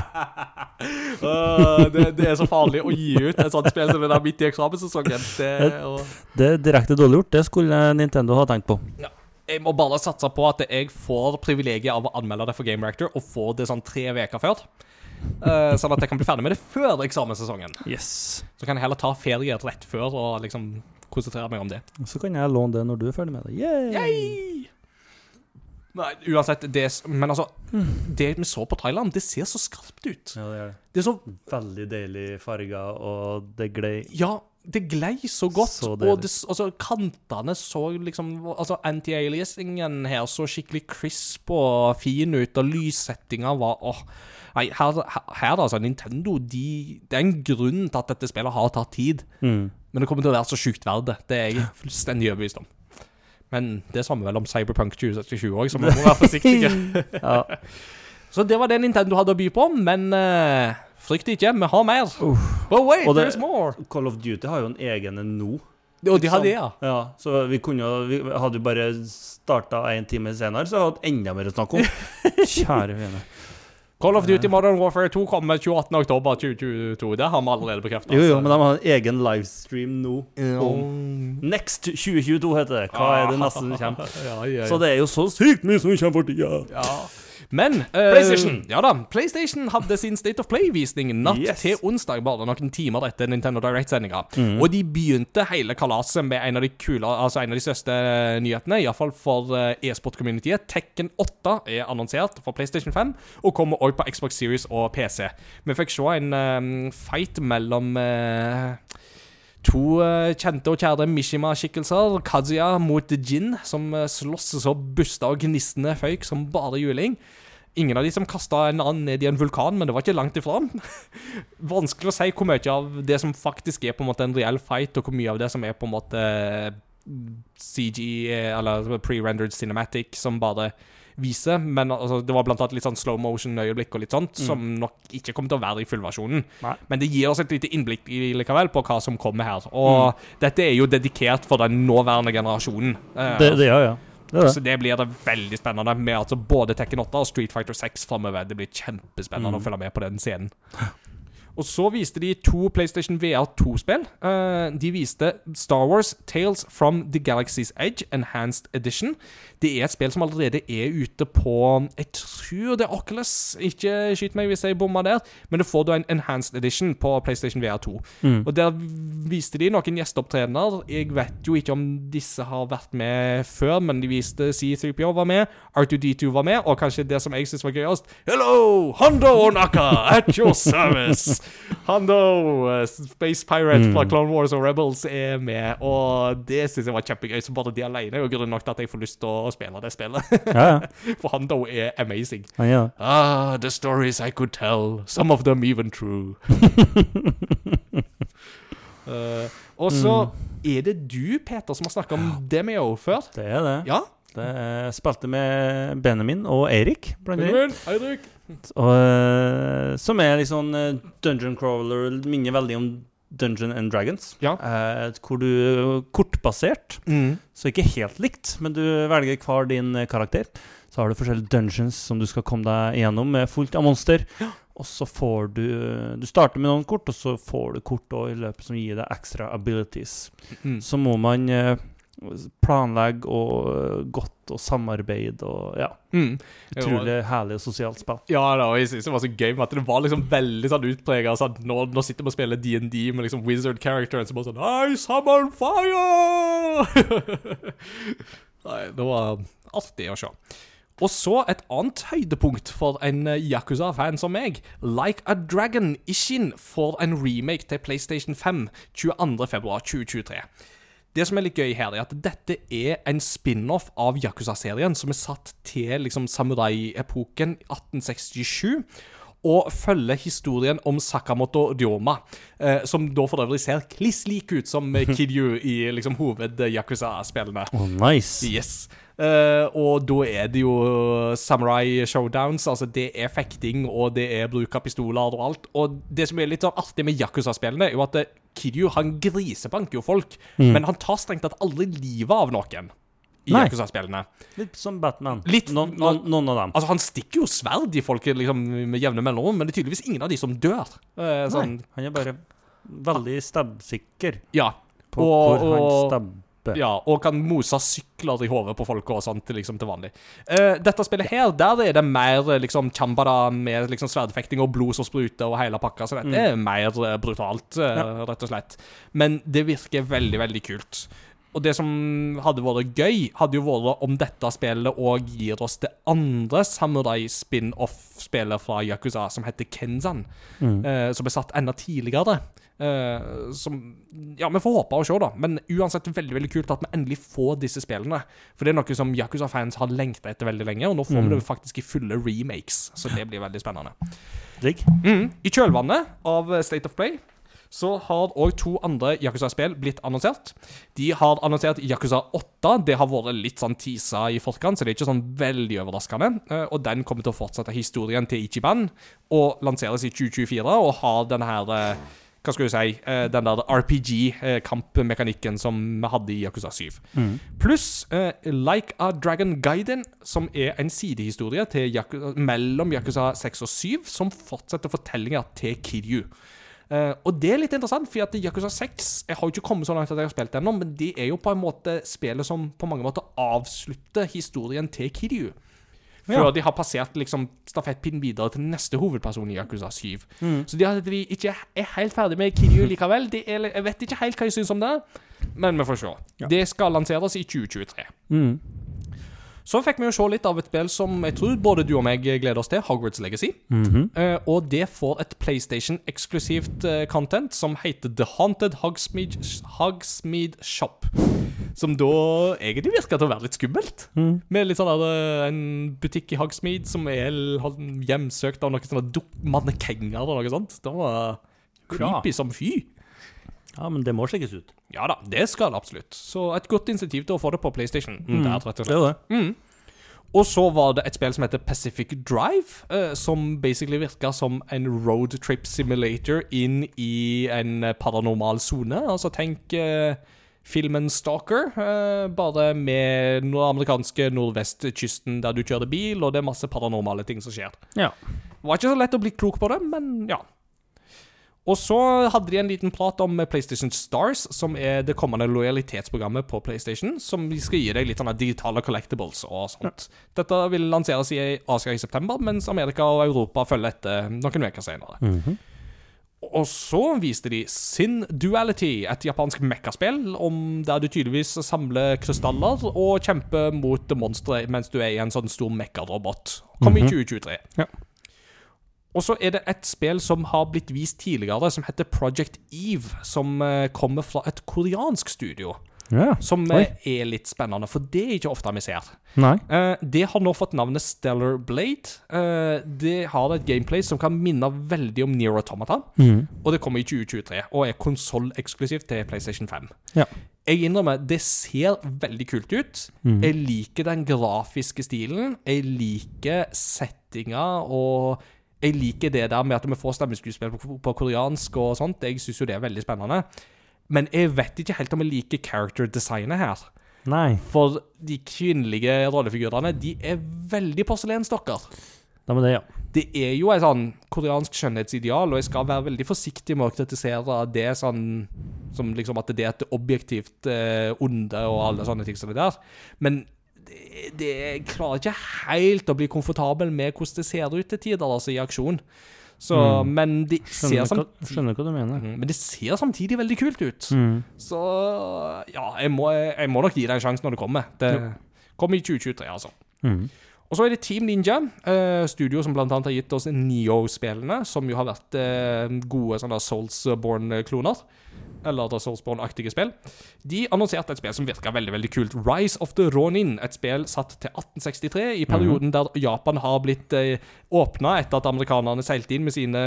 Øh, det, det er så farlig å gi ut et sånt spill som det der midt i eksamenssesongen. Det, og Det er direkte dårlig gjort. Det skulle Nintendo ha tenkt på. Jeg må bare satse på at jeg får privilegiet av å anmelde det for Game Reactor, og få det sånn tre uker før. Uh, sånn at jeg kan bli ferdig med det før eksamenssesongen. Yes. Så kan jeg heller ta ferie rett før og liksom konsentrere meg om det. Så kan jeg låne det når du er ferdig med det. Yay! Yay! Nei, uansett, det Men altså, det vi så på Thailand, det ser så skarpt ut. Ja, det er det. Det er så Veldig deilig farger, og det glei Ja, det glei så godt. Så og det, altså, kantene så liksom Altså, anti-aliasingen her så skikkelig crisp og fin ut, og lyssettinga var åh. Nei, her, her, altså, Nintendo de, Det er en grunn til at dette spillet har tatt tid. mm. Men det kommer til å være så sjukt verdt det. Det er jeg fullstendig overbevist om. Men det samme vel om Cyberpunk 2020 òg, så man må være forsiktige. Ja. Så det var det Nintendo hadde å by på, men uh, frykt ikke, vi har mer. But wait, Og det- there's more. Call of Duty har jo en egen en nå. Og de hadde det, ja. Ja, så vi kunne jo vi Hadde vi bare starta en time senere, så hadde vi enda mer å snakke om. Kjære vene. Call of Duty Modern Warfare 2 kommer 28. oktober 2022. Det har vi allerede bekreftet. Jo, jo, men de har en egen livestream nå. Om Next 2022 heter det. Hva er det neste som kommer? Ja, ja, ja. Så det er jo så sykt mye som kommer for tida. Ja. Men uh, PlayStation. Ja da. PlayStation hadde sin State of Play-visning natt Yes. til onsdag, bare noen timer etter Nintendo Direct-sendinga. Mm. Og de begynte hele kalaset med en av de kule, altså en av de største nyhetene, iallfall for eh, e-sport-communityet. Tekken 8 er annonsert for PlayStation 5, og kommer òg på Xbox Series og PC. Vi fikk se en um, fight mellom eh, To eh, kjente og kjære Mishima-skikkelser. Kazuya mot Jin, som uh, slåss så busta og gnistende føyk som bare juling. Ingen av de som kasta en annen ned i en vulkan, men det var ikke langt ifra. Vanskelig å si hvor mye av det som faktisk er på en måte en reell fight, og hvor mye av det som er på en måte CG, eh, eller pre-rendered cinematic, som bare viser. Men altså, det var blant annet litt sånn slow motion-øyeblikk og litt sånt, som nok ikke kommer til å være i fullversjonen. Men det gir oss et lite innblikk i, likevel på hva som kommer her. Og dette er jo dedikert for den nåværende generasjonen. Eh, Det, det, gjør, ja. Det det. så det blir det veldig spennende med altså både Tekken 8 og Street Fighter 6 framover. Det blir kjempespennende å følge med på den scenen. Og så viste de to PlayStation VR 2-spill. Eh, de viste Star Wars Tales from the Galaxy's Edge Enhanced Edition. Det er et spill som allerede er ute på Jeg tror det er Oculus. Ikke skyt meg hvis jeg bommer der, men du får da en Enhanced Edition på PlayStation VR 2. Og Der viste de noen gjesteopptredener. Jeg vet jo ikke om disse har vært med før, men de viste C3PO var med, R2D2 var med, og kanskje det som jeg syns var gøyest Hello, Hondo Onaka at your service! Hondo, eh, Space Pirate fra Clone Wars og Rebels, er med, og det syns jeg var kjempegøy. Så bare de alene er jo nok til at jeg får lyst til å spille det spillet. Ja, ja. For Hondo er amazing. Er. Ah, the stories I could tell, some of them even true. uh, og så er det du, Peter, som har snakka om Demio før. Det er det. Ja? det er, spilte med Benjamin og Eirik, blant annet. Og, eh, som er litt sånn eh, dungeon crawler, minner veldig om Dungeon and Dragons. Ja. Eh, hvor du kortbasert, Mm. så ikke helt likt, men du velger hver din eh, karakter. Så har du forskjellige dungeons som du skal komme deg gjennom med fullt av monster. Og så får du Du starter med noen kort, og så får du kort i løpet som gir deg ekstra abilities. Mm. Så må man eh, planlegge og eh, godt og samarbeide og ja. Mm. Utrolig herlig og sosialt spill. Ja, da, og jeg synes det var så gøy med at det var liksom veldig sånn utprega sånn, nå, nå sitter vi og spiller D&D med liksom wizard characters som bare sånn Hei, summer fire! Nei, det var artig å se. Og så et annet høydepunkt for en eh, Yakuza-fan som meg. Like a Dragon Ishin får en remake til PlayStation 5 22.2.2023. Det som er litt gøy her, er at dette er en spin-off av Yakuza-serien som er satt til liksom samurai-epoken 1867. Og følger historien om Sakamoto Ryoma, eh, som da for øvrig ser kliss lik ut som Kiryu i liksom hoved-Yakuza-spillene. Oh, nice. Yes. Eh, og da er det jo samurai showdowns. Altså det er fekting, og det er bruk av pistoler og alt. Og det som er litt sånn artig med Yakuza-spillene, er jo at eh, Kiryu han grisebanker jo folk, men han tar strengt tatt aldri livet av noen. I. Yakuza-spillene. Litt som Batman. Litt- noen, noen, noen av dem. Altså Han stikker jo sverd i folk liksom, med jevne mellomrom, men det er tydeligvis ingen av de som dør. Uh, sånn, Nei, han er bare veldig stabsikker ja. på Og- hvor han og- stabber. Ja, og kan mose sykler i hodet på folk og sånt liksom til vanlig. Uh, dette spillet her, der er det mer liksom chambara med liksom sverdfekting og blod som spruter og hele pakka, så dette er mer eh, brutalt, ja. rett og slett. Men det virker veldig, veldig kult. Og det som hadde vært gøy, hadde jo vært om dette spillet òg gir oss det andre samurai-spin-off-spillet fra Yakuza, som heter Kenzan. eh, som ble satt enda tidligere. Eh, som Ja, vi får håpe og se, da. Men uansett veldig veldig kult at vi endelig får disse spillene. For det er noe som Yakuza-fans har lengta etter veldig lenge, og nå får vi det faktisk i fulle remakes. Så det blir veldig spennende. Mm. I kjølvannet av State of Play så har òg to andre Yakuza-spill blitt annonsert. De har annonsert Yakuza 8. Det har vært litt sånn tisa i forkant, så det er ikke sånn veldig overraskende. Eh, Og den kommer til å fortsette historien til Ichiban og lanseres i 2024 og har denne her eh, hva skal du si, eh, den der RPG-kampmekanikken som vi hadde i Yakuza 7. Pluss uh, Like a Dragon Gaiden, som er en sidehistorie Yakuza, mellom Yakuza 6 og 7, som fortsetter fortellinger til Kiryu. Uh, og det er litt interessant, for at Yakuza 6 Jeg har jo ikke kommet så langt at jeg har spilt det ennå, men det er jo på en måte spillet som på mange måter avslutter historien til Kiryu. Før Ja. de har passert liksom stafettpinnen videre til neste hovedperson i Yakuza 7. Mm. Så de, de ikke er helt ferdig med Kiryu likevel. Det er, jeg vet ikke helt hva jeg syns om det, men vi får se. Det skal lanseres i 2023. Mm. Så fikk vi jo se litt av et spill som jeg tror både du og meg gleder oss til, Hogwarts Legacy. Mhm. Eh, og det får et PlayStation-eksklusivt eh, content som heter The Haunted Hogsmeade, Hogsmeade Shop. Som da egentlig virker til å være litt skummelt. Mm. Med litt sånn der, eh, en butikk i Hogsmeade som er hjemsøkt av noen sånne mannekenger og noe sånt. Det var creepy som fy. Ja, men det må sjekkes ut. Ja da, det skal absolutt. Så et godt insentiv til å få det på PlayStation. Mm. Der, rett og Det slett. er det. Mm. Og så var det et spill som heter Pacific Drive, eh, som basically virka som en roadtrip simulator inn i en paranormal sone. Altså tenk eh, filmen Stalker, eh, bare med den amerikanske nordvestkysten der du kjører bil, og det er masse paranormale ting som skjer. Ja. Det var ikke så lett å bli klok på det, men ja. Og så hadde de en liten prat om PlayStation Stars, som er det kommende lojalitetsprogrammet på PlayStation, som skal gi deg litt sånne digitale collectibles og sånt. Dette vil lanseres i Asia i september, mens Amerika og Europa følger etter noen uker senere. Og så viste de Sin Duality, et japansk mekkaspill om der du tydeligvis samler krystaller og kjemper mot monstre mens du er i en sånn stor mekkarobot. Kom i 2023. Ja. Og så er det et spill som har blitt vist tidligere, som heter Project Eve, som eh, kommer fra et koreansk studio. ja. Som Oi. eh, er litt spennende, for det er ikke ofte vi ser. Nei. Eh, det har nå fått navnet Stellar Blade. Eh, det har et gameplay som kan minne veldig om Near Automata. Mm. Og det kommer i 2023, og er konsolleksklusivt til PlayStation 5. Ja. Jeg innrømmer, det ser veldig kult ut. Mm. Jeg liker den grafiske stilen. Jeg liker settinga, og jeg liker det der med at vi får stemmeskuespill på, på koreansk og sånt. Jeg syns jo det er veldig spennende. Men jeg vet ikke helt om jeg liker character designet her. Nei. For de kvinnelige rollefigurene, de er veldig porselensdokker. Det, det, ja. Det er jo et sånn koreansk skjønnhetsideal, og jeg skal være veldig forsiktig med å kritisere det sånn som liksom at det er et objektivt eh, onde og alle sånne ting som det der. Men det, jeg klarer ikke helt å bli komfortabel med hvordan det ser ut til tider, altså i aksjon. Så, Mm. Men de ser Skjønner, hva, skjønner hva du mener. Mhm, men det ser samtidig veldig kult ut. Mm. Så ja, jeg må, jeg må nok gi deg en sjanse når det kommer. Det kommer i 2023, altså. Mm. Og så er det Team Ninja, eh, studio som blant annet har gitt oss Neo-spillene, som jo har vært eh, gode sånne Soulsborne-kloner. Eller The Soulsborne-aktige spill. De annonserte et spill som virka veldig veldig kult. Rise of the Ronin. Et spill satt til 1863, i perioden der Japan har blitt eh, åpna etter at amerikanerne seilte inn med sine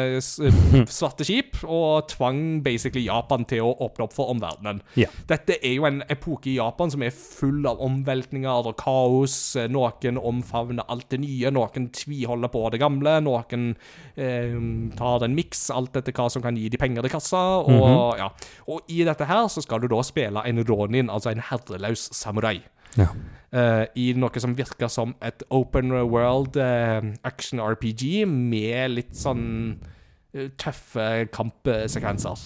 svarte skip, og tvang basically Japan til å åpne opp for omverdenen. Yeah. Dette er jo en epoke i Japan som er full av omveltninger og kaos. Eh, Noen omfavner alt det nye, noen tviholder på det gamle, noen eh, tar en miks, alt etter hva som kan gi de penger i kassa. Og, ja. Og i dette her så skal du da spille en ronin, altså en herreløs samurai. Ja. Uh, I noe som virker som et open world uh, action RPG med litt sånn eh, tøffe kampsekvenser.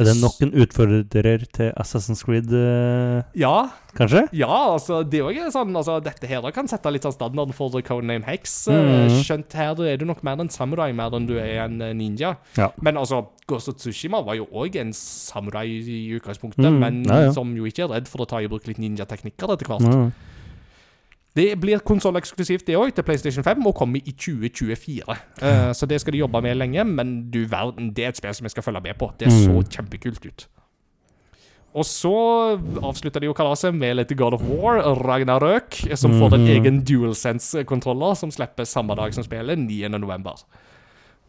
Er det nok en utfordrer til Assassin's Creed, eh, Ja, kanskje? Ja, altså, det er jo sånn altså, Dette her da kan sette litt sånn standarden for Codename Hex. eh, Mhm. Skjønt her er du nok mer en samurai mer enn du er en eh, ninja. Ja. Men altså, Ghost of Tsushima var jo òg en samurai i utgangspunktet, Mhm, men ja, ja. som jo ikke er redd for å ta i bruk litt ninjateknikker etter hvert. Ja. Det blir konsolleksklusivt, det òg, til PlayStation 5, og kommer i 2024. Uh, så det skal de jobbe med lenge, men du verden, det er et spill som jeg skal følge med på. Det så Mhm. kjempekult ut. Og så avslutter de jo kalaset med litt God of War, Ragnarøk, som får en Mhm. egen DualSense-kontroller, som slipper samme dag som spillet, 9.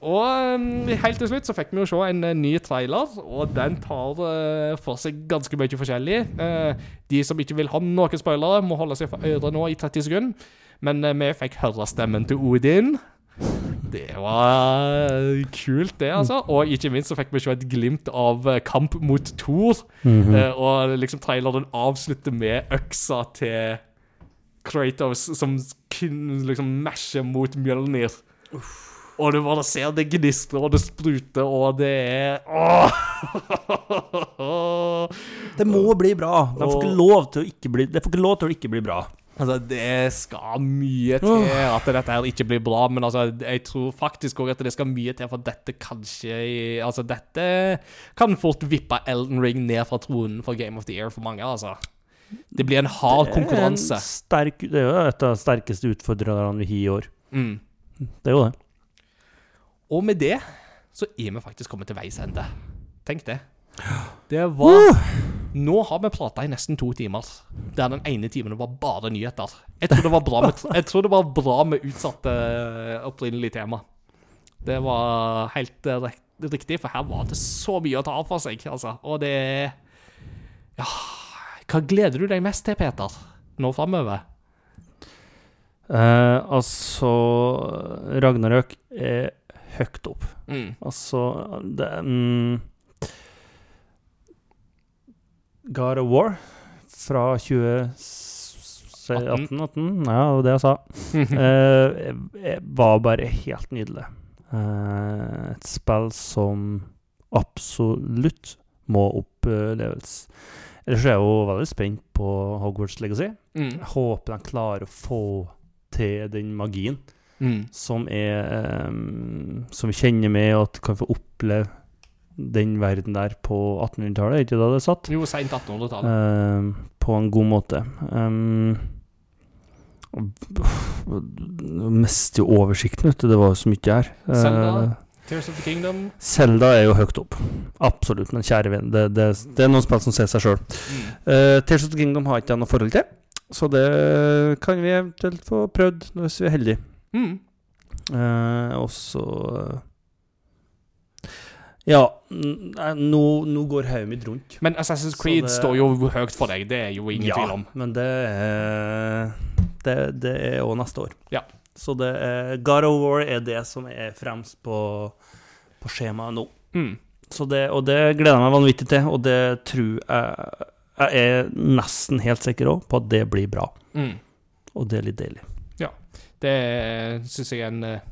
Og um, helt til slutt så fikk vi jo se en eh, ny trailer, og den tar eh, for seg ganske mye forskjellig. Eh, de som ikke vil ha noen spoilere, må holde seg for øret nå i 30 sekunder. Men vi fikk høre stemmen til Odin. Det var kult, det, altså. Og ikke minst så fikk vi se et glimt av kamp mot Thor. Mm -hmm. og liksom traileren avslutter med øksa til Kratos som liksom masher mot Mjølnir. Og du bare ser det gnistrer og det spruter, og det er Åh. Det må bli bra. De får ikke lov til å ikke bli Det får ikke lov til å ikke bli bra. Altså, det skal mye til at dette her ikke blir bra, men altså, jeg tror faktisk òg at det skal mye til for dette kanskje Altså, dette kan fort vippe Elden Ring ned fra tronen for Game of the Year for mange, altså. Det blir en hard Det er konkurranse. Sterk, det er jo et av de sterkeste utfordrerne vi har i år. Mm. Det er jo det. Og med det så er vi faktisk kommet til veis ende. Tenk det. Det var Nå har vi prata i nesten to timer, der den ene timen var bare nyheter. Jeg tror det var bra med, jeg tror det var bra med utsatte opprinnelige opprinnelig tema. Det var helt eh, riktig, for her var det så mye å ta av for seg, altså. Og det Ja Hva gleder du deg mest til, Peter, nå framover? Eh, altså Ragnarøk er høyt opp. Mm. Altså det, um, God of War fra 2018 18, Ja, det var det jeg sa. Eh, var bare helt nydelig. Uh, et spill som absolutt må oppleves. Ellers er jeg jo veldig spent på Hogwarts Legacy. Mm. Jeg håper de klarer å få til den magien Mm. som er um, Som vi kjenner med, og at kan få oppleve den verden der på 1800-tallet, er ikke da det er satt? Jo, seint 1800-tallet. Ehm, på en god måte. Um, mister jo oversikten, vet du. Det var jo så mye her. Zelda? uh, Tears of the Kingdom. Zelda er jo høyt opp. Absolutt, men kjære venn, det, det, det er noen spill som ser seg sjøl. Mm. Uh, Tears of the Kingdom har ikke jeg noe forhold til, så det kan vi eventuelt få prøvd hvis vi er heldige. Mm. Eh, og så Ja, nå, nå går hodet mitt rundt. Men Assassin's Creed det- står jo høyt for deg, det er jo ingen tvil om. men det er Det, det er òg neste år. Ja. Så det er God of War er det som er fremst på, på skjemaet nå. Mm. Så det, og det gleder jeg meg vanvittig til, og det tror jeg Jeg er nesten helt sikker på at det blir bra. Mm. Og det er litt deilig. Det syns jeg er en eh,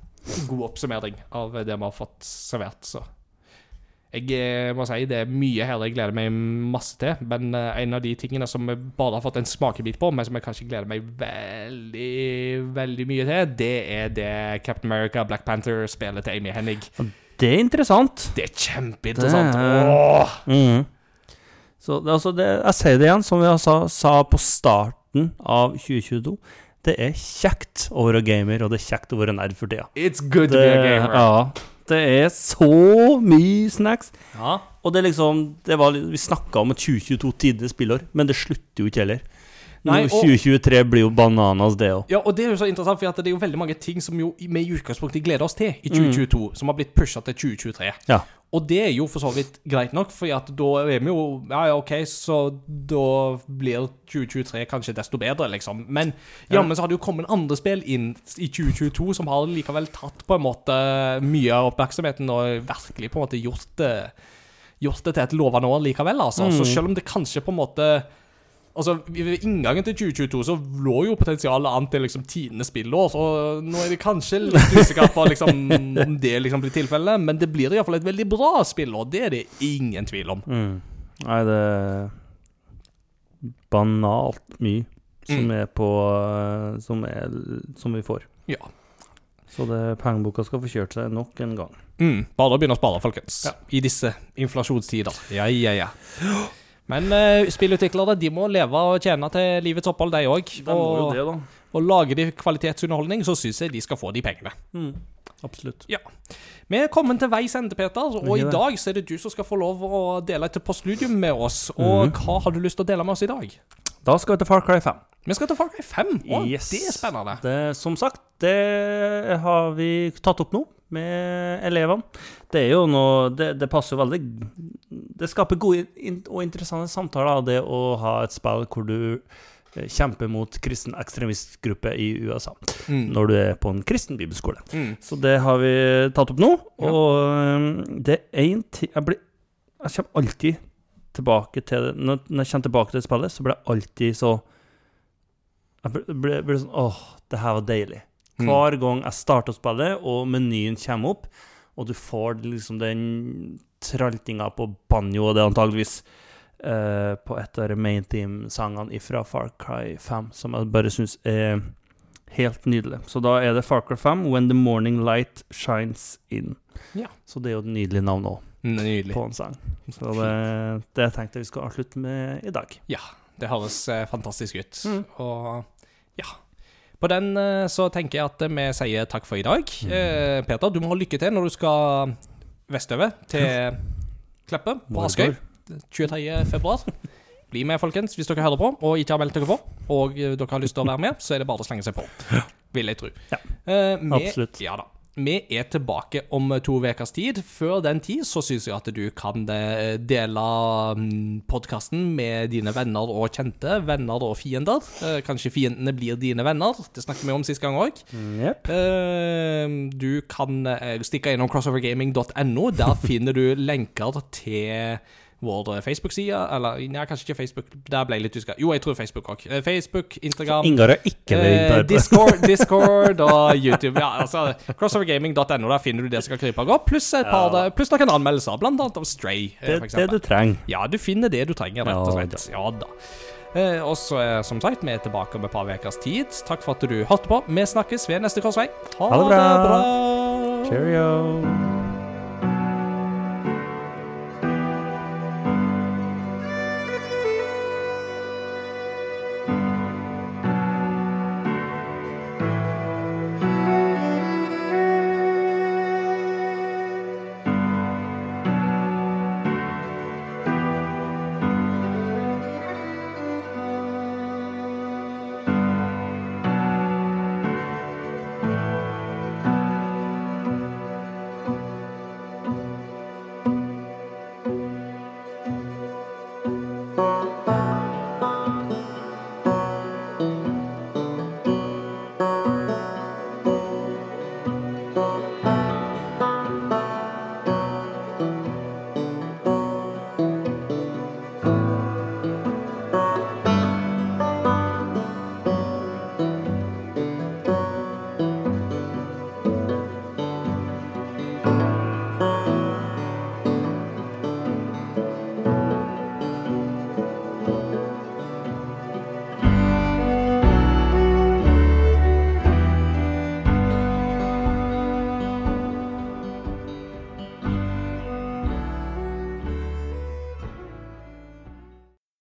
god oppsummering av det vi har fått servert. Så jeg eh, må si det er mye her jeg gleder meg masse til. Men eh, en av de tingene som vi bare har fått en smakebit på, men som jeg kanskje gleder meg veldig, veldig mye til, det er det Captain America Black Panther-spillet til Amy Hennig. Det er interessant. Det er kjempeinteressant. Det Åh! Mm. Så det, altså det, jeg sier det igjen, som vi sa, sa på starten av 2022. Det er kjekt å være gamer, og det er kjekt å være nerd for tida. It's good to Det, be a gamer. ja, det er så mye snacks. Ja. Og det er liksom det var, Vi snakka om et 2022 tidenes spillår, men det slutter jo ikke heller. Nei, og- 2023 blir jo bananas, det òg. Ja, og det er jo så interessant, for det er jo veldig mange ting som jo vi i utgangspunktet gleder oss til i Mm. 2022, som har blitt pusha til 2023. Ja. Og det er jo for så vidt greit nok, for da er vi jo Ja, ja, OK, så da blir 2023 kanskje desto bedre, liksom. Men jammen så har det jo kommet andre spill inn i 2022 som har likevel tatt på en måte mye av oppmerksomheten og virkelig på en måte gjort det Gjort det til et lovende år likevel, altså. Så Mm. selv om det kanskje på en måte Altså, Ved inngangen til 2022 så lå jo potensialet an til liksom tidenes spillår. Så nå er vi kanskje litt usikre på liksom, om det liksom blir tilfellet, men det blir iallfall et veldig bra spillår. Det er det ingen tvil om. Mm. Nei, det er banalt mye som Mm. er på eh, som, er, som vi får. Ja. Så det, pengeboka skal få kjørt seg nok en gang. Mm, bare begynne å spare, folkens. Ja. I disse inflasjonstider. Ja, ja, ja. Men uh, spillutviklere de må leve og tjene til livets opphold, de òg. Og, da. og lager de kvalitetsunderholdning, så syns jeg de skal få de pengene. Mm. Absolutt. Vi er kommet til veis ende, Peter, og i dag så er det du som skal få lov å dele et postludium med oss. Og mm. hva har du lyst til å dele med oss i dag? Da skal vi til Far Cry 5. Vi skal til Far Cry 5. Å, Yes. Det er spennende. Det, som sagt, det har vi tatt opp nå med elevene. Det er jo noe Det, det passer jo veldig Det skaper gode og interessante samtaler, det å ha et spill hvor du eh, kjemper mot kristen ekstremistgruppe i USA. Mm. Når du er på en kristen bibelskole. Mm. Så det har vi tatt opp nå. Ja. Og um, det er én ting jeg, blir- jeg kommer alltid tilbake til det. Når jeg kommer tilbake til spillet, så blir jeg alltid så Jeg ble, ble, ble sånn Åh, det her var deilig. Mm. Hver gang jeg starter å spille, og menyen kommer opp, og du får liksom den traltinga på banjo, og det antageligvis uh, på et av main team-sangene fra Far Cry 5, som jeg bare syns er helt nydelig. Så da er det Far Cry 5, When the Morning Light Shines In. Ja. Så det er jo et nydelig navn òg, på en sang. Så det, det tenkte jeg vi skal avslutte med i dag. Ja, det høres eh, fantastisk ut. Mm. Og ja. På den eh, så tenker jeg at vi sier takk for i dag. Mm. Eh, Peter, du må ha lykke til når du skal vestover til Kleppe på Askøy 23. februar. Bli med, folkens, hvis dere hører på og ikke har meldt dere på, og dere har lyst til å være med, så er det bare å slenge seg på. Vil jeg tro. Ja, Eh, vi- absolutt. Ja da. Vi er tilbake om to ukers tid. Før den tid så syns jeg at du kan eh, dele podkasten med dine venner og kjente. Venner og fiender. Eh, Kanskje fiendene blir dine venner. Det snakket vi om sist gang òg. Yep. Du kan eh, stikke innom crossovergaming.no. Der finner du lenker til vår Facebook-side. Eller nei, kanskje ikke Facebook. Der ble jeg litt uska. Jo, jeg tror Facebook òg. Facebook, Instagram. Ingar er ikke vært Eh, Discord, Discord og YouTube. Ja, altså Crossovergaming.no, der finner du det som kan krype og gå. Pluss et par Ja. Pluss noen anmeldelser, blant annet av Stray. eh, det, det du trenger. Ja, du finner det du trenger, rett og slett. Ja da. Eh, og så, eh, som sagt, vi er tilbake om et par ukers tid. Takk for at du hørte på. Vi snakkes ved neste korsvei. Ha, Ha det bra. bra. Cheerio.